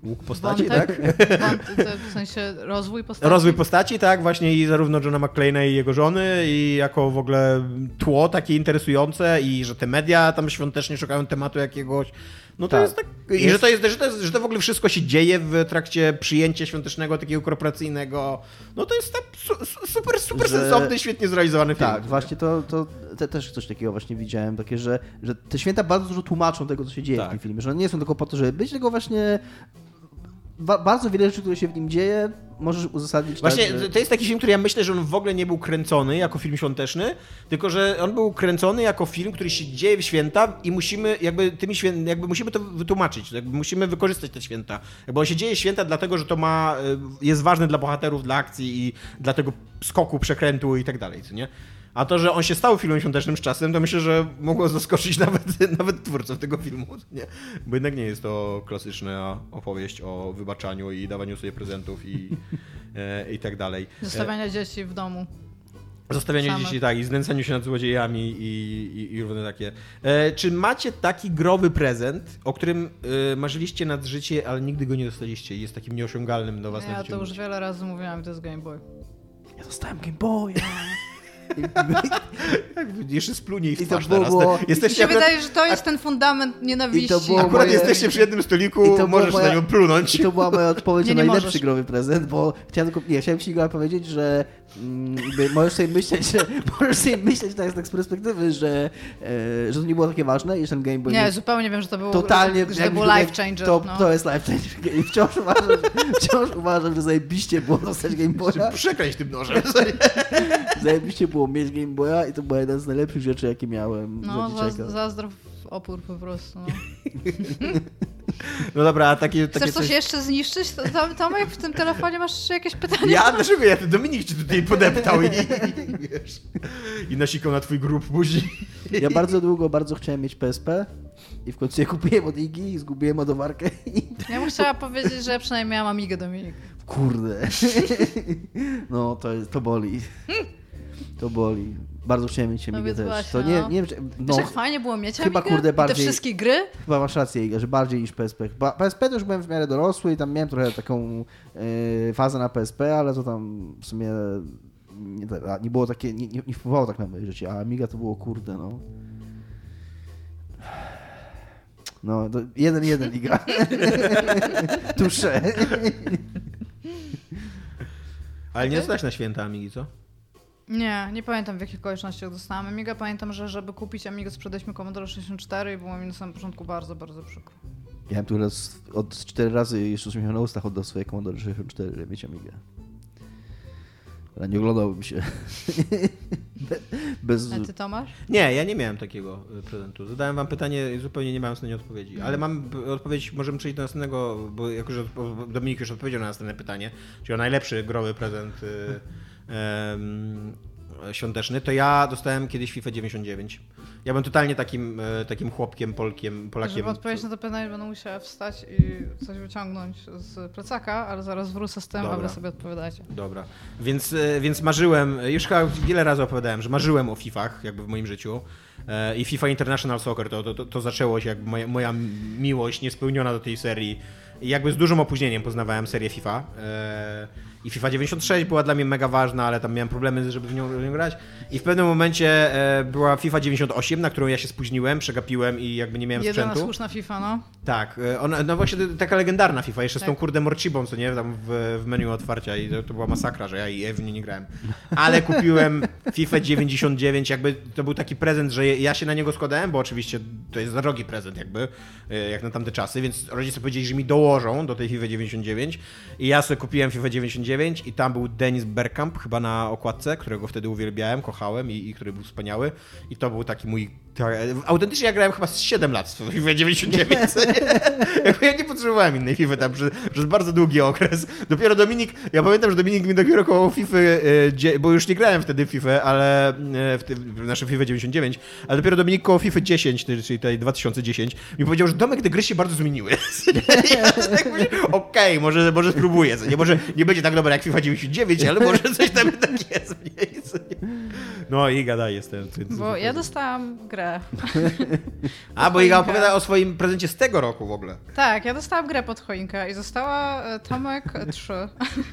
łuk postaci, Wątek? tak? Wąt- to w sensie rozwój postaci? Rozwój postaci, tak, właśnie i zarówno Johna McClane'a i jego żony i jako w ogóle tło takie interesujące i że te media tam świątecznie szukają tematu jakiegoś. No to Tak. jest tak. I Jest- że to jest, że to jest, że to w ogóle wszystko się dzieje w trakcie przyjęcia świątecznego, takiego korporacyjnego. No to jest tak su, su, super, super Że- sensowny, świetnie zrealizowany film. Tak, właśnie to, to te, też coś takiego właśnie widziałem, takie, że, że te święta bardzo dużo tłumaczą tego, co się dzieje Tak. w tym filmie, że one nie są tylko po to, żeby być, tylko właśnie ba, bardzo wiele rzeczy, które się w nim dzieje, możesz uzasadnić Właśnie tak, że... to jest taki film, który ja myślę, że on w ogóle nie był kręcony jako film świąteczny, tylko że on był kręcony jako film, który się dzieje w święta i musimy jakby tymi świę... jakby musimy to wytłumaczyć, jakby musimy wykorzystać te święta. Jakby on się dzieje święta dlatego, że to ma y, jest ważne dla bohaterów, dla akcji i dla tego skoku, przekrętu i tak dalej, co nie? A to, że on się stał filmem świątecznym z czasem, to myślę, że mogło zaskoczyć [LAUGHS] nawet, nawet twórców tego filmu. Nie? Bo jednak nie jest to klasyczna opowieść o wybaczaniu i dawaniu sobie prezentów i, [LAUGHS] e, i tak dalej. Zostawiania dzieci w domu. Zostawianie Same. dzieci, tak, i znęcaniu się nad złodziejami i, i, i różne takie. E, czy macie taki growy prezent, o którym e, marzyliście nad życie, ale nigdy go nie dostaliście i jest takim nieosiągalnym do was na Ja to już wiele razy mówiłam, to jest Game Boy. Ja dostałem Game Boya. [LAUGHS] Tak, jeszcze splunij w I to twarz teraz. było- Mi Jesteście się akurat, wydaje, że to jest ten fundament nienawiści. I to było akurat moje- jesteście przy jednym stoliku, I to możesz moja- na nią plunąć. I to była moja odpowiedź Nie, na nie najlepszy możesz. growy prezent, bo chciałem tylko, nie, chciałem ci Igor powiedzieć, że mm, możesz sobie myśleć, że [LAUGHS] możesz sobie myśleć tak, tak z perspektywy, że, e, że to nie było takie ważne i że ten Game Boy Nie, zupełnie wiem, że to było, totalnie że to był life changer. To, no. to jest life changer. I wciąż uważam, [LAUGHS] wciąż uważam, że zajebiście było dostać Game Boya. Przekręć tym nożem. [LAUGHS] Zajebiście było mieć Game Boya i to była jedna z najlepszych rzeczy, jakie miałem No, za za, dzieciaka. zazdro w opór po prostu. No. No dobra, a takie, takie Chcesz coś jeszcze zniszczyć? To- Tom- Tomek, w tym telefonie masz jeszcze jakieś pytania? Ja? Dlaczego ja? Dominik ci tutaj podeptał i, i, wiesz, i nasikał na twój grób buzi. Ja bardzo długo, bardzo chciałem mieć PSP i w końcu je kupiłem od Igi i zgubiłem ładowarkę i Ja bym chciała powiedzieć, że przynajmniej miałam Amigę Dominik. kurde. No to, jest, to boli. To boli. Bardzo chciałem mieć No Amigę więc też. właśnie, To nie, no. nie wiem, czy- Wiesz, no, jak fajnie było mieć chyba, Amigę? kurde, I te bardziej- wszystkie gry? chyba masz rację Iga, że bardziej niż PSP. PSP to już byłem w miarę dorosły i tam miałem trochę taką e, fazę na PSP, ale to tam w sumie nie, nie było takie, nie, nie, nie wpływało tak na moje życie, a Amiga to było kurde, no. No, to jeden, jeden Iga. [LAUGHS] Tusze. Ale nie zostać na święta Amigi, co? Nie, nie pamiętam w jakich okolicznościach dostałam Amiga. Pamiętam, że żeby kupić Amigę sprzedaliśmy Commodore 64 i było mi na samym początku bardzo, bardzo przykro. Ja tu raz, od cztery razy jeszcze z na ustach oddał swoje Commodore 64, żeby mieć Amigę. Ale nie oglądałbym się. [LAUGHS] Be- Bez... A ty Tomasz? Nie, ja nie miałem takiego y, prezentu. Zadałem wam pytanie i zupełnie nie mając na nie odpowiedzi. Ale mam p- odpowiedź, możemy przejść do następnego, bo jako, że Dominik już odpowiedział na następne pytanie, czyli o najlepszy growy prezent y, [LAUGHS] świąteczny, to ja dostałem kiedyś FIFA 99. Ja byłem totalnie takim, e, takim chłopkiem, Polkiem, Polakiem. Żeby odpowiedzieć na to pytanie, będę musiała wstać i coś wyciągnąć z plecaka, ale zaraz wrócę z tym, Dobra. a wy sobie odpowiadacie. Dobra, więc, e, więc marzyłem, już chyba wiele razy opowiadałem, że marzyłem o FIFach jakby w moim życiu E, i FIFA International Soccer to, to, to, zaczęło się jakby moja, moja miłość niespełniona do tej serii i jakby z dużym opóźnieniem poznawałem serię FIFA i FIFA 96 była dla mnie mega ważna, ale tam miałem problemy, żeby w nią, w nią grać i w pewnym momencie e, była FIFA 98, na którą ja się spóźniłem, przegapiłem i jakby nie miałem Jedyna sprzętu. słuszna FIFA, no. Tak, e, ona, no właśnie taka legendarna FIFA, jeszcze z tą Tak. kurde morcibą, co nie, tam w, w menu otwarcia i to, to była masakra, że ja, ja w nie nie grałem. Ale kupiłem FIFA 99, jakby to był taki prezent, że ja się na niego składałem, bo oczywiście to jest drogi prezent jakby, e, jak na tamte czasy, więc rodzice powiedzieli, że mi dołożą do tej FIFA 99 i ja sobie kupiłem FIFA 99 i tam był Dennis Bergkamp chyba na okładce, którego wtedy uwielbiałem, kochałem i, i który był wspaniały. I to był taki mój autentycznie ja grałem chyba z 7 lat w FIFA 99. co nie? [LAUGHS] Jakby ja nie potrzebowałem innej FIFA tam przez, przez bardzo długi okres. Dopiero Dominik, ja pamiętam, że Dominik mi dopiero koło FIFA, e, bo już nie grałem wtedy w FIFA, ale e, w, w naszym FIFA 99, ale dopiero Dominik koło FIFA 10, czyli tej 2010, mi powiedział, że Domek, te gry się bardzo zmieniły. [LAUGHS] Ja tak mówię, Okej, może, może spróbuję, nie? Może nie będzie tak dobra jak FIFA 99, ale może coś tam tak jest? No i gadaj, jestem. Bo ja dostałam grę. [LAUGHS] A, bo Iga opowiada o swoim prezencie z tego roku w ogóle. Tak, ja dostałam grę pod choinkę i została e, Tomek 3.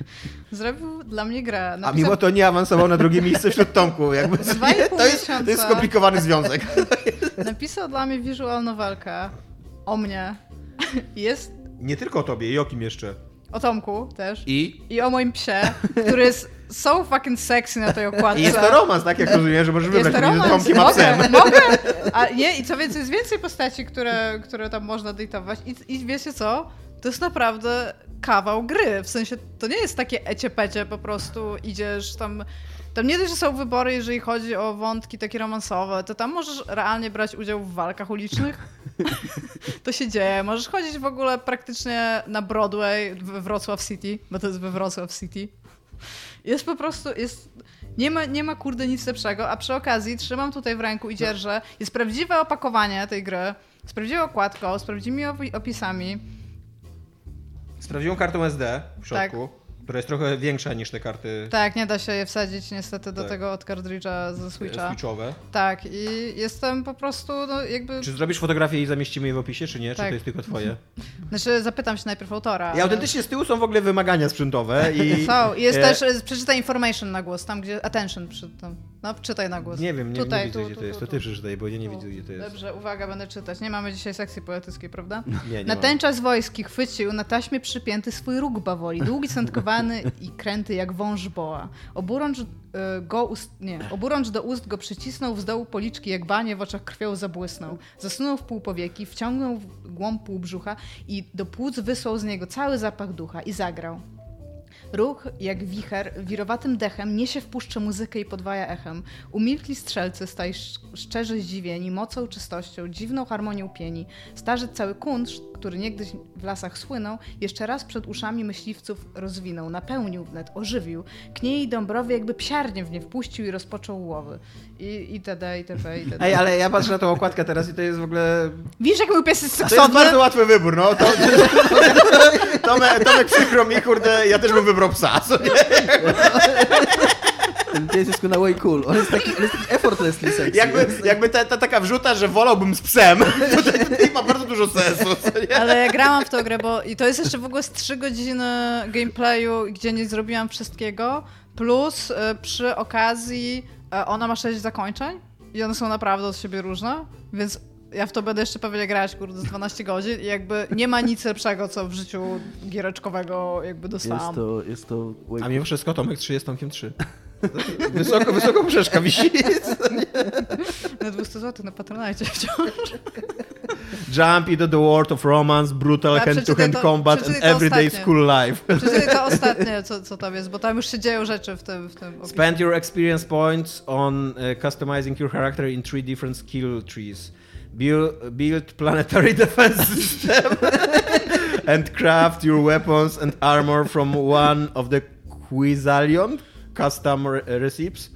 [LAUGHS] Zrobił dla mnie grę. A mimo to nie awansował na drugie miejsce wśród Tomku. Jakby [LAUGHS] to, jest, to jest skomplikowany związek. Napisał dla mnie visual novelkę o mnie. Jest Nie tylko o tobie, i o kim jeszcze? o Tomku też. I? I o moim psie, który jest so fucking sexy na tej okładce. I jest to romans, tak jak [LAUGHS] rozumiem, że możesz wybrać między Tomkiem a psem. mogę, [LAUGHS] mogę. A nie, i co więcej, jest więcej postaci, które, które tam można dejtować. I, I wiecie co? To jest naprawdę kawał gry. W sensie, to nie jest takie ecie-pecie, po prostu idziesz tam... Tam nie dość, że są wybory, jeżeli chodzi o wątki takie romansowe, to tam możesz realnie brać udział w walkach ulicznych. [LAUGHS] To się dzieje. Możesz chodzić w ogóle praktycznie na Broadway we Wrocław City, bo to jest we Wrocław City. Jest po prostu, jest, nie ma, nie ma kurde nic lepszego, a przy okazji trzymam tutaj w ręku i dzierżę, jest prawdziwe opakowanie tej gry, z prawdziwą okładką, z prawdziwymi opi- opisami. Z prawdziwą kartą SD w środku, która jest trochę większa niż te karty Tak, nie da się je wsadzić niestety do Tak. tego od kartridża ze Switcha. switchowe. Tak, i jestem po prostu, no jakby... Czy zrobisz fotografię i zamieścimy je w opisie, czy nie? Czy Tak. to jest tylko twoje? [LAUGHS] Znaczy, zapytam się najpierw autora. I ale- autentycznie z tyłu są w ogóle wymagania sprzętowe i... [LAUGHS] Są. Jest e, też, e, przeczytaj information na głos, tam gdzie, attention przy tym. No, czytaj na głos. Nie wiem, nie, Tutaj, nie widzę, tu, gdzie tu, to jest. tu, To ty przeczytaj, bo ja nie widzę, gdzie to jest. Dobrze, uwaga, będę czytać. Nie mamy dzisiaj sekcji poetyckiej, prawda? Nie, nie na mam. ten czas wojski chwycił na taśmie przypięty swój róg bawoli, długi, sętkowany i kręty jak wąż boa. Oburącz, y, go ust, nie, oburącz do ust go przycisnął, z dołu policzki jak banie w oczach krwią zabłysnął. Zasunął w pół powieki, wciągnął w głąb pół brzucha i do płuc wysłał z niego cały zapach ducha i zagrał. Ruch, jak wicher, wirowatym dechem niesie w puszczę muzykę i podwaja echem. Umilkli strzelcy, staj sz- szczerze zdziwieni, mocą, czystością, dziwną harmonią pieni. Starzec cały kunszt, który niegdyś w lasach słynął, jeszcze raz przed uszami myśliwców rozwinął, napełnił wnet, ożywił. Knie i Dąbrowy jakby psiarnie w nie wpuścił i rozpoczął łowy. I itd., itp., itd. Ej, ale ja patrzę na tą okładkę teraz i to jest w ogóle... Widzisz, jak mój pies jest To jest seksowny? bardzo łatwy wybór, no. To, [LAUGHS] Tomek, Tomek przykro mi, kurde, ja też bym wybrał psa, co nie? Ten pies jest na way cool. On jest taki, on jest taki effortlessly sexy. Jakby, jakby ta, ta taka wrzuta, że wolałbym z psem, to to tutaj ma bardzo dużo sensu? Ale ja grałam w tą grę, bo i to jest jeszcze w ogóle z 3 godziny gameplayu, gdzie nie zrobiłam wszystkiego, plus y, przy okazji y, ona ma 6 zakończeń i one są naprawdę od siebie różne, więc ja w to będę jeszcze pewnie grać, kurde, z 12 godzin i jakby nie ma nic lepszego, co w życiu giereczkowego jakby Jest dostałam. to, jest to A mimo wszystko Tomek 3 jest Tomkiem 3. Wysoko, wysoko poprzeczka wisi. Na 200 zł na Patronite wciąż. Jump into the world of romance, brutal hand-to-hand to- combat and everyday ostatnie. school life. Przeczytaj to ostatnie, co, co tam jest, bo tam już się dzieją rzeczy w tym, w tym. Spend your experience points on uh, customizing your character in three different skill trees. Build, build planetary [LAUGHS] defense system [LAUGHS] and craft your weapons and armor from one of the Quizalion custom re- recipes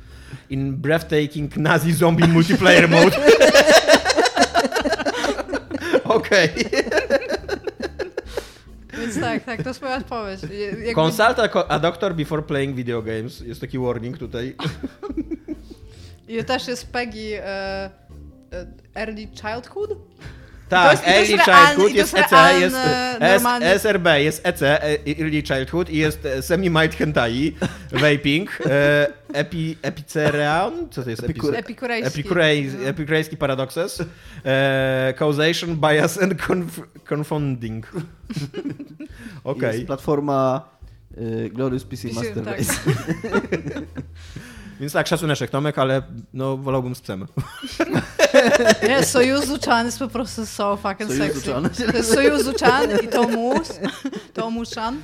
in breathtaking Nazi zombie multiplayer mode. [LAUGHS] Okej. Więc tak, tak, to jest moja odpowiedź. Jakby... Consult a, a doctor before playing video games. Jest taki warning tutaj. I też jest Peggy e, Early Childhood? Tak, to jest Early Childhood jest EC, realny, jest S, SRB, jest EC, e, Early Childhood i jest e, Semi-Might Hentai, [LAUGHS] Vaping, e, epi, Epicerean, co to jest? Epikur- Epice- Epikurejski. No. Epikurejski Paradoxes, e, Causation, Bias and conf, Confounding. [LAUGHS] Okej. Jest platforma y, Glorious PC PC, Master tak. Race. [LAUGHS] Więc tak, szacuneczek Tomek, ale no wolałbym z psem. Nie, Sojuzu-chan jest po prostu so fucking sexy. Sojuzu-chan. To jest Sojuzu-chan i Tomus, Tomus-chan.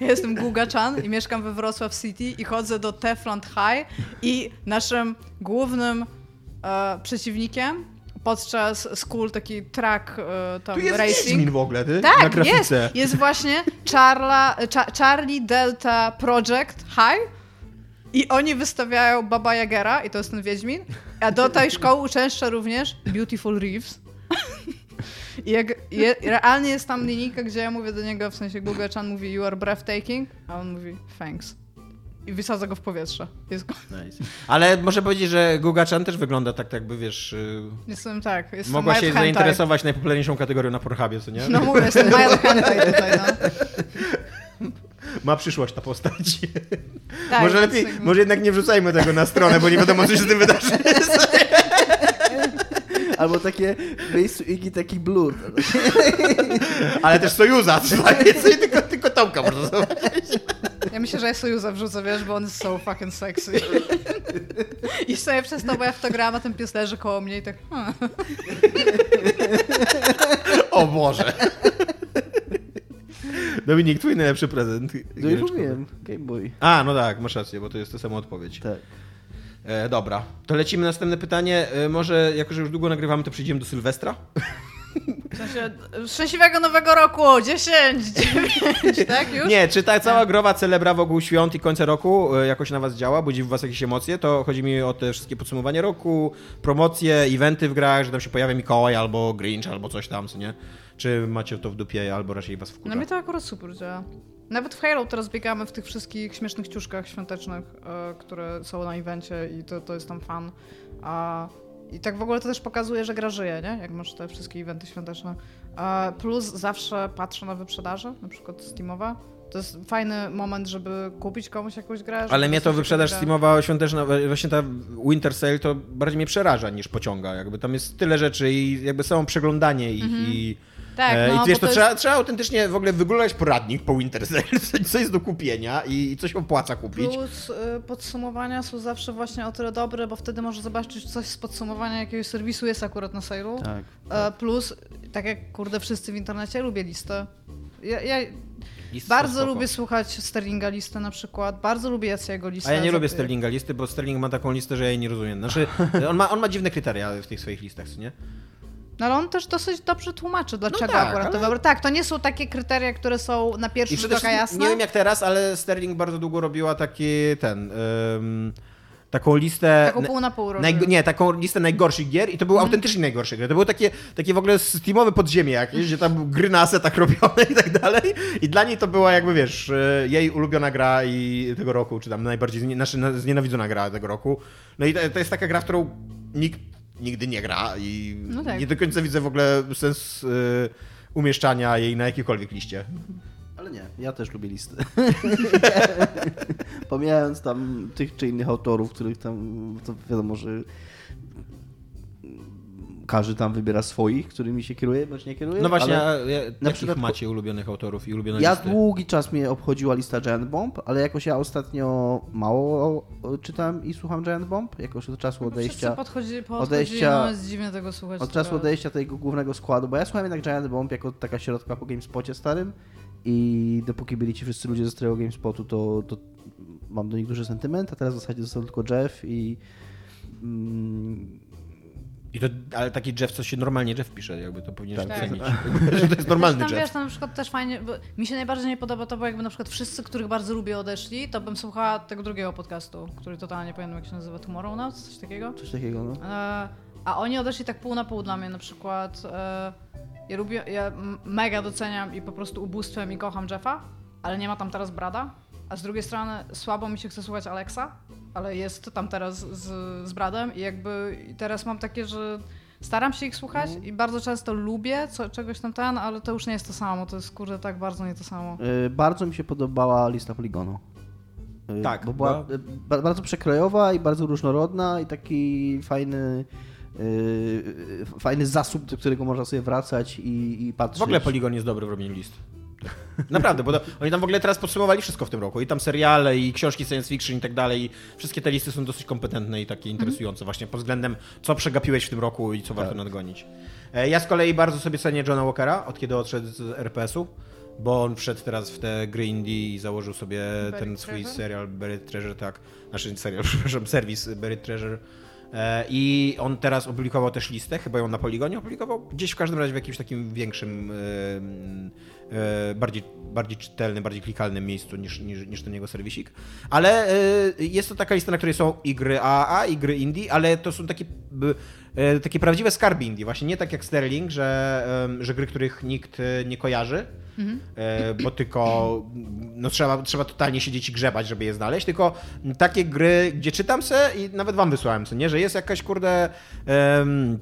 Ja jestem Guga-chan i mieszkam we Wrocław City i chodzę do Tefront High i naszym głównym e, przeciwnikiem podczas school taki track e, tam Tu jest racing. Wiedźmin w ogóle, ty? na Tak, jest. grafice. Jest właśnie Charla, Cha, Charlie Delta Project High i oni wystawiają Baba Jagera i to jest ten Wiedźmin, a do tej szkoły uczęszcza również Beautiful Reeves. I jak je, realnie jest tam linijka, gdzie ja mówię do niego, w sensie Google Chan mówi you are breathtaking, a on mówi thanks. I wysadza go w powietrze. Jest, Nice. Ale muszę powiedzieć, że Guga-chan też wygląda tak, jakby wiesz... y, jestem tak, jestem Mogła się hentai. zainteresować najpopularniejszą kategorią na Pornhubie, co nie? No mówię, jestem mild hentai tutaj, no. [LAUGHS] Ma przyszłość ta postać. [LAUGHS] Tak, może lepiej, jakby- może jednak nie wrzucajmy tego na stronę, bo nie wiadomo, co się z tym wydarzy. [LAUGHS] Albo takie miejscu Iggy taki blur. [LAUGHS] Ale też Sojuza, słuchaj, tylko, tylko Tomka można zobaczyć. Ja myślę, że ja Sojuza wrzucę, wiesz, bo on jest so fucking sexy. I sobie przez to, bo ja w to grałam, a ten pies leży koło mnie i tak... Hmm. O Boże. Dominik, twój najlepszy prezent. No już mówiłem, Game Boy. A, no tak, masz rację, bo to jest ta sama odpowiedź. Tak. E, dobra, to lecimy na następne pytanie. E, może, jako że już długo nagrywamy, to przejdziemy do Sylwestra? W sensie, szczęśliwego nowego roku! 10, 9, [LAUGHS] tak już? Nie, czy ta cała growa celebra wokół świąt i końca roku e, jakoś na was działa, budzi w was jakieś emocje? To chodzi mi o te wszystkie podsumowanie roku, promocje, eventy w grach, że tam się pojawia Mikołaj albo Grinch albo coś tam, co nie? Czy macie to w dupie albo raczej was wkurza? No mnie to akurat super działa. Nawet w Halo teraz biegamy w tych wszystkich śmiesznych ciuszkach świątecznych, e, które są na evencie i to, to jest tam fan. A, I tak w ogóle to też pokazuje, że gra żyje, nie? Jak masz te wszystkie eventy świąteczne. Plus zawsze patrzę na wyprzedaże, na przykład Steamowe. To jest fajny moment, żeby kupić komuś jakąś grę. Ale mnie to wyprzedaż. Steamowa świąteczna, właśnie ta Winter Sale to bardziej mnie przeraża niż pociąga. Jakby tam jest tyle rzeczy i jakby samo przeglądanie ich i... Tak, e, no, I wiesz, to, to trzeba, jest- trzeba autentycznie w ogóle wygooglać poradnik po Winter Sale, [LAUGHS] co jest do kupienia i coś opłaca kupić. Plus y, podsumowania są zawsze właśnie o tyle dobre, bo wtedy możesz zobaczyć czy coś z podsumowania jakiegoś serwisu jest akurat na sale'u. Tak. E, plus, tak jak kurde wszyscy w internecie lubię listę. Ja, ja, Bardzo spoko. lubię słuchać Sterlinga listę na przykład. Bardzo lubię Jacego listę. A ja nie lubię Sterlinga listy, bo Sterling ma taką listę, że ja jej nie rozumiem. Znaczy, [LAUGHS] on ma, on ma dziwne kryteria w tych swoich listach, co nie? No ale on też dosyć dobrze tłumaczy, dlaczego tak, akurat to ale- wybrał. Tak, to nie są takie kryteria, które są na pierwszy rzut oka jasne. nie wiem jak teraz, ale Sterling bardzo długo robiła taki ten... ym, taką listę... Taką pół na pół. Najg- nie, taką listę najgorszych gier i to były autentycznie najgorsze gry. To były takie, takie w ogóle steamowe podziemie jakieś, gdzie tam gry na asetach robione i tak dalej. I dla niej to była jakby, wiesz, e, jej ulubiona gra i tego roku, czy tam najbardziej znaczy, na- znienawidzona gra tego roku. No i to, to jest taka gra, w którą nikt nigdy nie gra i No tak. nie do końca widzę w ogóle sens e, umieszczania jej na jakiejkolwiek liście. Ale nie, ja też lubię listy. [LAUGHS] Pomijając tam tych czy innych autorów, których tam, to wiadomo, że każdy tam wybiera swoich, którymi się kieruje, bądź nie kieruje. No właśnie, ale ja, jakich przykład- macie ulubionych autorów i ulubione ja listy? długi czas mnie obchodziła lista Giant Bomb, ale jakoś ja ostatnio mało czytam i słucham Giant Bomb, jakoś od czasu Wszyscy odejścia. podchodzi, podchodzi, odejścia- no jest dziwne tego słuchać. Od czasu teraz. odejścia tego głównego składu, bo ja słuchałem jednak Giant Bomb jako taka środka po GameSpocie starym i dopóki byli ci wszyscy ludzie ze starego GameSpotu, to, to mam do nich duży sentyment, a teraz w zasadzie został tylko Jeff i mm, I to, ale taki Jeff, co się normalnie Jeff pisze, jakby to powinieneś Tak. docenić. [LAUGHS] że to jest normalny tam, Jeff. wiesz, tam na przykład też fajnie, bo mi się najbardziej nie podoba to, bo jakby na przykład wszyscy, których bardzo lubię odeszli, to bym słuchała tego drugiego podcastu, który totalnie nie pamiętam jak się nazywa, Tomorrow coś takiego. coś takiego, no. E, a oni odeszli tak pół na pół dla mnie na przykład. E, ja lubię, ja mega doceniam i po prostu ubóstwem i kocham Jeffa, ale nie ma tam teraz Brada. A z drugiej strony słabo mi się chce słuchać Alexa, ale jest tam teraz z, z Bradem i jakby teraz mam takie, że staram się ich słuchać i bardzo często lubię co, czegoś tam ten, ale to już nie jest to samo. To jest kurde tak bardzo nie to samo. Y, Bardzo mi się podobała lista Poligonu. Y, Tak, Bo była bo- y, ba- bardzo przekrojowa i bardzo różnorodna i taki fajny y, fajny zasób, do którego można sobie wracać i, i patrzeć. W ogóle Polygon jest dobry w robieniu list. Naprawdę, bo to, oni tam w ogóle teraz podsumowali wszystko w tym roku. I tam seriale, i książki science fiction i tak dalej. I wszystkie te listy są dosyć kompetentne i takie interesujące właśnie pod względem, co przegapiłeś w tym roku i co warto nadgonić. E, Ja z kolei bardzo sobie cenię Johna Walkera, od kiedy odszedł z RPS-u, bo on wszedł teraz w te gry indie i założył sobie Buried ten swój Treasure? serial Buried Treasure, tak. Znaczy serial, [LAUGHS] przepraszam, serwis Buried Treasure. E, I on teraz opublikował też listę, chyba ją na Poligonie opublikował, gdzieś w każdym razie w jakimś takim większym, bardziej, bardziej czytelnym, bardziej klikalnym miejscu niż, niż, niż ten jego serwisik. Ale e, jest to taka lista, na której są i gry AAA, i gry indie, ale to są takie, e, takie prawdziwe skarby indie. Właśnie nie tak jak Sterling, że, że gry, których nikt e, nie kojarzy, e, bo tylko no, trzeba, trzeba totalnie siedzieć i grzebać, żeby je znaleźć, tylko takie gry, gdzie czytam se i nawet wam wysłałem, co nie, że jest jakaś kurde em,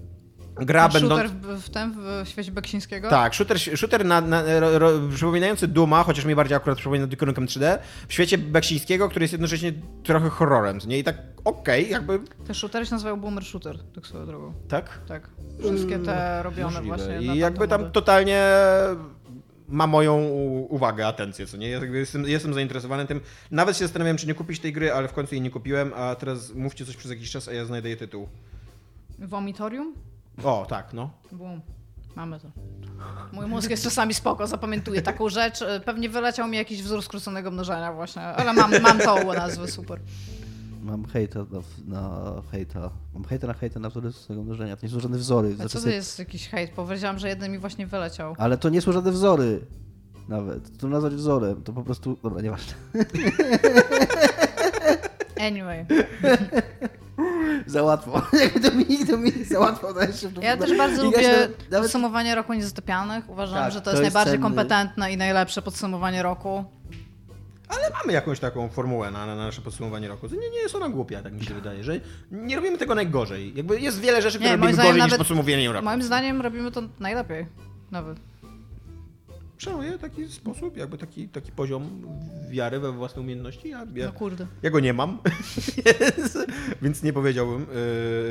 gra Shooter będąca... w, w tym, w świecie Beksińskiego? Tak, shooter, shooter na, na, ro, przypominający Duma, chociaż mi bardziej akurat przypomina Duke Nukem 3D, w świecie Beksińskiego, który jest jednocześnie trochę horrorem, nie? I tak okej, jakby, Te shootery się nazywają Boomer Shooter, tak swoją drogą. tak? Tak. Wszystkie te robione Możliwe. właśnie. I jakby tam mody. totalnie ma moją uwagę, atencję, co nie? Ja jestem, jestem zainteresowany tym. Nawet się zastanawiałem, czy nie kupić tej gry, ale w końcu jej nie kupiłem, a teraz mówcie coś przez jakiś czas, a ja znajdę jej tytuł. Vomitorium? O, tak, no. Bum. Mamy to. Mój mózg jest czasami spoko, zapamiętuje taką rzecz. E, Pewnie wyleciał mi jakiś wzór skróconego mnożenia właśnie, ale mam, mam tą nazwę, super. Mam hejta na, na hejta. Mam hejta na hejta na wzory tego mnożenia. To nie są żadne wzory. A Znaczy co to sobie- jest jakiś hejt? Powiedziałam, że jeden mi właśnie wyleciał. Ale to nie są żadne wzory. Nawet. To nazwać wzorem. To po prostu. Dobra, nieważne. Anyway. [LAUGHS] Za łatwo. [LAUGHS] Jakby Dominik, Dominik za łatwo Ja też bardzo I lubię nawet podsumowanie roku niezatopianych. Uważam, Tak, że to, to jest jest najbardziej cenny. kompetentne i najlepsze podsumowanie roku. Ale mamy jakąś taką formułę na, na nasze podsumowanie roku. To nie, nie jest ona głupia, tak mi się wydaje, że nie robimy tego najgorzej. Jakby jest wiele rzeczy, które Nie, robimy gorzej niż nawet- podsumowanie roku. Moim zdaniem robimy to najlepiej. Nawet. Szanuję taki sposób, jakby taki, taki poziom wiary we własne umiejętności. Ja, ja, No kurde. ja go nie mam, [LAUGHS] więc, nie powiedziałbym,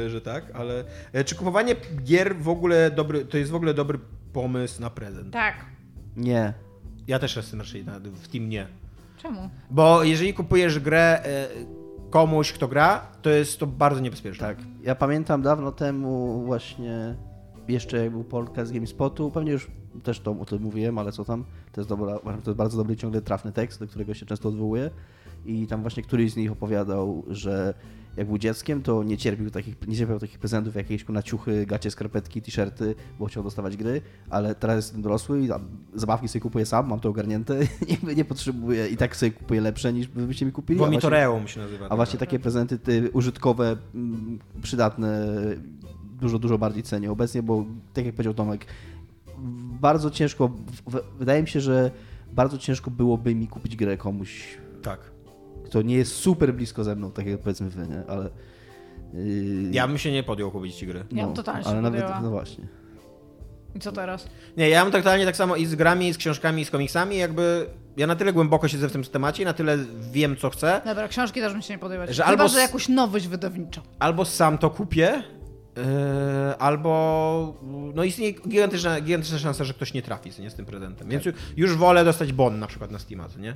yy, że tak, ale e, czy kupowanie gier w ogóle dobry, to jest w ogóle dobry pomysł na prezent? Tak. Nie. Ja też jestem raczej na, w tym nie. Czemu? Bo jeżeli kupujesz grę e, komuś, kto gra, to jest to bardzo niebezpieczne. Tak. Ja pamiętam dawno temu właśnie jeszcze jak był podcast GameSpotu, pewnie już też to o tym mówiłem, ale co tam, to jest, dobra, to jest bardzo dobry, ciągle trafny tekst, do którego się często odwołuję i tam właśnie któryś z nich opowiadał, że jak był dzieckiem, to nie cierpił takich, nie cierpiał takich prezentów, jakieś na ciuchy, gacie, skarpetki, t-shirty, bo chciał dostawać gry, ale teraz jestem dorosły i zabawki sobie kupuję sam, mam to ogarnięte, [LAUGHS] nie, nie potrzebuję i tak sobie kupuję lepsze niż byście mi kupili. Vomitoreum się nazywa. a właśnie takie prezenty ty, użytkowe, mm, przydatne, dużo, dużo bardziej cenię obecnie, bo tak jak powiedział Tomek, bardzo ciężko, wydaje mi się, że bardzo ciężko byłoby mi kupić grę komuś, Tak. kto nie jest super blisko ze mną, tak jak powiedzmy wy, nie? Ale... Yy, Ja bym się nie podjął kupić ci gry. Ja bym totalnie się Ale nawet, podjęła. no właśnie. I co teraz? Nie, ja mam totalnie tak samo i z grami, i z książkami, i z komiksami, jakby ja na tyle głęboko siedzę w tym temacie, na tyle wiem, co chcę, Dobra, książki też bym się nie podejmować. Że Chyba, albo że jakąś nowość wydawniczą. albo sam to kupię, yy, albo no istnieje gigantyczna, gigantyczna szansa, że ktoś nie trafi nie, z tym prezentem. Więc ju- już wolę dostać bon na przykład na Steama, nie?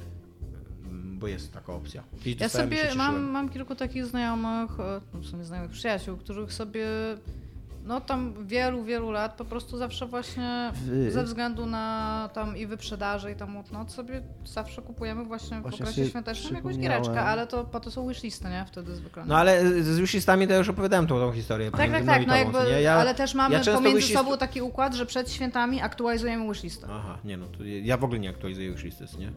Bo jest taka opcja. I Ja sobie mam, mam kilku takich znajomych, e, no w sumie znajomych przyjaciół, których sobie no tam wielu, wielu lat po prostu zawsze właśnie ze względu na tam i wyprzedaże i tam whatnot sobie zawsze kupujemy właśnie, Właśnie w okresie świątecznym jakąś giereczkę, ale to po to są wishlisty, nie? Wtedy zwykle. No ale z wishlistami to już opowiadałem tą, tą historię. tak, tak, tak, no jakby? Ja- ale też mamy ja pomiędzy wishlist- sobą taki układ, że przed świętami aktualizujemy wishlistę. Aha, nie no, to ja w ogóle nie aktualizuję wishlisty, nie?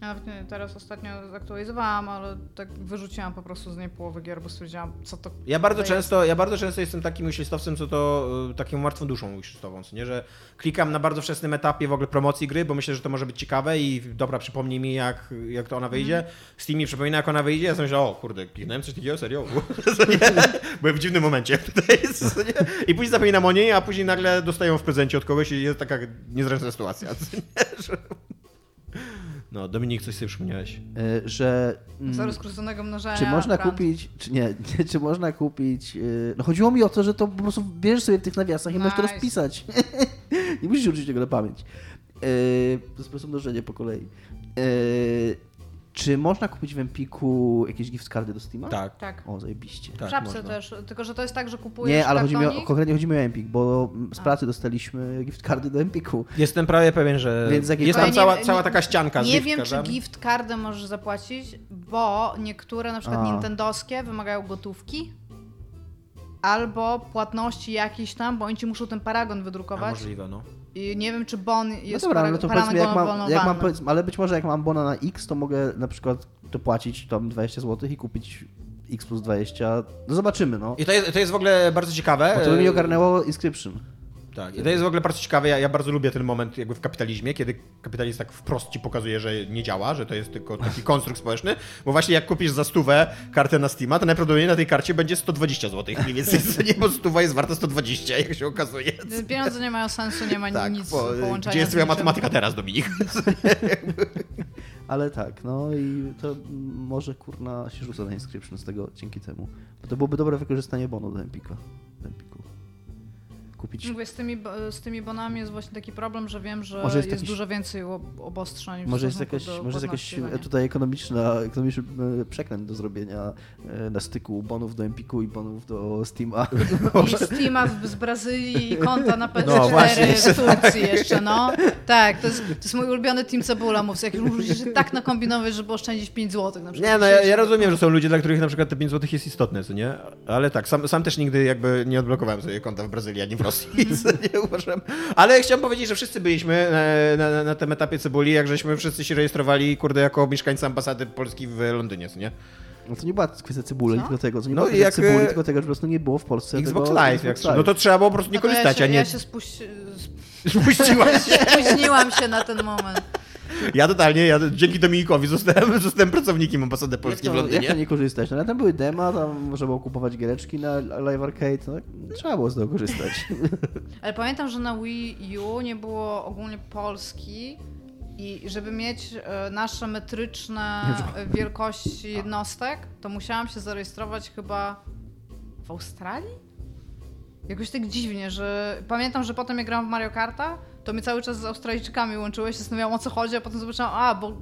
Ja nawet teraz ostatnio zaktualizowałam, ale tak wyrzuciłam po prostu z niej połowę gier, bo stwierdziłam, co to Ja bardzo, to często, ja bardzo często jestem takim wishlistowcem, co to y, taką martwą duszą wishlistową, co nie? Że klikam na bardzo wczesnym etapie w ogóle promocji gry, bo myślę, że to może być ciekawe i dobra, przypomnij mi jak, jak to ona wyjdzie. Mhm. Steam mi przypomina jak ona wyjdzie, ja sobie myślę, o kurde, kliknąłem coś takiego, serio? [LAUGHS] Byłem w dziwnym momencie? [LAUGHS] I później zapominam o niej, a później nagle dostają w prezencie od kogoś i jest taka niezręczna sytuacja. [LAUGHS] No, Dominik, coś sobie przypomniałeś. Yy, że... mm, za rozkruconego mnożenia. Czy można kupić, czy nie, nie, [LAUGHS] czy można kupić, yy, no chodziło mi o to, że to po prostu bierzesz sobie w tych nawiasach i możesz to Nice. rozpisać. [LAUGHS] nie musisz uczyć tego na pamięć. Yy, to jest po prostu mnożenie po kolei. Yy, czy można kupić w Empiku jakieś gift cardy do Steama? Tak. Tak. O, zajebiście. W Tak, Żabce można. też, tylko że to jest tak, że kupujesz Nie, ale chodzi mi o, konkretnie chodzi mi o Empik, bo z A. pracy dostaliśmy gift cardy do Empiku. Jestem prawie pewien, że Więc jakieś- jest tam nie- cała, nie- cała taka ścianka z Nie gift wiem, czy gift cardę możesz zapłacić, bo niektóre, na przykład A. nintendowskie, wymagają gotówki. Albo płatności jakiś tam, bo oni ci muszą ten paragon A, wydrukować. możliwe, no. I nie wiem, czy bon No jest dobra, para- no to powiedzmy, jak mam, jak mam, ale być może jak mam bona na X, to mogę na przykład dopłacić tam 20 zł i kupić X plus 20. No zobaczymy, no. I to jest, to jest w ogóle bardzo ciekawe. Bo to by mi e, ogarnęło Inscription. Tak, i to jest w ogóle bardzo ciekawe. Ja, ja bardzo lubię ten moment jakby w kapitalizmie, kiedy kapitalizm tak wprost ci pokazuje, że nie działa, że to jest tylko taki [LAUGHS] konstrukt społeczny. Bo właśnie jak kupisz za stówę kartę na Steama, to najprawdopodobniej na tej karcie będzie 120 zł. Mniej więcej, [LAUGHS] nie, bo stuwa jest warta 120, jak się okazuje. Pieniądze nie mają sensu, nie ma Tak, nic bo, połączenia gdzie jest twoja matematyka teraz, Dominik? [LAUGHS] Ale tak, no i to może kurna się rzuca na Inscription z tego dzięki temu. Bo to byłoby dobre wykorzystanie bonu do Empika. Do Empiku. Kupić. Mówię, z tymi, z tymi bonami jest właśnie taki problem, że wiem, że Może jest, jest jakiś- dużo więcej ob- obostrzeń Może jest jakaś, do może jest jakaś chyba nie. tutaj ekonomiczna, ekonomiczny e, przekręt do zrobienia e, na styku bonów do Empiku i bonów do Steama. I Steama z Brazylii i konta na PS4 No, właśnie. z Turcji jeszcze, no. Tak, to jest, to jest mój ulubiony Team Cebula musisz się tak nakombinować, żeby oszczędzić 5 zł na przykład. Nie, no ja, ja rozumiem, że są ludzie, dla których na przykład te 5 zł jest istotne, co nie? Ale tak, sam, sam też nigdy jakby nie odblokowałem sobie konta w Brazylii, ani w Rosji, [LAUGHS] nie uważam. Ale chciałem powiedzieć, że wszyscy byliśmy na, na, na tym etapie cebuli, jak żeśmy wszyscy się rejestrowali, kurde, jako mieszkańcy ambasady Polski w Londynie, co nie? No to nie była kwestia cebuli, tylko tego, to nie No była jak, cebuli, e, tylko tego, że po prostu nie było w Polsce Xbox tego Live, jak, no to trzeba było po prostu nie No to korzystać, ja się, a nie Ja się spuści, [LAUGHS] spuściłaś się. [LAUGHS] spóźniłam się na ten moment. Ja totalnie, ja dzięki Dominikowi zostałem, [LAUGHS] zostałem pracownikiem ambasady Jak Polski to, w jak to Londynie. nie korzystać? No ale tam były dema, tam można było kupować giereczki na Live Arcade, no, trzeba było z tego korzystać. [LAUGHS] Ale pamiętam, że na Wii U nie było ogólnie Polski i żeby mieć e, nasze metryczne [LAUGHS] wielkości jednostek, to musiałam się zarejestrować chyba w Australii? Jakoś tak dziwnie, że pamiętam, że potem jak grałam w Mario Karta, to mnie cały czas z Australijczykami łączyłeś, się zastanawiałam o co chodzi, a potem zobaczyłam, a, bo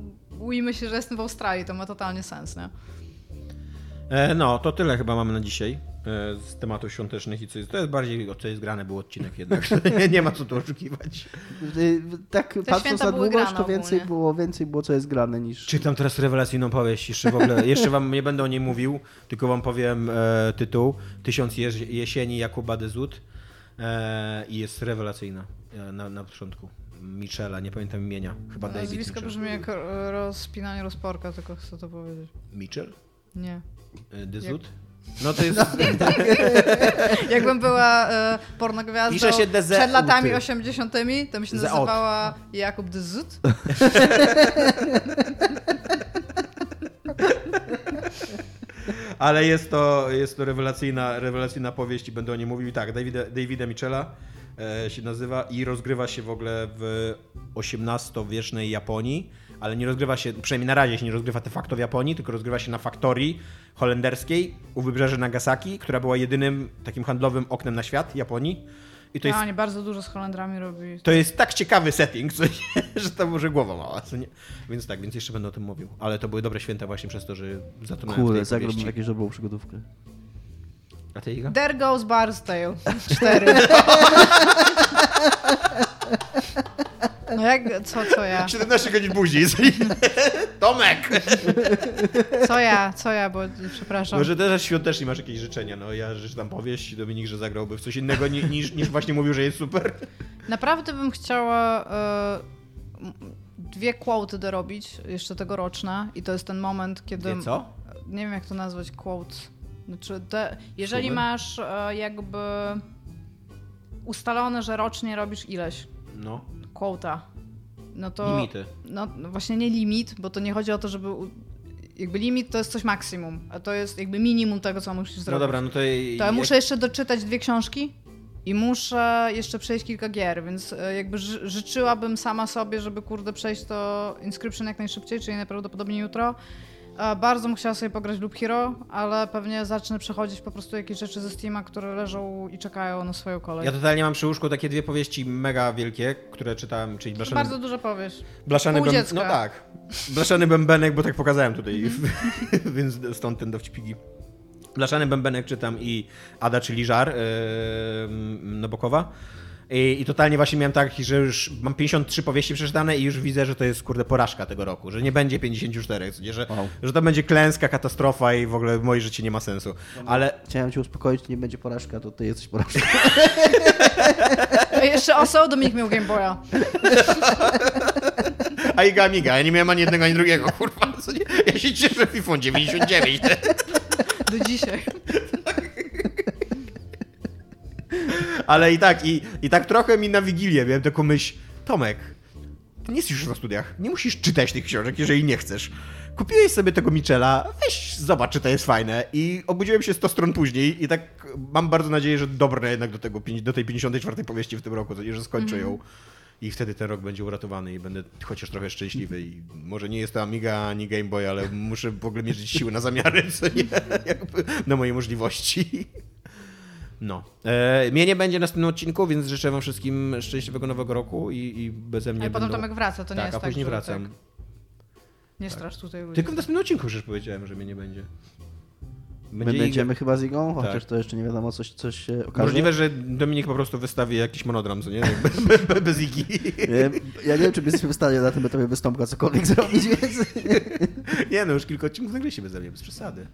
Wii myśli, że jestem w Australii, to ma totalnie sens, nie? E, No, to tyle chyba mamy na dzisiaj. e, z tematów świątecznych i co jest. To jest bardziej o co jest grane był odcinek jednak. [LAUGHS] nie, ma co tu oszukiwać. Y, Tak patrząc święta na długość, to więcej ogólnie. było, więcej było co jest grane niż... Czytam teraz rewelacyjną powieść. Jeszcze w ogóle, jeszcze wam nie będę o niej mówił, tylko wam powiem e, tytuł. Tysiąc jesieni Jakuba de Zut. E, I jest rewelacyjna e, na, na początku. Michela, nie pamiętam imienia. Chyba David Nazwisko Mitchell. brzmi jak e, rozpinanie rozporka, tylko chcę to powiedzieć. Mitchell? Nie. E, De Zut? No to [LAUGHS] jest... Jakbym była e, pornogwiazdą się DZ przed latami uty. 80., to bym się nazywała Jakub de Zut. [LAUGHS] Ale jest to, jest to rewelacyjna, rewelacyjna powieść i będę o niej mówił. Tak, Davida, Davida Michela e, się nazywa i rozgrywa się w ogóle w XVIII-wiecznej Japonii, ale nie rozgrywa się, przynajmniej na razie się nie rozgrywa de facto w Japonii, tylko rozgrywa się na faktorii holenderskiej u wybrzeża Nagasaki, która była jedynym takim handlowym oknem na świat Japonii. I to To jest, oni bardzo dużo z Holendrami robi. to jest tak ciekawy setting, co nie, [LAUGHS] że to może głowa mała. Co nie? Więc tak, więc jeszcze będę o tym mówił. Ale to były dobre święta właśnie przez to, że zatonąłem w Kurde, zagrałbym jakąś dobrą przygodówkę. A ty, Iga? There goes Bar's Tale. [LAUGHS] Cztery. No jak, co, co ja? 17 godzin później. [LAUGHS] Tomek! Co ja, co ja, bo przepraszam. Może też świątecznie masz jakieś życzenia. No ja życzę tam powieść, Dominik, że zagrałby w coś innego ni- niż, niż właśnie mówił, że jest super. Naprawdę bym chciała m- dwie quoty dorobić, jeszcze tegoroczne i to jest ten moment, kiedy... Wie co? Nie wiem, jak to nazwać, quote. Znaczy, te, jeżeli Sumy? masz e, jakby ustalone, że rocznie robisz ileś No, quota, no to... limity. No, no właśnie nie limit, bo to nie chodzi o to, żeby... Jakby limit to jest coś maksimum, a to jest jakby minimum tego, co musisz zrobić. No dobra, no to... To ja muszę jeszcze doczytać dwie książki i muszę jeszcze przejść kilka gier, więc e, jakby ży życzyłabym sama sobie, żeby kurde przejść to Inscription jak najszybciej, czyli najprawdopodobniej jutro. Bardzo bym chciała sobie pograć w Loop Hero, ale pewnie zacznę przechodzić po prostu jakieś rzeczy ze Steama, które leżą i czekają na swoją kolej. Ja totalnie mam przy łóżku takie dwie powieści mega wielkie, które czytałem, czyli Blaszany, Bardzo dużo powiesz. blaszany pół dziecka. No tak. Blaszany Bębenek, bo tak pokazałem tutaj, [LAUGHS] więc stąd ten dowcipiki. Blaszany Bębenek czytam i Ada, czyli Żar yy, Nabokowa. I, I totalnie właśnie miałem tak, że już mam 53 powieści przeczytane i już widzę, że to jest kurde porażka tego roku, że nie będzie 54, co nie, że, Wow. że to będzie klęska, katastrofa i w ogóle moje życie nie ma sensu. Ale Chciałem cię uspokoić, nie będzie porażka, to ty jesteś porażką. Jeszcze oso, Dominik miał Game Boya. A Iga Amiga, ja nie miałem ani jednego, ani drugiego, kurwa. Ja się cieszę FIFA 99. Do dzisiaj. Ale i tak, i, i tak trochę mi na Wigilię miałem taką myśl, Tomek, ty nie jesteś już na studiach, nie musisz czytać tych książek, jeżeli nie chcesz. Kupiłeś sobie tego Michela, weź zobacz, czy to jest fajne. I obudziłem się 100 stron później i tak mam bardzo nadzieję, że dobrnę jednak do, tego, do tej 54 powieści w tym roku, nie, że skończę ją. I wtedy ten rok będzie uratowany i będę chociaż trochę szczęśliwy. I może nie jest to Amiga ani Game Boy, ale muszę w ogóle mierzyć siły na zamiary, co nie, [LAUGHS] jakby na moje możliwości. No. E, mnie nie będzie w następnym odcinku, więc życzę wam wszystkim szczęśliwego nowego roku i, i beze mnie A potem będą... Tomek wraca, to nie tak, jest a tak, później że wracam. Tak, nie strasz tutaj ludzi. Tylko w następnym odcinku już powiedziałem, że mnie nie będzie. My Będzie będziemy chyba z Igą, Tak. chociaż to jeszcze nie wiadomo, coś, coś się okaże. Możliwe, że Dominik po prostu wystawi jakiś monodram, co nie? [LAUGHS] Be, be, be, bez igi. Nie, Ja nie wiem, czy my jesteśmy w stanie na tym etapie wystąpka cokolwiek zrobić, więc... Nie no, już kilka odcinków nagraliśmy beze mnie, bez przesady.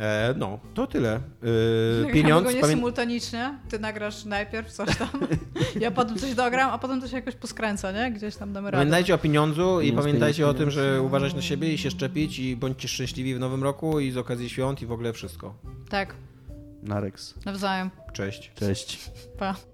E, no, to tyle. E, [LAUGHS] pieniądz, pamię... symultanicznie, ty nagrasz najpierw coś tam, [LAUGHS] ja potem coś dogram, a potem to się jakoś poskręca, nie? Gdzieś tam damy radę. Pamiętajcie o pieniądzu i Pieniądz, pamiętajcie pieniądz, o tym, że uważać na siebie i się szczepić i bądźcie szczęśliwi w nowym roku i z okazji świąt i w ogóle wszystko. Tak, Narex. nawzajem. Cześć. Cześć. Pa.